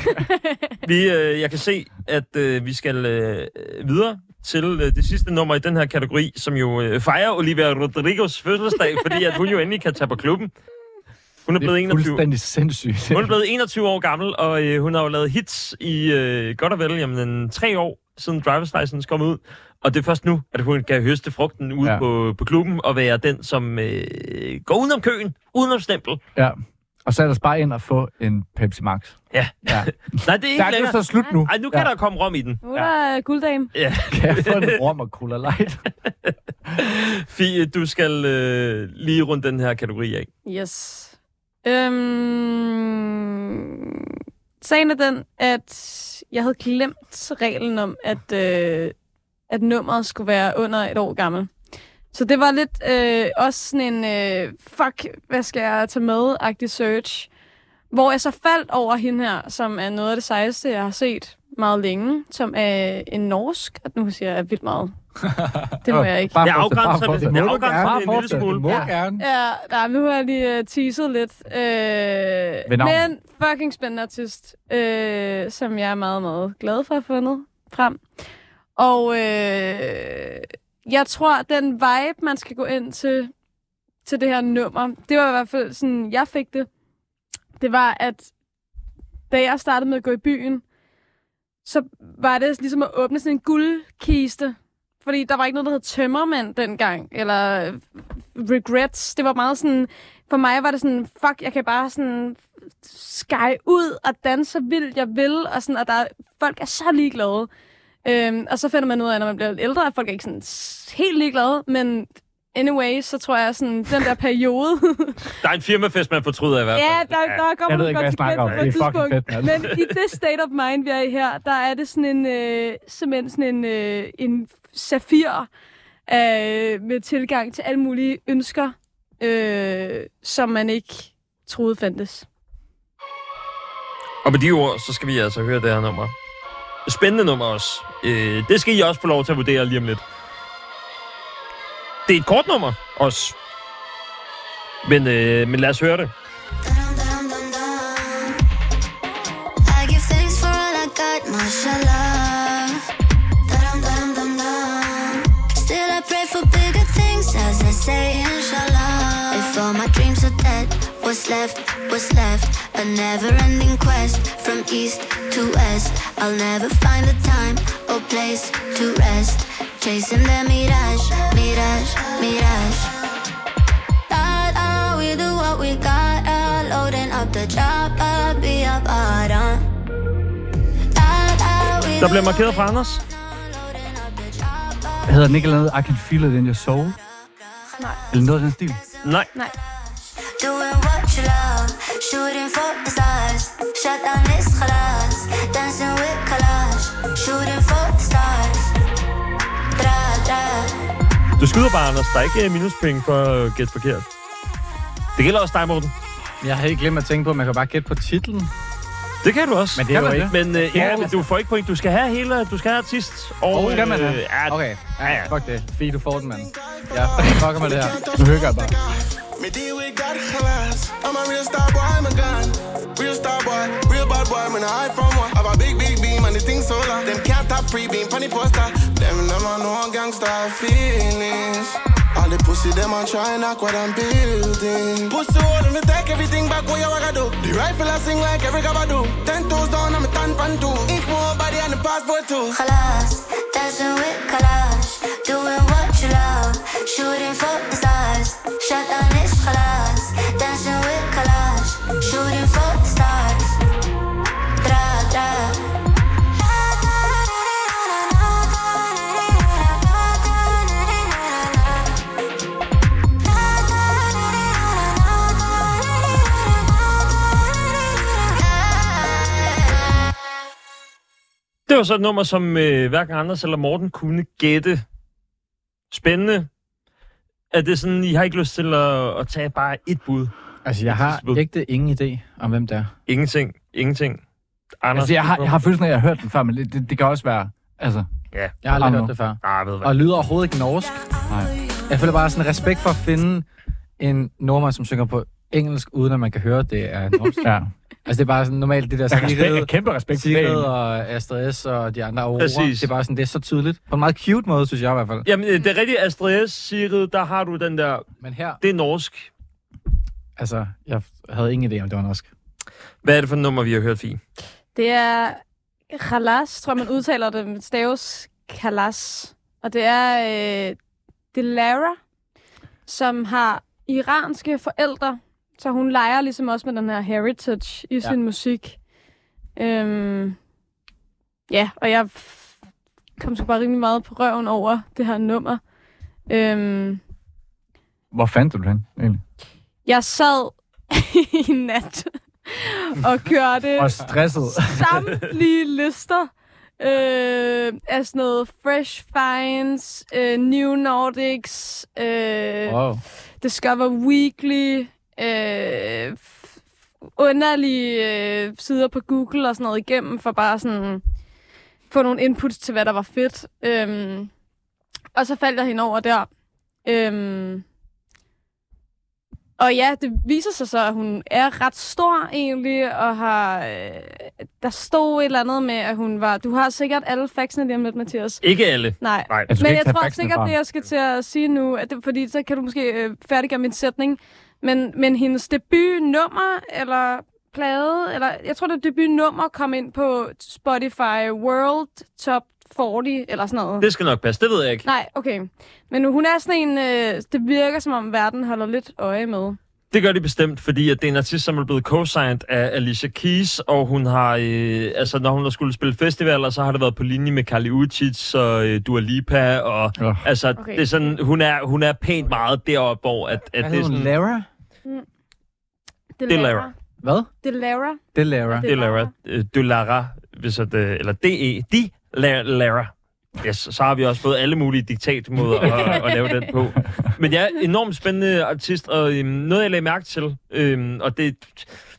vi, øh, jeg kan se, at øh, vi skal øh, videre til øh, det sidste nummer i den her kategori, som jo øh, fejrer Olivia Rodrigos fødselsdag, fordi at hun jo endelig kan tage på klubben. Hun er Det blevet er 21. fuldstændig sindssygt. Hun er blevet 21 år gammel, og øh, hun har jo lavet hits i øh, godt og vel jamen, en, tre år siden Driver's License kom ud. Og det er først nu, at hun kan høste frugten ude Ja. på, på klubben og være den, som øh, går udenom køen, udenom stempel. Ja. Og så er der bare ind og få en Pepsi Max. Ja. ja. Nej, det er ikke Der er længere. så slut nu. Ej, nu kan ja. der komme rom i den. Nu er der gulddame. Ja. Kan jeg få en rom og Cola Light? Fie, du skal øh, lige rundt den her kategori af. Yes. Øhm, sagen er den, at jeg havde glemt reglen om, at, øh, at nummeret skulle være under et år gammel. Så det var lidt øh, også sådan en, øh, fuck, hvad skal jeg tage med-agtig search. Hvor jeg så faldt over hende her, som er noget af det sejeste, jeg har set meget længe, som er en norsk, at nu siger jeg vildt meget. Det må jeg ikke. Bare Jeg afgrænser det. Jeg afgrænser det en lille smule. Må Ja. gerne. Ja, nej, nu har jeg lige uh, teaset lidt. Navn. men fucking spændende artist, øh, som jeg er meget, meget glad for at have fundet frem. Og øh, jeg tror, den vibe, man skal gå ind til, til det her nummer, det var i hvert fald sådan, jeg fik det. Det var, at da jeg startede med at gå i byen, så var det ligesom at åbne sådan en guldkiste. Fordi der var ikke noget, der hed tømmermand dengang, eller øh, regrets. Det var meget sådan, for mig var det sådan, fuck, jeg kan bare sådan sky ud og danse så vildt jeg vil, og sådan, og der, er- folk er så ligeglade. Øhm, og så finder man ud af, når man bliver ældre, at folk er ikke sådan helt ligeglade, men anyway, så tror jeg sådan, den der periode, Der er en firmafest, man fortryder i hvert fald. Ja, der, der kommer Jeg ved ikke, hvad jeg godt til snakker om. Det er fucking fedt. Men i det state of mind, vi er i her, der er det sådan en, øh, simpelthen sådan en, øh, en safir øh, med tilgang til alle mulige ønsker, øh, som man ikke troede fandtes. Og med de ord, så skal vi altså høre det her nummer. Spændende nummer også. Øh, det skal I også få lov til at vurdere lige om lidt. Det er et kort nummer også. Men, øh, men lad os høre det. I give thanks for all I got, mashallah. Dum, dum, dum, dum. Still, I pray for bigger things as I say, inshallah. If all my dreams are dead, what's left, what's left? A never ending quest from east to west. I'll never find the time or place to rest. Chasing the mirage, mirage, mirage. Thought, oh, we do what we got, uh, loading up the chopper, be up bottom. Der bliver markeret fra Anders. Hedder den ikke eller andet, I can feel it in your soul? Nej. Eller noget af den stil? Nej. Nej. Doing what you love, shooting for the stars. Shut down this class, dancing Du skyder bare, Anders. Der er ikke øh, minuspenge for at gætte forkert. Det gælder også dig, Morten. Jeg havde ikke glemt at tænke på, at man kan bare gætte på titlen. Det kan du også. Men det er jo ikke... Men øh, ja, men du får ikke point. Du skal have hele, du skal have artist. Og, Oh, skal man have? øh, ja, Okay, ja, ja. fuck det. Fint, du får den, mand. Ja, fuck med det her. Nu hygger jeg bare. Me deal with God class. I'm a real star boy, I'm a gun. Real star boy, real bad boy, man, I from one. Have a big, big beam and the thing solar. Them can't top pre-beam, funny poster. Them, them, I know gangster feelings. All the pussy, them, I try knock what I'm building. Pussy hole, me take everything back, what you wanna do? The rifle, I sing like every gabba do. Ten toes down, I'm a tan pan too. Ink more body and the passport too. Khalas, dancing with collage. Doing what you love, shooting for the stars. Shut down this khalas, dancing with collage. Shooting for the stars. Det var så et nummer, som øh, hverken Anders eller Morten kunne gætte. Spændende. Er det sådan, I har ikke lyst til at, at tage bare et bud? Altså, jeg har ægte ingen idé om, hvem det er. Ingenting. Ingenting. Anders, Altså, jeg har, jeg har følelsen af, at jeg har hørt den før, men det, det, det kan også være... Altså, Ja. Jeg har aldrig hørt det før. Ah, ved. Og lyder overhovedet ikke norsk. nej. Jeg føler bare sådan respekt for at finde en nordmand, som synger på engelsk, uden at man kan høre, at det er norsk. Ja. Altså, det er bare sådan normalt det der Jeg respekt, kæmpe respekt Sigrid det. og Astrid S. og de andre Aurora. Præcis. Det er bare sådan, det er så tydeligt. På en meget cute måde, synes jeg i hvert fald. Jamen, øh, det er rigtigt, Astrid S. Sigrid, der har du den der... Men her, Det er norsk. altså, jeg havde ingen idé om, det var norsk. Hvad er det for nummer, vi har hørt, Fie? Det er Khalas, tror jeg, man udtaler det med staves Khalas. Og det er øh, Delara, som har iranske forældre. Så hun leger ligesom også med den her heritage i ja. sin musik. Øhm, ja, og jeg kom sgu bare rimelig meget på røven over det her nummer. Øhm, Hvor fandt du den egentlig? jeg sad i nat og kørte Og stresset. samtlige lister øh, af sådan noget Fresh Finds, øh, New Nordics, øh, Wow. Discover Weekly, øh, underlige øh, sider på Google og sådan noget igennem, for bare sådan få nogle inputs til, hvad der var fedt. Øhm, og så faldt jeg hende over der. Øhm, og ja, det viser sig så, at hun er ret stor egentlig, og har... Øh, der stod et eller andet med, at hun var... Du har sikkert alle faxene lige om lidt, Mathias. Ikke alle. Nej. Nej. Altså, Men jeg tror sikkert, fra. det jeg skal til at sige nu, at det, fordi så kan du måske øh, færdiggøre min sætning. Men, men hendes debutnummer, eller plade, eller jeg tror, det debutnummer kom ind på Spotify World Top 40, eller sådan noget. Det skal nok passe. Det ved jeg ikke. Nej, okay. Men hun er sådan en, øh, det virker som om verden holder lidt øje med. Det gør de bestemt, fordi at det er en artist, som er blevet co-signed af Alicia Keys, og hun har, øh, altså når hun har skulle spille festivaler, så har det været på linje med Kali Uchis og øh, Dua Lipa, og Oh. altså, Okay. det er sådan, hun er, hun er pænt meget deroppe, hvor at, at Hvad det er sådan... Lara? Det Det er Lara. Hvad? Det er Lara. Det er Lara. Det er Lara. øh, De Lara, hvis at, øh, eller D-E, De La- Lara. Yes, så har vi også fået alle mulige diktatmåder at, at lave den på. Men jeg ja, enormt spændende artist, og øhm, noget, jeg lagde mærke til, øhm, og det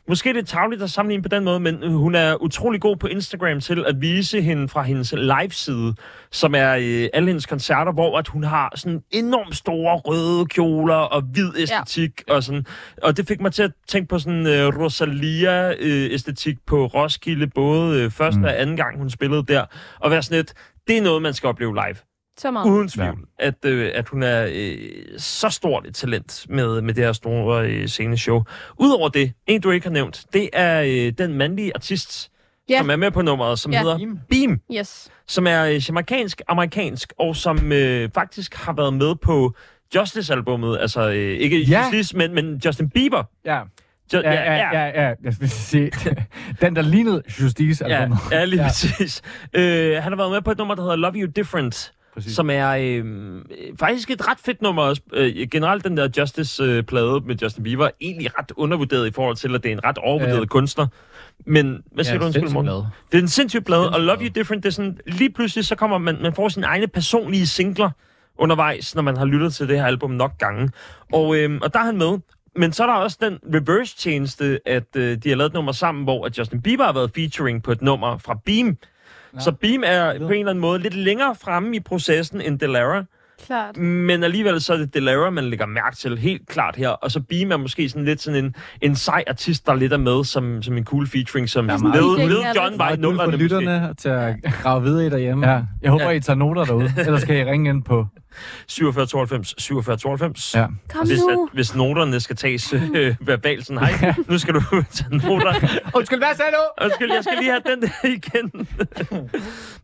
måske det er tavligt at sammenligne på den måde, men hun er utrolig god på Instagram til at vise hende fra hendes live-side, som er øh, alle hendes koncerter, hvor at hun har sådan enormt store røde kjoler og hvid æstetik ja. og sådan. Og det fik mig til at tænke på sådan øh, Rosalia-æstetik på Roskilde, både øh, første Mm. og anden gang, hun spillede der, og være sådan lidt, det er noget, man skal opleve live. Så meget. Uden tvivl, ja. at, øh, at hun er øh, så stort et talent med, med det her store øh, sceneshow. Udover det, en du ikke har nævnt, det er øh, den mandlige artist, Ja. som er med på nummeret, som Ja. hedder Beam. Beam, Yes. som er øh, jamaikansk-amerikansk, og som øh, faktisk har været med på Justice-albummet. Altså øh, ikke Ja. Justice, men, men Justin Bieber. Ja, Jo, ja, ja, ja, ja. Jeg vil sige, den der lignede Justice Ja, ja, lige Ja. ja. præcis. Øh, han har været med på et nummer, der hedder Love You Different, Præcis. som er øh, øh, faktisk et ret fedt nummer også. Øh, generelt den der Justice-plade med Justin Bieber er egentlig ret undervurderet i forhold til, at det er en ret overvurderet Ja. kunstner. Men hvad siger Ja, du, undskyld, Morten? Det er en sindssyg plade, og Love. You Different, det er sådan, lige pludselig så kommer man, man får sine egne personlige singler undervejs, når man har lyttet til det her album nok gange. Og, øh, og der er han med. Men så er der også den reverse-tjeneste, at øh, de har lavet et nummer sammen, hvor at Justin Bieber har været featuring på et nummer fra Beam. Ja. Så Beam er på en eller anden måde lidt længere fremme i processen end Delara, Klart. men alligevel så er det Delara, man lægger mærke til helt klart her. Og så Beam er måske sådan lidt sådan en, en sej artist, der lidt er med som, som en cool featuring, som DJ Lil er John lidt- var i nullerne måske. lytterne til at grave videre i derhjemme. Ja, jeg håber, Ja. I tager noter derude. Ellers kan I ringe ind på... 4792, 4792. Ja. Kom Hvis, nu. at, hvis noterne skal tages øh, verbalt, sådan, hej, nu skal du tage noter. Undskyld, hvad sagde du? Undskyld, jeg skal lige have den der igen.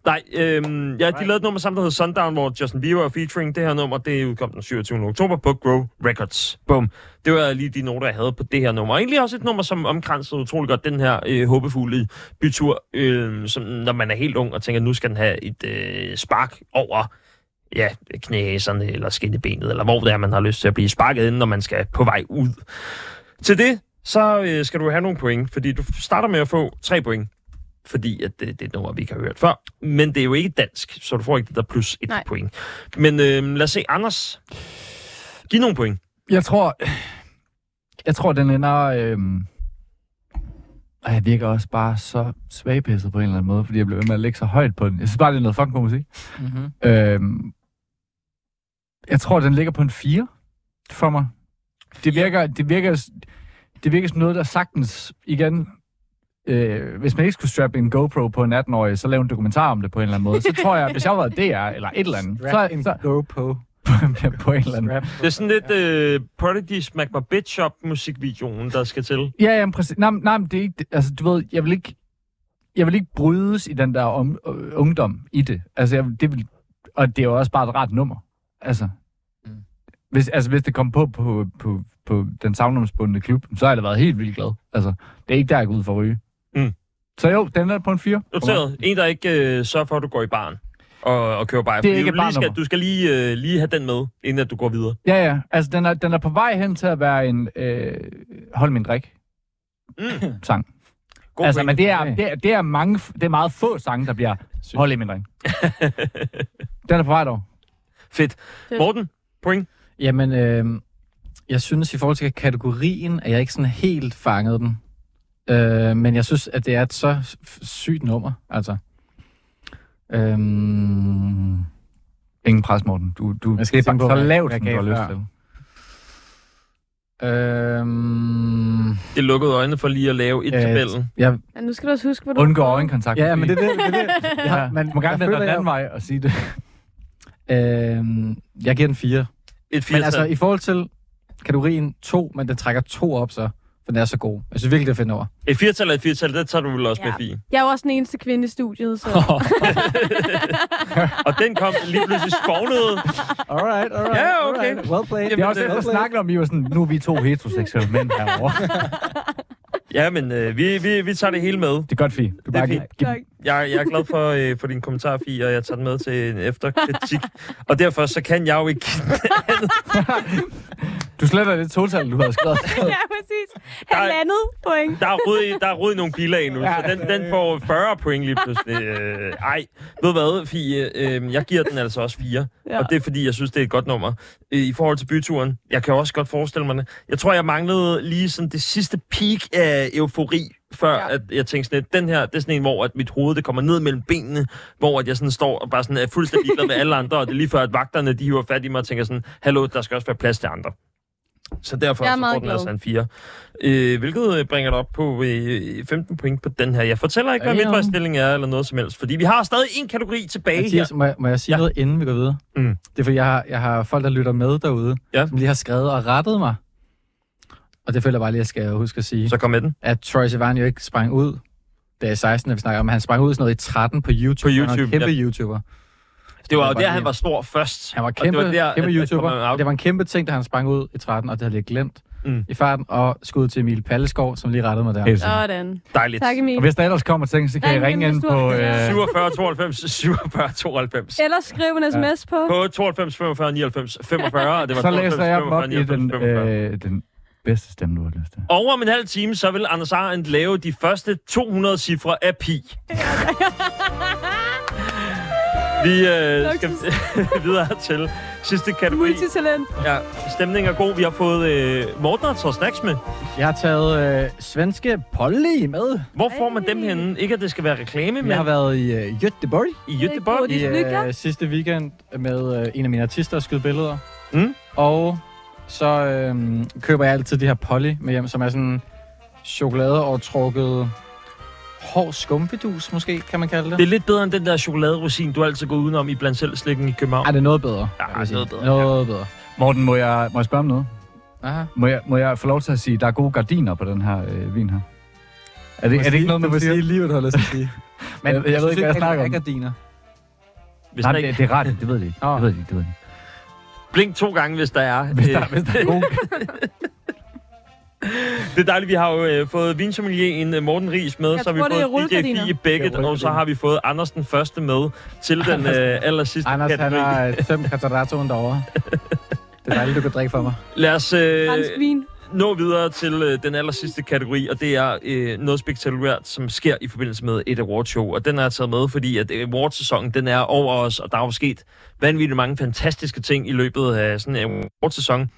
Nej, øhm, ja, de lavede et nummer sammen, der hedder Sundown, hvor Justin Bieber er featuring. Det her nummer, det udkom den 27. oktober på Grow Records. Boom. Det var lige de noter, jeg havde på det her nummer. Og egentlig også et nummer, som omkransede utrolig godt den her øh, håbefulde bytur, øh, som når man er helt ung og tænker, nu skal den have et øh, spark over ja, knæserne eller skinnebenet, eller hvor det er, man har lyst til at blive sparket ind, når man skal på vej ud. Til det, så øh, skal du have nogle point, fordi du starter med at få tre point, fordi at det, det er et nummer, vi ikke har hørt før. Men det er jo ikke dansk, så du får ikke det der plus et Nej. point. Men øh, lad os se, Anders, giv nogle point. Jeg tror... Jeg tror, den ender... Øhm... Ej, jeg virker også bare så svagpisset på en eller anden måde, fordi jeg blev ved med at lægge så højt på den. Jeg synes bare, det er noget fucking god musik. Mm-hmm. Øhm... Jeg tror, den ligger på en 4 for mig. Det virker, det virker, det virker som noget, der sagtens igen... Øh, hvis man ikke skulle strappe en GoPro på en 18-årig, så lave en dokumentar om det på en eller anden måde. Så tror jeg, hvis jeg var DR eller et eller andet, så, en så go på. på en eller anden Strap. Det er sådan lidt øh, Prodigy Smack My Bitch Up musikvideoen, der skal til. Ja, ja, præcis. Nej, nej, det er ikke... Altså, du ved, jeg vil ikke... Jeg vil ikke brydes i den der om, øh, ungdom i det. Altså, jeg, vil- det vil, og det er jo også bare et rart nummer. Altså, Mm. hvis, altså, hvis det kom på på, på, på den savnomsbundne klub, så har jeg da været helt vildt glad. Altså, det er ikke der, jeg går ud for at ryge. Mm. Så jo, den er på en 4. Noteret. En, der ikke øh, sørger for, at du går i barn og, og kører bare. Det er Fordi ikke lige skal. Du skal lige, øh, lige have den med, inden at du går videre. Ja, ja. Altså, den er, den er på vej hen til at være en øh, hold min drik Mm. sang. God altså, men det er, det, er, det, er mange, det er meget få sange, der bliver hold i min ring. Den er på vej dog. Fedt. Fedt. Morten, point. Jamen, øh, jeg synes i forhold til kategorien, at jeg ikke sådan helt fanget den. Øh, men jeg synes, at det er et så sygt nummer, altså. Øhm, Ingen pres, Morten. Du, du, Jeg skal det er tænke bare på, så lavt, som jeg du har lyst til. øhm, Det lukkede øjnene for lige at lave et Øh, tabellen. jeg, Ja, nu skal du også huske, hvad du Undgå øjenkontakt. ja, men det er det. det, er det. Ja, Ja, man må gerne jeg vende den jeg- anden vej og sige det. Øhm, jeg giver den fire. Et Men firtal. altså, i forhold til kategorien to, men den trækker to op så, for den er så god. Jeg synes virkelig, det er fedt over. Et firtal er et firtal, det tager du vel også Ja. med, Fie. Jeg er jo også den eneste kvinde i studiet, så... Og den kom lige pludselig skovnede. Alright, alright. Ja, okay. alright. Well played. Det er også det- efter snakken om, I var sådan, nu er vi to heteroseksuelle mænd herovre. Ja, men øh, vi, vi, vi tager det hele med. Det er godt, Fie. Du Det er bare fint. giv-. Jeg, jeg er glad for, øh, for din kommentar, Fie, og jeg tager den med til en efterkritik. og derfor så kan jeg jo ikke Du sletter det total, du har skrevet. ja, præcis. Halvandet point. Der er rod i, der er rod i nogle bilag nu, Ja. så den, den får 40 point lige pludselig. Øh, ej, ved du hvad, Fie? Øh, jeg giver den altså også 4. Ja. Og det er, fordi jeg synes, det er et godt nummer. Øh, I forhold til byturen, jeg kan også godt forestille mig det. Jeg tror, jeg manglede lige sådan det sidste peak af eufori, før Ja. at jeg tænkte sådan lidt, den her, det er sådan en, hvor at mit hoved det kommer ned mellem benene, hvor at jeg sådan står og bare sådan er fuldstændig ligeglad med alle andre, og det er lige før, at vagterne, de hiver fat i mig og tænker sådan, hallo, der skal også være plads til andre. Så derfor Jeg er så får den glad. altså en 4. Øh, hvilket øh, bringer det op på øh, 15 point på den her. Jeg fortæller ikke, hvad Ja. midtvejsstillingen er, eller noget som helst, fordi vi har stadig en kategori tilbage her. Mathias, må jeg, må jeg sige ja. noget, inden vi går videre? Mm. Det er, fordi jeg har, jeg har folk, der lytter med derude, Ja. som lige har skrevet og rettet mig. Og det føler jeg bare lige, jeg skal huske at sige. Så kom med den. At Troy Sivan jo ikke sprang ud, da i 16, vi snakker om. Han sprang ud i sådan noget i 13 på YouTube. På Han var YouTube, en kæmpe ja. YouTuber. Det var jo der, han var stor først. Han var kæmpe, det var der, kæmpe YouTuber. det var en kæmpe ting, da han sprang ud i 13, og det havde jeg glemt Mm. i farten. Og skud til Emil Palleskov, som lige rettede mig der. Sådan. Dejligt. Tak, Emil. Og hvis der ellers kommer ting, så kan I Ring ringe ind, på... Øh, 47 92 47 92. Eller skriv en sms på. På 92 45 99 45, og det var så 92, læser jeg dem op 45, i den, 45. øh, den bedste stemme, du har lyst til. Over om en halv time, så vil Anders Arendt lave de første 200 cifre af pi. Vi øh, skal videre til sidste kategori. Multitalent. Ja, stemningen er god. Vi har fået øh, Morten har taget snacks med. Jeg har taget øh, svenske Polly med. Hvor får man dem henne? Ikke, at det skal være reklame, men Jeg har været i øh, Göteborg i Göteborg. I øh, sidste weekend med øh, en af mine artister og skyde billeder. Mm. Og så øh, køber jeg altid de her Polly med hjem, som er sådan chokoladeovertrukket hård skumfidus, måske, kan man kalde det. Det er lidt bedre end den der chokoladerosin, du altid går udenom i blandt selv slikken i København. Ej, det er noget bedre. Ja, jeg vil sige. noget bedre, Noget bedre. Morten, må jeg, må jeg spørge om noget? Aha. Må jeg, må jeg få lov til at sige, at der er gode gardiner på den her øh, vin her? Er det, er det ikke noget, man må sige lige, hvad du har lyst til at sige. Jeg- jeg ved ikke, hvad jeg snakker om. er gardiner. Hvis Nej, der det, ikke... det er ret. Det ved de ikke. Nå. Det ved de ikke. Det ved de. ikke. Blink to gange, hvis der er. Hvis der, Øh, hvis der er gode... Det er dejligt, vi har jo øh, fået vinsommelieren øh, Morten Ries med, Jeg så har vi fået DJ. Fie er og så har vi fået Anders den første med til den øh, aller sidste Anders, han kategori. har øh, tømt kataratoen derovre. Det er dejligt, du kan drikke for mig. Lad os øh, Fransk vin. Nå videre til øh, den aller sidste kategori, og det er øh, noget spektakulært, som sker i forbindelse med et awardshow. Og den er jeg taget med, fordi at awardsæsonen, den er over os, og der er jo sket vanvittigt mange fantastiske ting i løbet af sådan en awardsæson.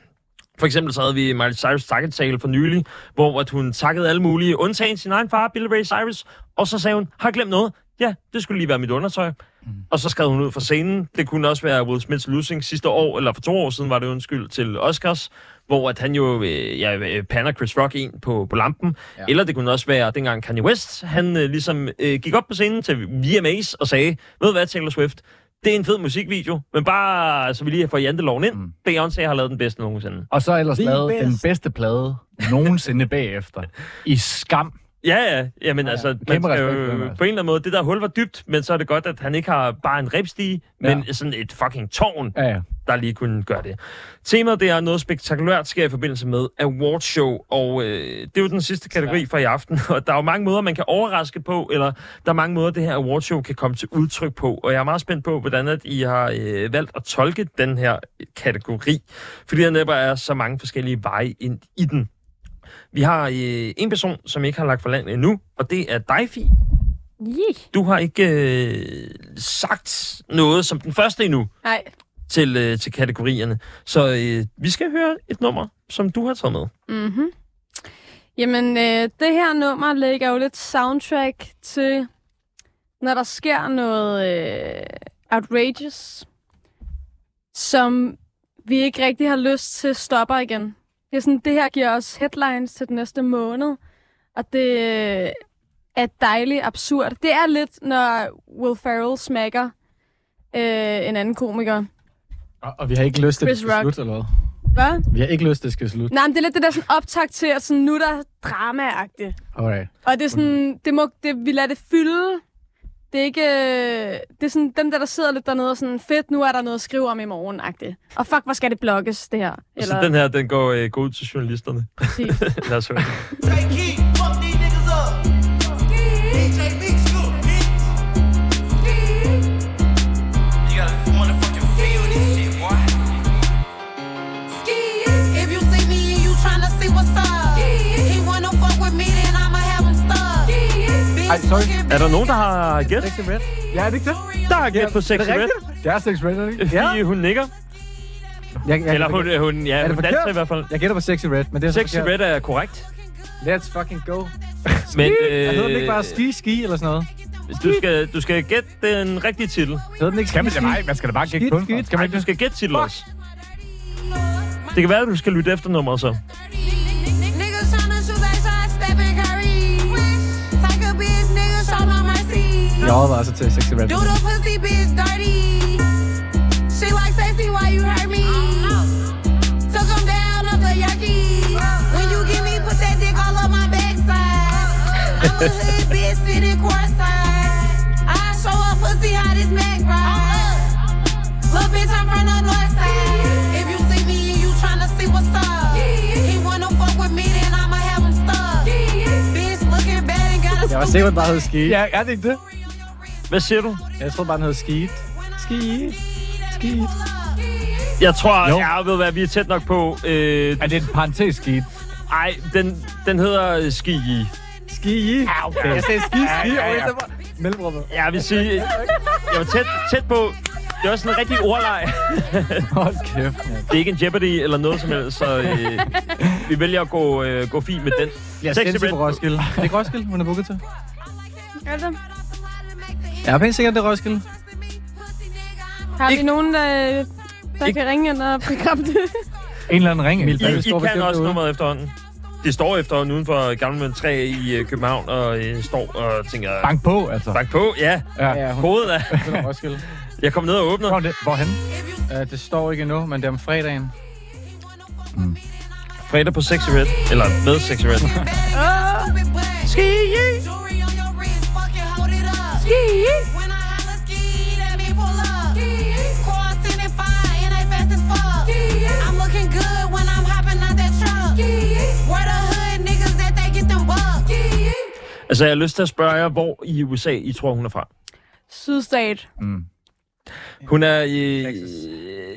For eksempel så havde vi Miley Cyrus takketale for nylig, hvor at hun takkede alle mulige, undtagen sin egen far, Billy Ray Cyrus, og så sagde hun, har glemt noget? Ja, det skulle lige være mit undertøj. Mm. Og så skrev hun ud fra scenen. Det kunne også være Will Smiths losing sidste år, eller for to år siden var det undskyld til Oscars, hvor at han jo øh, ja, øh, pander Chris Rock ind på, på lampen. Ja. Eller det kunne også være dengang Kanye West, han øh, ligesom øh, gik op på scenen til VMAs og sagde, ved du hvad Taylor Swift, det er en fed musikvideo, men bare så vi lige får janteloven ind. Mm. Beyoncé har lavet den bedste nogensinde. Og så ellers The lavet den best. bedste plade nogensinde bagefter. I skam. Ja, ja. Jamen, ja, altså, man skal jo, den, på en altså. eller anden måde, det der hul var dybt, men så er det godt, at han ikke har bare en ribstige, Ja. men sådan et fucking tårn, Ja, ja. der lige kunne gøre det. Temaet, det er noget spektakulært sker i forbindelse med awardshow, og øh, det er jo den sidste kategori for i aften, og der er jo mange måder, man kan overraske på, eller der er mange måder, det her awardshow kan komme til udtryk på, og jeg er meget spændt på, hvordan at I har øh, valgt at tolke den her kategori, fordi der netop er så mange forskellige veje ind i den. Vi har øh, en person, som ikke har lagt for land endnu, og det er dig, Fie. Yeah. Du har ikke øh, sagt noget som den første endnu Nej. til, øh, til kategorierne. Så øh, vi skal høre et nummer, som du har taget med. Mm-hmm. Jamen, øh, det her nummer lægger jo lidt soundtrack til, når der sker noget øh, outrageous, som vi ikke rigtig har lyst til stopper igen. Det, er sådan, det her giver os headlines til den næste måned, og det øh, er dejligt absurd. Det er lidt, når Will Ferrell smækker øh, en anden komiker. Og, og vi har ikke lyst til, at det skal slutte, eller hvad? Hvad? Vi har ikke lyst til, at det skal slutte. Nej, men det er lidt det der sådan optag til, at sådan, nu er der drama-agtigt. Alright. Og det er sådan, det må, det, vi lader det fylde. Det er ikke, øh, det er sådan, dem der, der sidder lidt dernede og sådan, fedt, nu er der noget at skrive om i morgen -agtigt. Og fuck, hvor skal det blogges, det her? Eller... Så den her, den går, øh, går ud til journalisterne. præcis. Lad os høre. Ej, sorry. Er der nogen, der har gæt? Sexy Red? Ja, er det ikke det? Der har gæt på Sexy Er Red. Det er Sexy Red, er det ikke? Fie, hun nikker. Jeg, jeg, Eller hun, hun, ja, det hun danser i hvert fald. jeg gætter på Sexy Red, men det er Sexy. Red er korrekt. Let's fucking go. Men Jeg hedder den ikke bare øh, Ski Ski eller sådan noget? du, skal, du skal gætte den rigtige titel. Hedder den ikke Skal man Ski det? Ski? Nej, man skal da bare gætte kun. Skal man, du skal gætte titel også. Det kan være, at du skal lytte efter nummeret så. Mercy. Jeg overvejer så til Sexy Red. Do the pussy bitch dirty. She like sexy, why you hurt me? Took him down off the Yerky. When you give me, put that dick all up my backside. I'm a hood bitch sitting courtside. I show up pussy how this Mac ride. Little bitch, I'm from the north side. If you see me and you tryna see what's up, he wanna fuck with me, then I'ma have him stuck. Bitch looking bad and got a Jeg var sikker på, at den bare hed Ski. Ja, er det ikke det? Hvad siger du? Jeg troede bare, den hed Ski. Ski. Ski. Jeg tror, Jo. jeg ved hvad, vi er tæt nok på. Øh, Er det en parentes skidt? ej, den, den hedder øh, Ski. Ski. Ja, okay. Jeg sagde Ski Ski, Ja, ja, og ja. var mellemrummet. Jeg vil sige, jeg var tæt, tæt på. Det er også sådan en rigtig ordleg. Hold kæft, man. Det er ikke en Jeopardy eller noget som helst, så øh, vi vælger at gå, øh, gå fint med den. Jeg er på Roskilde. Er det ikke Roskilde, hun er booket til? Altså, Jeg er pænt sikker, det er Roskilde. har vi Ikke- nogen, der, der Ikke- kan ringe ind og bekræfte det? En eller anden ring. I, I står kan også nummeret efterhånden. Det står efterhånden uden for Gammelmøn 3 i øh, København, og øh, står og tænker... Bank på, altså. Bank på, ja. Ja. Ja, hun Koden er... hun er Roskilde. Jeg kom ned og åbnede. Hvor det? Hvorhen? Uh, det står ikke endnu, men det er om fredagen. Fredag på Sexy Red. Eller med Sexy Red. Ski! Ski! When I holla ski, that mean pull up. Car sitting fine, and they fast as fuck. I'm looking good when I'm hopping out that truck. Where the hood niggas that they get them bucks. Altså, jeg har lyst til at spørge jer, hvor i USA I tror, hun er fra. Sydstat. Hun er i...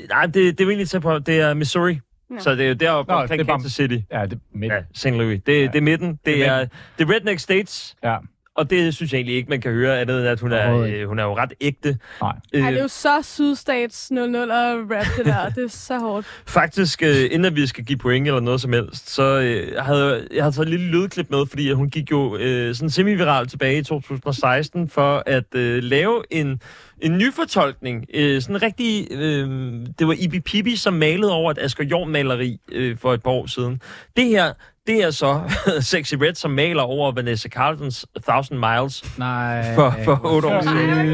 Nej, det, det er jo egentlig på. Det er Missouri. Ja. Så det er jo deroppe Nå, omkring Kansas City. Ja, det er midt. Ja, St. Louis. Det, ja. det er midten. Det, Det er er, det er Redneck States. Ja. Og det synes jeg egentlig ikke, man kan høre andet end, at hun er, øh, hun er jo ret ægte. Nej. Øh, Ej, det er jo så sydstats 00 og rap, det der. Det er så hårdt. Faktisk, øh, inden vi skal give point eller noget som helst, så øh, havde jeg havde taget et lille lydklip med, fordi hun gik jo øh, sådan semi-viral tilbage i 2016 for at øh, lave en, en nyfortolkning. Øh, sådan rigtig, øh, det var Ibi Pibi, som malede over et Asger Jorn-maleri øh, for et par år siden. Det her, det er så Sexy Red, som maler over Vanessa Carltons Thousand Miles Nej. for, for otte år siden.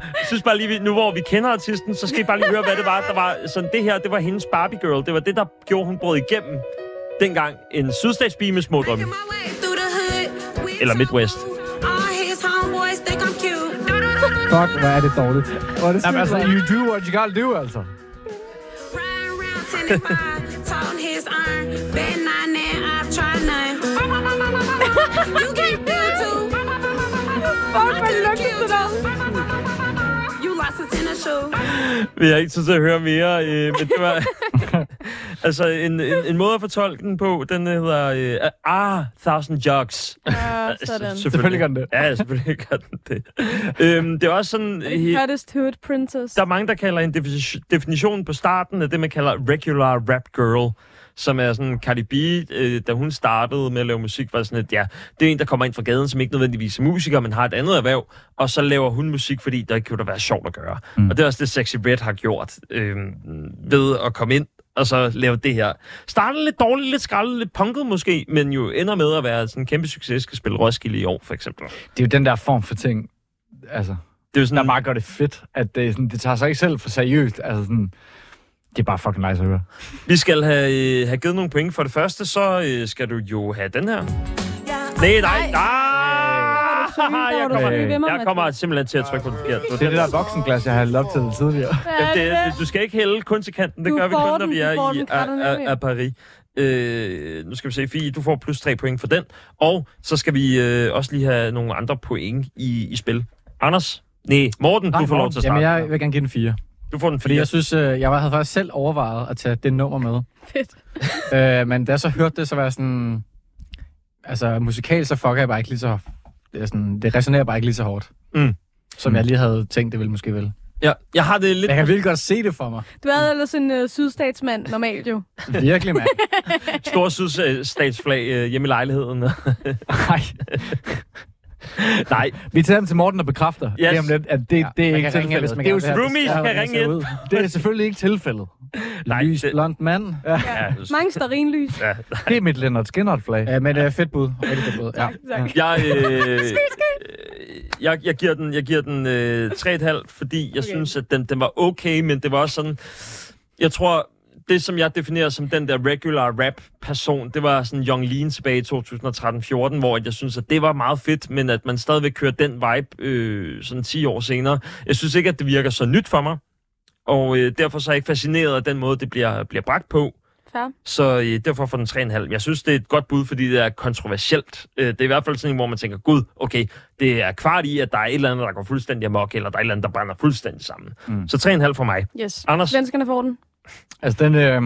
Jeg synes bare lige, nu hvor vi kender artisten, så skal I bare lige høre, hvad det var. Der var sådan, det her, det var hendes Barbie Girl. Det var det, der gjorde, hun brød igennem dengang. En sydstatspige med små drømme. Eller Midwest. Fuck, hvor er det dårligt. Hvor er det Jamen, altså, sygt, you do what you gotta do, altså. Riding around 10 toting his iron. Bet nine and I've tried none. you can't do it too. Fuck, hvad lugter det der? Vi har ikke tid til at høre mere, øh, men det var... altså, en, en, en måde at fortolke den på, den hedder... Øh, ah, Thousand Jugs. Ja, sådan. Selvfølgelig gør den det. Ja, selvfølgelig gør den det. øhm, det er også sådan... Hottest Hood Princess? Der er mange, der kalder en defini- definition på starten af det, man kalder regular rap girl som er sådan Cardi B, øh, da hun startede med at lave musik, var sådan et, ja, det er en, der kommer ind fra gaden, som ikke nødvendigvis er musiker, men har et andet erhverv, og så laver hun musik, fordi der kunne der være sjovt at gøre. Mm. Og det er også det, Sexy Red har gjort, øh, ved at komme ind og så lave det her. Startede lidt dårligt, lidt skraldet, lidt punket måske, men jo ender med at være sådan en kæmpe succes, skal spille Roskilde i år, for eksempel. Det er jo den der form for ting, altså, Det er jo sådan, der bare gør det fedt, at det, sådan, det tager sig ikke selv for seriøst. Altså sådan, det er bare fucking nice at høre. Vi skal have, øh, have givet nogle point. For det første, så øh, skal du jo have den her. Nej, nej, nej! Hvor er Jeg kommer, jeg kommer simpelthen til at trykke på den forkerte. Det er det der voksenglas, jeg har op til tidligere. Ja, det, det, du skal ikke hælde kun til kanten. Det Du gør vi kun, når vi er i a, a, a Paris. Øh, nu skal vi se, Fie, du får plus tre point for den. Og så skal vi øh, også lige have nogle andre point i, i spil. Anders? Nej, Morten, du får lov til at starte. Jamen, jeg vil gerne give den fire. Du får den Fordi jeg synes, øh, jeg havde faktisk selv overvejet at tage det nummer med. Fedt. Øh, men da jeg så hørte det, så var jeg sådan... Altså, musikalt så fucker jeg bare ikke lige så det, er sådan, det resonerer bare ikke lige så hårdt, Mm. som jeg lige havde tænkt, det ville måske vel. Ja, jeg har det lidt... Jeg kan virkelig godt se det for mig. Du er ellers en uh, sydstatsmand normalt jo. Virkelig, mand. Stor sydstatsflag øh, hjemme i lejligheden. Nej. Nej, Vi tager dem til Morten og bekræfter Yes. yes. lidt, at det, Ja, det er ikke ringe, tilfældet. hvis man det, er jo, det. kan hvordan ringe ud. det er selvfølgelig ikke tilfældet. nej. Lys, det- blond mand. Ja, Mange sterinlys. ja. Det er mit Leonard Skinner-flag. Ja, men uh, fedt bud. Rigtig fedt bud. Ja. Tak. Jeg, øh, jeg, jeg giver den, jeg giver den øh, 3,5, fordi jeg. Okay. synes, at den, den var okay, men det var også sådan... Jeg tror, det som jeg definerer som den der regular rap-person, det var sådan Young Lean tilbage i 2013-14, hvor jeg synes, at det var meget fedt, men at man stadigvæk kører den vibe øh, sådan 10 år senere. Jeg synes ikke, at det virker så nyt for mig, og øh, derfor så er jeg ikke fascineret af den måde, det bliver, bliver bragt på. Fair. Så øh, derfor får den 3,5. Jeg synes, det er et godt bud, fordi det er kontroversielt. Øh, det er i hvert fald sådan en, hvor man tænker, gud, okay, det er kvart i, at der er et eller andet, der går fuldstændig amok, eller der er et eller andet, der brænder fuldstændig sammen. Mm. Så 3,5 for mig. Yes. Anders? Svenskerne får den. Altså, den... Øh,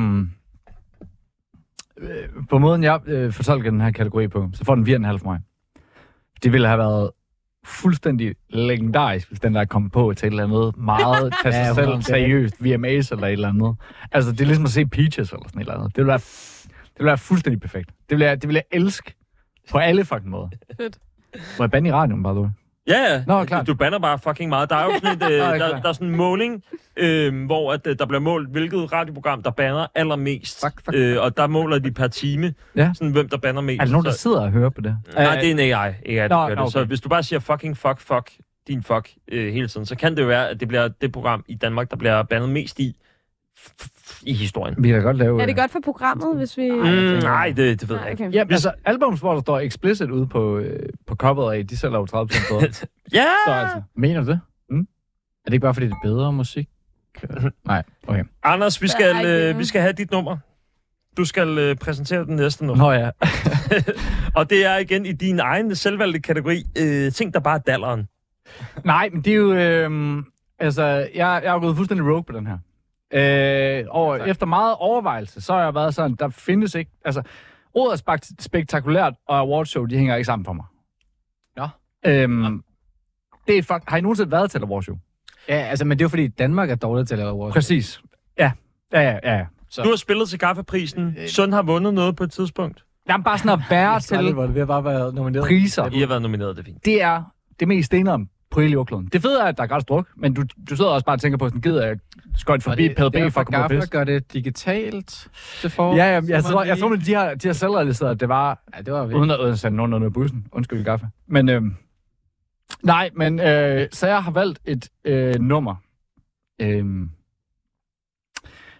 øh, på måden, jeg øh, fortolker den her kategori på, så får den 4,5 for mig. Det ville have været fuldstændig legendarisk, hvis den der kom på til et eller andet meget tage sig Ja, selv 100%. seriøst, VMAs eller et eller andet. Altså, det er ligesom at se Peaches eller sådan et eller andet. Det ville være, det ville være fuldstændig perfekt. Det ville jeg, det ville jeg elske på alle fucking måder. Fedt. Må jeg bande i radioen, the way? Ja, ja. Nå, klart. Du banner bare fucking meget. Der er jo sådan, et, øh, Nå, der, der er sådan en måling, øh, hvor at, øh, der bliver målt, hvilket radioprogram, der banner allermest. Fuck, fuck, Øh, og der måler de per time, Ja. sådan, hvem der banner mest. Er der nogen, der sidder og hører på det? Nej, det er en AI, at Nå, gør det. okay. Så hvis du bare siger fucking fuck, fuck, din fuck øh, hele tiden, så kan det jo være, at det bliver det program i Danmark, der bliver bandet mest i i historien. Vi kan godt lave... Er det godt for programmet, hvis vi... Mm, nej, det, det ved jeg Nej, ikke. okay. Ja, altså, albums, hvor der står explicit ude på, øh, på coveret af, de sælger jo 30 bedre. Ja! Så altså, Mener du det? Mm. Er det ikke bare, fordi det er bedre musik? Nej, okay. Anders, vi skal, øh, vi skal have dit nummer. Du skal øh, præsentere den næste nummer. Nå ja. Og det er igen i din egen selvvalgte kategori, øh, ting, der bare er dalleren. Nej, men det er jo... Øh, altså, jeg, jeg er gået fuldstændig rogue på den her. Øh, og tak. efter meget overvejelse, så har jeg været sådan, der findes ikke... Altså, ordet spek- spektakulært og awardshow, de hænger ikke sammen for mig. Nå. Øhm, det er fuck, har I nogensinde været til awardshow? Ja, altså, men det er jo fordi, Danmark er dårligt til at lave awards. Præcis. Ja. Ja, ja, ja. ja. Så. Du har spillet til Gaffeprisen. Øh. Søn har vundet noget på et tidspunkt. Jamen bare sådan at være til hvor det har bare været nomineret. priser. I har været nomineret, det er fint. det er det mest stenere på hele jordkloden. Det fede er, at der er gratis druk, men du, du sidder også bare og tænker på, sådan, gider jeg skøjt forbi er for at komme på pis. gør det digitalt. Det får. Ja, ja, jeg, må tror, jeg tror, de har, de har selv realiseret, at det var, Ja, det var uden at, uden at sende nogen under bussen. Undskyld, Gaffa. Men, øh, nej, men, øh, så jeg har valgt et øh, nummer, øh,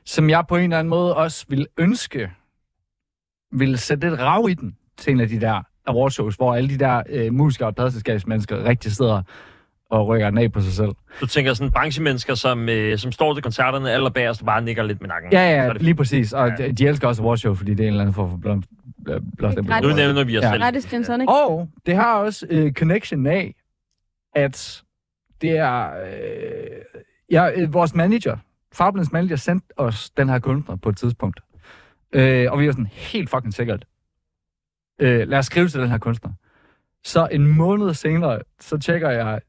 som jeg på en eller anden måde også ville ønske, ville sætte lidt rav i den til en af de der awardshows, hvor alle de der øh, musikere og pladselskabsmennesker rigtig sidder og rykker den af på sig selv. Du tænker sådan branchemennesker, som, øh, som står til koncerterne allerbagerst og bare nikker lidt med nakken. Ja, ja, det lige præcis. Og Ja. de elsker også awardshow, fordi det er en eller anden form for blom, blom, Det er Nu nævner vi os Ja. selv. Rettes Gin Tonic. Og det har også øh, connection af, at det er... Øh, ja, øh, vores manager, Fabelens manager, sendte os den her kunstner på et tidspunkt. Øh, og vi var sådan helt fucking sikkert. Øh, lad os skrive til den her kunstner. Så en måned senere, så tjekker jeg,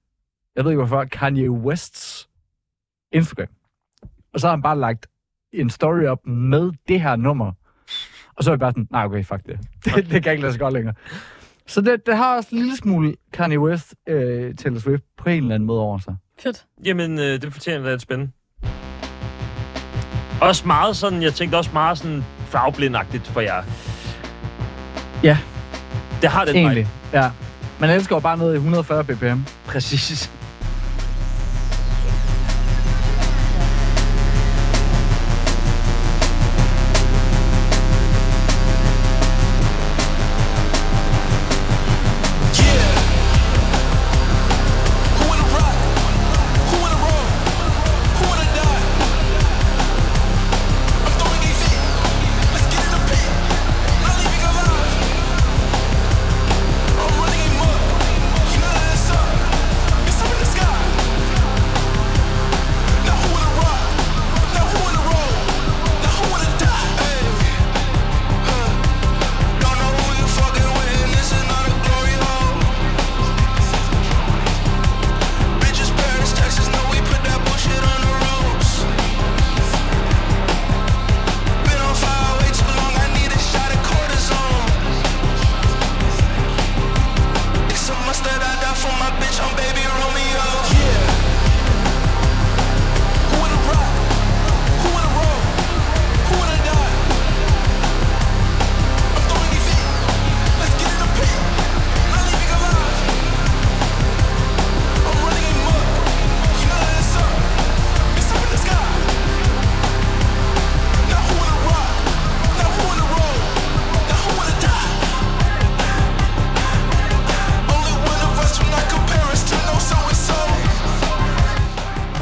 jeg ved ikke hvorfor, Kanye Wests Instagram. Og så har han bare lagt en story op med det her nummer. Og så er jeg bare sådan, nej okay, fuck det. Det, det kan ikke lade sig godt længere. Så det, det har også en lille smule Kanye West, øh, Taylor Swift, på en eller anden måde over sig. Fedt. Jamen, øh, det fortjener da et spændende. Også meget sådan, jeg tænkte også meget sådan farveblindagtigt for jer. Ja. Det har den Egentlig, ja. Man elsker jo bare noget i 140 bpm. vej. Præcis.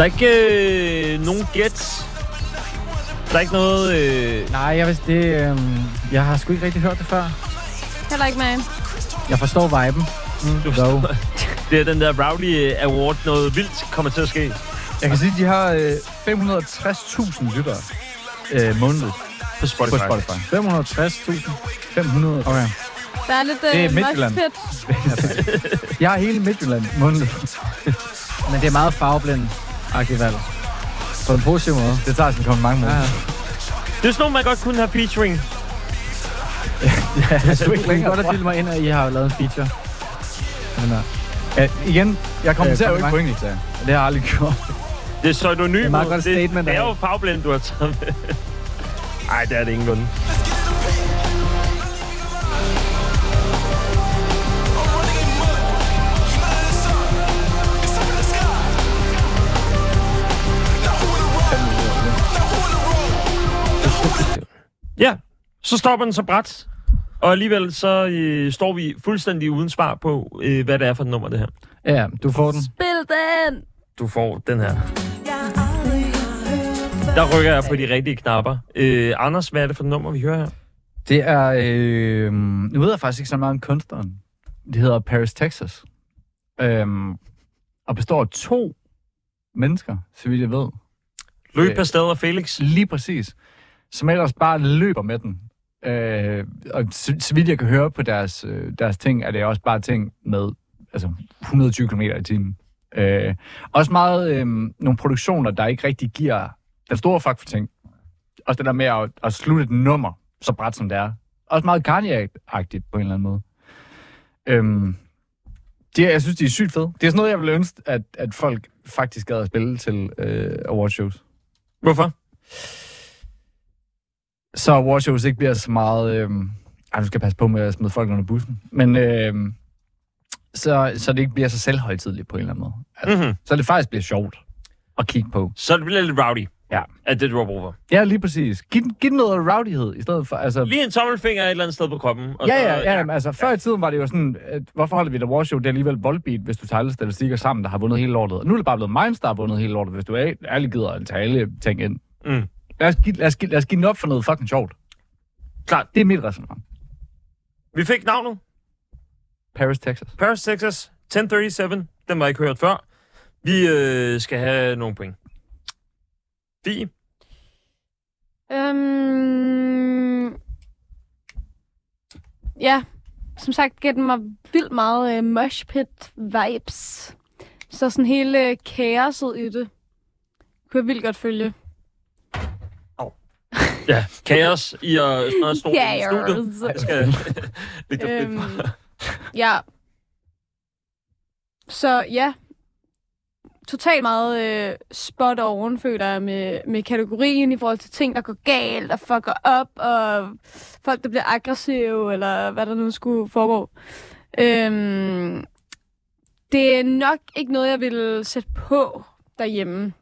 Der er ikke øh, nogen gæt. Der er ikke noget... Øh... Nej, jeg, vidste, det, øh, jeg har sgu ikke rigtig hørt det før. Heller ikke mig. Jeg forstår viben. Mm, Du dog. Det er den der Rowdy Award. Noget vildt kommer til at ske. Jeg kan sige, at de har øh, 560.000 lyttere øh, månedligt På Spotify. på Spotify. 560.000. 500. Okay. Der er lidt Det er øh, Midtjylland. Jeg har hele Midtjylland månedligt. Men det er meget farveblind valg. På en positiv måde. Det tager sådan kommet mange Ja, måneder. Det er sådan noget, man godt kunne have featuring. Jeg Du kan godt have bildet mig ind, at I har lavet en feature. Men, uh, Ja, igen, jeg kommenterer jo Øh, ikke på kompliment. engelsk, ja. Det har jeg aldrig gjort. Det er pseudonym. Det er meget godt det, statement, det er jo farveblind, du har taget med. Ej, det er det ingenlunde. Ja, så stopper den så bræt. Og alligevel så øh, står vi fuldstændig uden svar på, øh, hvad det er for et nummer, det her. ja, du får den. Spil den! Du får den her. Der rykker jeg på de rigtige knapper. Øh, Anders, hvad er det for et nummer, vi hører her? Det er... Øh, nu ved jeg faktisk ikke så meget om kunstneren. Det hedder Paris, Texas. Øhm, og består af to mennesker, så vidt jeg ved. Louis Øh. Pastel og Felix. Lige præcis. Som ellers bare løber med den. Øh, og så, så vidt jeg kan høre på deres, øh, deres ting, er det også bare ting med altså 120 km i timen. Øh, også meget øh, nogle produktioner, der ikke rigtig giver den store fuck for ting. Også det der med at, at slutte et nummer, så bræt som det er. Også meget Kanye-agtigt på en eller anden måde. Øhm, det, jeg synes, de er sygt fede. Det er sådan noget, jeg ville ønske, at, at folk faktisk gad at spille til øh, awardshows Hvorfor? Så awardshows ikke bliver så meget... Øh, ej, nu skal passe på med at smide folk under bussen. Men øh, så, så det ikke bliver så selvhøjtidligt på en eller anden måde. Altså, Mm-hmm. Så det faktisk bliver sjovt at kigge på. Så det bliver lidt rowdy. Ja. At det, du har brug for. Ja, lige præcis. Giv, giv den noget rowdyhed i stedet for... Altså, Lige en tommelfinger et eller andet sted på kroppen. Og Ja, ja, ja, jamen, altså før i tiden var det jo sådan, at, hvorfor holder vi et awardshow? Det er alligevel voldbeat, hvis du tager alle statistikker sammen, der har vundet hele lortet. Og nu er det bare blevet Minds, der har vundet hele lortet, hvis du ærligt gider at tage alle ting ind. Mm. Lad os, give, lad, os give, lad os give den op for noget fucking sjovt. Klart. Det er mit resonemang. Vi fik navnet. Paris, Texas. Paris, Texas. 1037. Den var jeg ikke hørt før. Vi øh, skal have nogle point. Fie. Øhm... Ja, som sagt gav den mig vildt meget øh, mosh pit vibes. Så sådan hele øh, kaoset i det kunne jeg vildt godt følge. Ja, kaos i at snart stå i studiet. Jeg skal lægge dig Øhm, ja. Så ja, totalt meget øh, spot on, føler jeg, med, med kategorien i forhold til ting, der går galt og fucker op, og folk, der bliver aggressive, eller hvad der nu skulle foregå. Øhm, det er nok ikke noget, jeg vil sætte på derhjemme.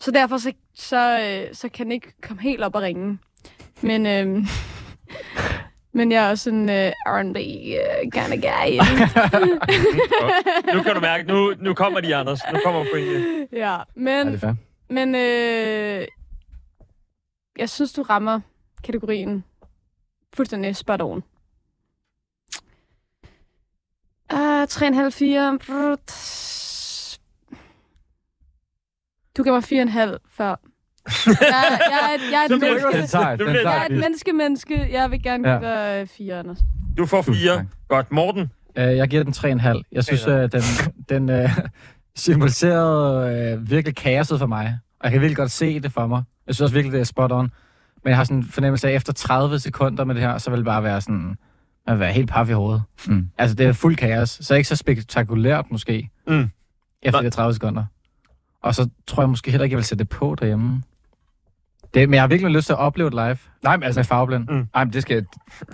Så derfor så, så, øh, så kan den ikke komme helt op og ringe. Men, øhm, men jeg er også en øh, R&B øh, kind of guy. Nu kan du mærke, nu, nu kommer de, Anders. Nu kommer pointet. ja, Er men, det fair? men øh, jeg synes, du rammer kategorien fuldstændig spot on. Uh, 3,5-4. Du gav mig 4,5 før. Jeg, jeg, er et- jeg er et menneske. Den tager, den Jeg er et menneske-menneske. Jeg vil gerne give Ja. dig øh, 4, Anders. Du får fire. Godt. Morten. Uh, jeg giver den 3,5. Jeg synes, uh, den, den uh, symboliserede uh, virkelig kaoset for mig. Og jeg kan virkelig godt se det for mig. Jeg synes også virkelig, det er spot on. Men jeg har sådan en fornemmelse af, at efter 30 sekunder med det her, så vil det bare være sådan... Man vil være helt paf i hovedet. Mm. Altså, det er fuld kaos. Så ikke så spektakulært måske. Mm. Efter de 30 sekunder. Og så tror jeg måske heller ikke, jeg vil sætte det på derhjemme. Det, men jeg har virkelig lyst til at opleve det live. Nej, men altså, Med farveblind. nej, men det skal jeg...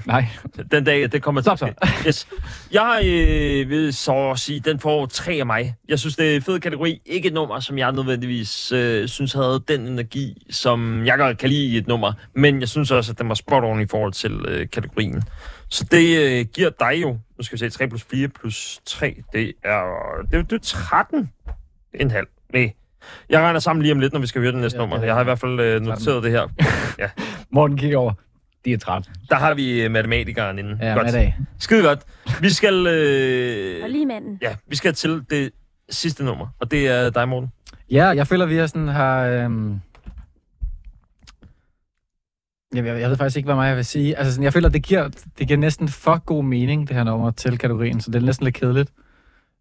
Nej. Den dag, det kommer Stop til at ske. Yes. Jeg øh, vil så sige, den får tre af mig. Jeg synes, det er en fed kategori. Ikke et nummer, som jeg nødvendigvis øh, synes havde den energi, som jeg godt kan lide i et nummer. Men jeg synes også, at den var spot on i forhold til øh, kategorien. Så det øh, giver dig jo, nu skal vi se, 3 plus 4 plus 3, det er, det, er- det er 13 en halv. Nej, Jeg regner sammen lige om lidt, når vi skal høre det næste Ja, nummer. Jeg har i hvert fald øh, noteret det her. Morten kigger over. De er træt. Der har vi øh, matematikeren inden. Ja, godt. dag. Skide godt. Vi skal, øh, Og lige manden. ja, vi skal til det sidste nummer, og det er dig, Morten. Ja, jeg føler, vi har sådan har... Øhm... Jeg, jeg, jeg ved faktisk ikke, hvad meget jeg vil sige. Altså, sådan, jeg føler, det giver, det giver næsten for god mening, det her nummer, til kategorien, så det er næsten lidt kedeligt.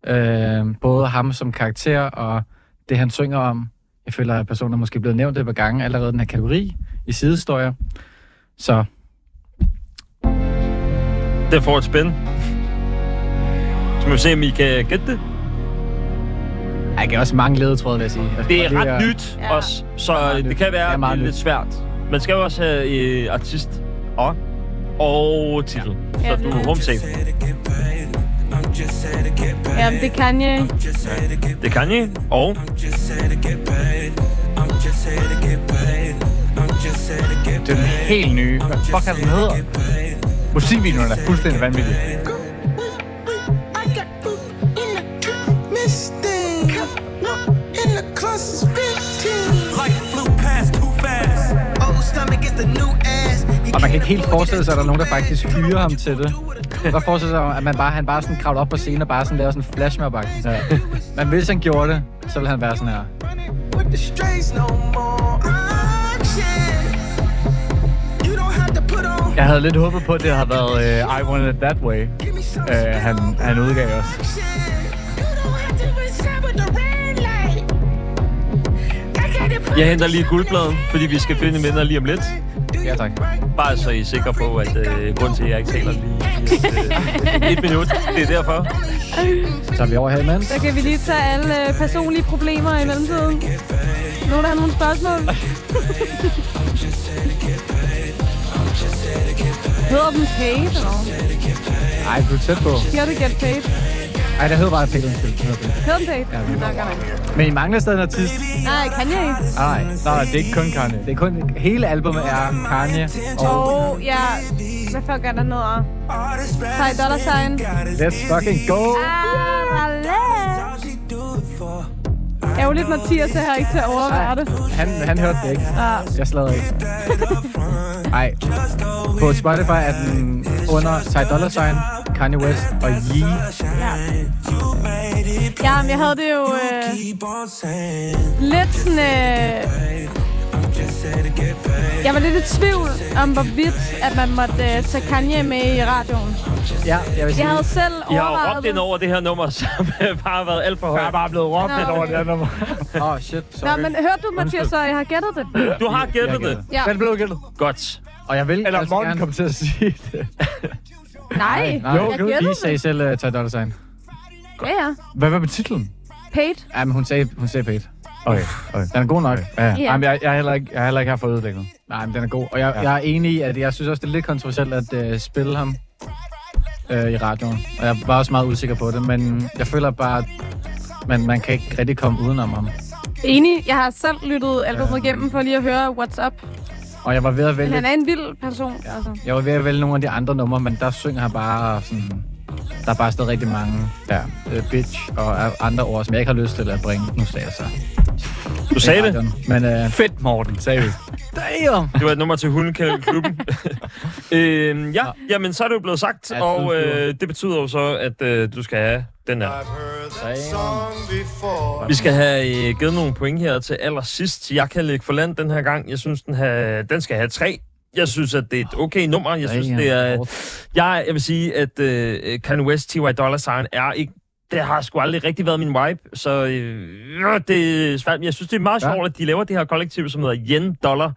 Øh, både ham som karakter og det, han synger om. Jeg føler, at personen er måske blevet nævnt et par gange allerede i den her kategori i sidehistorier. Så Det får et spænd. Så må vi se, om I kan gætte det. jeg kan også mange ledetråde, vil jeg sige. Altså, Det er ret nyt Ja. også, så meget det nyt. kan Det være er det er meget lidt nyt. svært. Man skal jo også have øh, artist og, og titel, Ja, så det du er er home safe. Ja, det er Kanye. Det kan I, og Det er den helt nye. Hvad fuck er den hedder? Musikvideoen er fuldstændig vanvittig. Life flew past too fast. Old stomach is the new ass. Og man kan ikke helt forestille sig, at der er nogen, der faktisk hyrer ham til det. Der forestiller sig, at man bare, han bare sådan kravler op på scenen og bare sådan laver sådan en flashmob ja. Men hvis han gjorde det, så ville han være sådan her. Jeg havde lidt håbet på, at det havde været uh, I Want It That Way, uh, han, han udgav os. jeg henter lige guldpladen, fordi vi skal finde en vinder lige om lidt. Ja, tak. Bare så I er sikre på, at øh, grunden til, at jeg ikke taler lige i et, øh, et minut, det er derfor. Så tager vi over her imens. Så kan vi lige tage alle øh, personlige problemer i mellemtiden. Nogen, der har nogle spørgsmål? Hedder den Paid, eller Ej, du er tæt på. Siger det Get Paid? Ej, det hedder bare Paid? Ja, Nå, vi- godt nok. Men I mangler stadig en artist. Nej, Kanye. Nej, Nej, det er ikke kun Kanye. det er kun... Hele albumet er Kanye og Og ja, hvad fuck er der noget? Ty Dollar Sign. Let's fucking go. Arale. Ærgerligt, Mathias er her ikke til at overvære det. Han, han hørte det ikke. Ja. Jeg slader ikke. Ej. På Spotify er den under Ty Dollar Sign, Kanye West og Yee. Ja, men jeg havde det jo øh, lidt sådan... Øh, jeg var lidt i tvivl om, hvorvidt at man måtte øh, tage Kanye med i radioen. Ja, jeg vil sige... Jeg havde selv I har jo overvejet råbt ind det. over det her nummer, som bare har været alt for Jeg er højt. bare blevet råbt Nå, lidt over det her nummer. Åh, oh, shit. Nå, Sorry. men hørte du, Mathias, så jeg har gættet det? Du har gættet Jeg det. Ja. Den blev gættet. Godt. Og jeg vil Eller altså Morten gerne... kom til at sige det. Nej, Nej, jeg jo, gættede I sagde det. selv uh, Ty Dollar Sign. Ja, ja. Hvad var med titlen? Paid. Ja, men hun sagde, hun sagde pænt. Okay, okay. Den er god nok. Ja, ja. Ja. Jamen, jeg, jeg, er heller ikke, jeg er heller ikke her for ødelægget. Nej, men den er god. Og jeg, Ja. jeg er enig i, at jeg synes også, det er lidt kontroversielt at uh, spille ham uh, i radioen. Og jeg var også meget usikker på det, men jeg føler bare, at man, man kan ikke rigtig komme udenom ham. Enig. Jeg har selv lyttet albumet igennem for lige at høre What's Up. Og jeg var ved at Men vælge, han er en vild person. Altså. jeg var ved at vælge nogle af de andre numre, men der synger han bare sådan... Der er bare stadig rigtig mange Ja. uh, bitch og andre ord, som jeg ikke har lyst til at bringe. Nu sagde jeg så. Du sagde det. Men uh, Fedt, Morten, sagde vi. damn! Det var et nummer til hundekælderklubben. øhm, ja, jamen så er det jo blevet sagt, Ja, og øh, det betyder jo så, at øh, du skal have den her. Damn. Vi skal have øh, givet nogle point her til allersidst. Jeg kan lægge for land den her gang. Jeg synes, den, her, den skal have tre. Jeg synes, at det er et okay nummer. Jeg synes, det er... Jeg, jeg vil sige, at øh, Kanye West, T.Y. Dollar Sign er ikke... Det har sgu aldrig rigtig været min vibe, så øh, det er svært. Men Jeg synes, det er meget Ja. sjovt, at de laver det her kollektiv, som hedder Yen Dollar,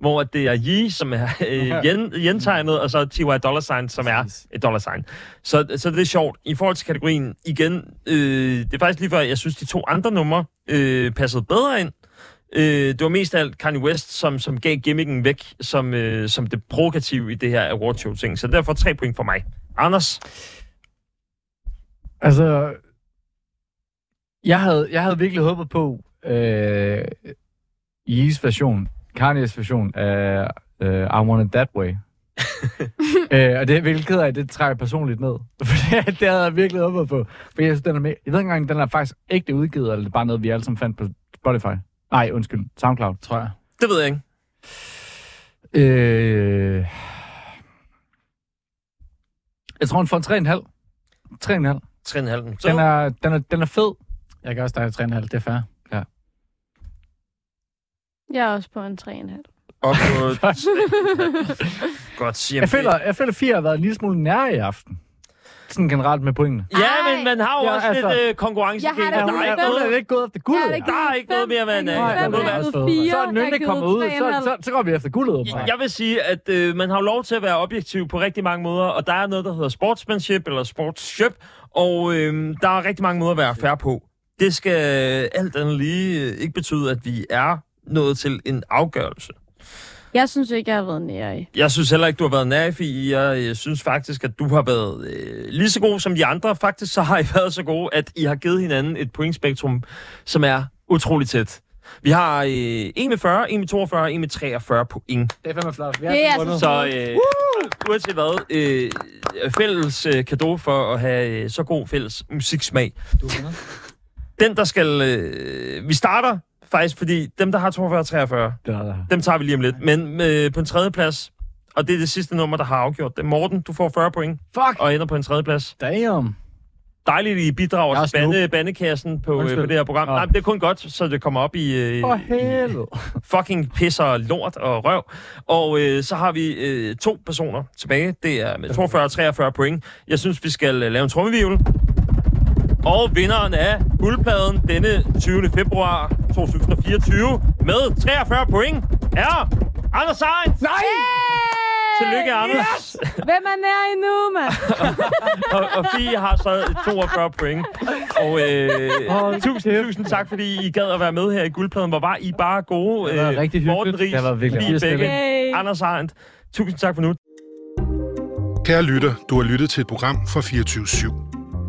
hvor det er Yi, som er øh, yen, yen-tegnet, og så T.Y. Dollar Sign, som er et dollar sign. Så, så det er sjovt. I forhold til kategorien, igen, øh, det er faktisk lige før, jeg synes, de to andre numre øh, passede bedre ind. Øh, det var mest af alt Kanye West, som, som gav gimmicken væk, som, øh, som det provokative i det her award show ting. Så derfor tre point for mig. Anders? Altså, jeg havde, jeg havde virkelig håbet på øh, Ye's version, Kanye's version af øh, I Want It That Way. øh, og det er virkelig ked af, det trækker jeg personligt ned. For det, det havde jeg virkelig håbet på. For jeg synes, den er med, jeg ved ikke engang, den er faktisk ægte udgivet, eller det er bare noget, vi alle sammen fandt på, Spotify. Nej, undskyld. SoundCloud. tror jeg. Det ved jeg ikke. Øh... Jeg tror, den får en 3,5. 3,5. 3,5. Så Den er, den, er, den er fed. Jeg kan også starte 3,5, det er fair. Jeg er også på en 3,5. op på... Godt. Jeg føler, jeg føler, 4 har været en lille smule nær i aften. Sådan generelt med pointene. Ja, men man har jo Ja, også altså- lidt øh, konkurrence. Jeg har da der givet er ikke fem. noget, er ikke gået efter guldet. Jeg Der er ikke noget mere, jeg er. jeg Så er jeg Nynne kommet ud, så, 3,5. så, så går vi efter guldet. åbenbart. Jeg vil sige, at øh, man har lov til at være objektiv på rigtig mange måder, og der er noget, der hedder sportsmanship eller sportship, og øh, der er rigtig mange måder at være fair på. Det skal alt andet lige øh, ikke betyde, at vi er nået til en afgørelse. Jeg synes ikke, jeg har været nære i. Jeg synes heller ikke, du har været nær i. Jeg, jeg synes faktisk, at du har været øh, lige så god som de andre. Faktisk så har I været så gode, at I har givet hinanden et pointspektrum, som er utroligt tæt. Vi har øh, en med 40, en med 42, en med 43 point. Det er fandme flot. Vi Det er vundet. altså Så øh, uanset hvad, øh, fælles øh, kado for at have øh, så god fælles musiksmag. Du. Den, der skal... Øh, vi starter faktisk, fordi dem, der har 42 og 43, Det er der. dem tager vi lige om lidt. Men øh, på en tredje plads, og det er det sidste nummer, der har afgjort det. Morten, du får 40 point Fuck! og ender på en tredje plads. Damn. Dejligt, I bidrager er til bande, bandekassen på, øh, på det her program. Nå. Nej, men det er kun godt, så det kommer op i, øh, For i helvede. fucking pisser lort og røv. Og øh, så har vi øh, to personer tilbage. Det er med 42 og 43 point. Jeg synes, vi skal øh, lave en trommevirvel. Og vinderen af guldpladen denne 20. februar 2024 med 43 point er Anders Seins. Nej! Tillykke, Anders. Hvem er nær endnu, mand? og, og Fie har så 42 point. Og øh, Hold tusind, tusind tak, fordi I gad at være med her i guldpladen. Hvor var I bare gode. Det har været rigtig hyggeligt. Morten Ries, Det været virkelig Fie hyggeligt. Bække, Hey. Anders Arndt. Tusind tak for nu. Kære lytter, du har lyttet til et program fra 24 /7.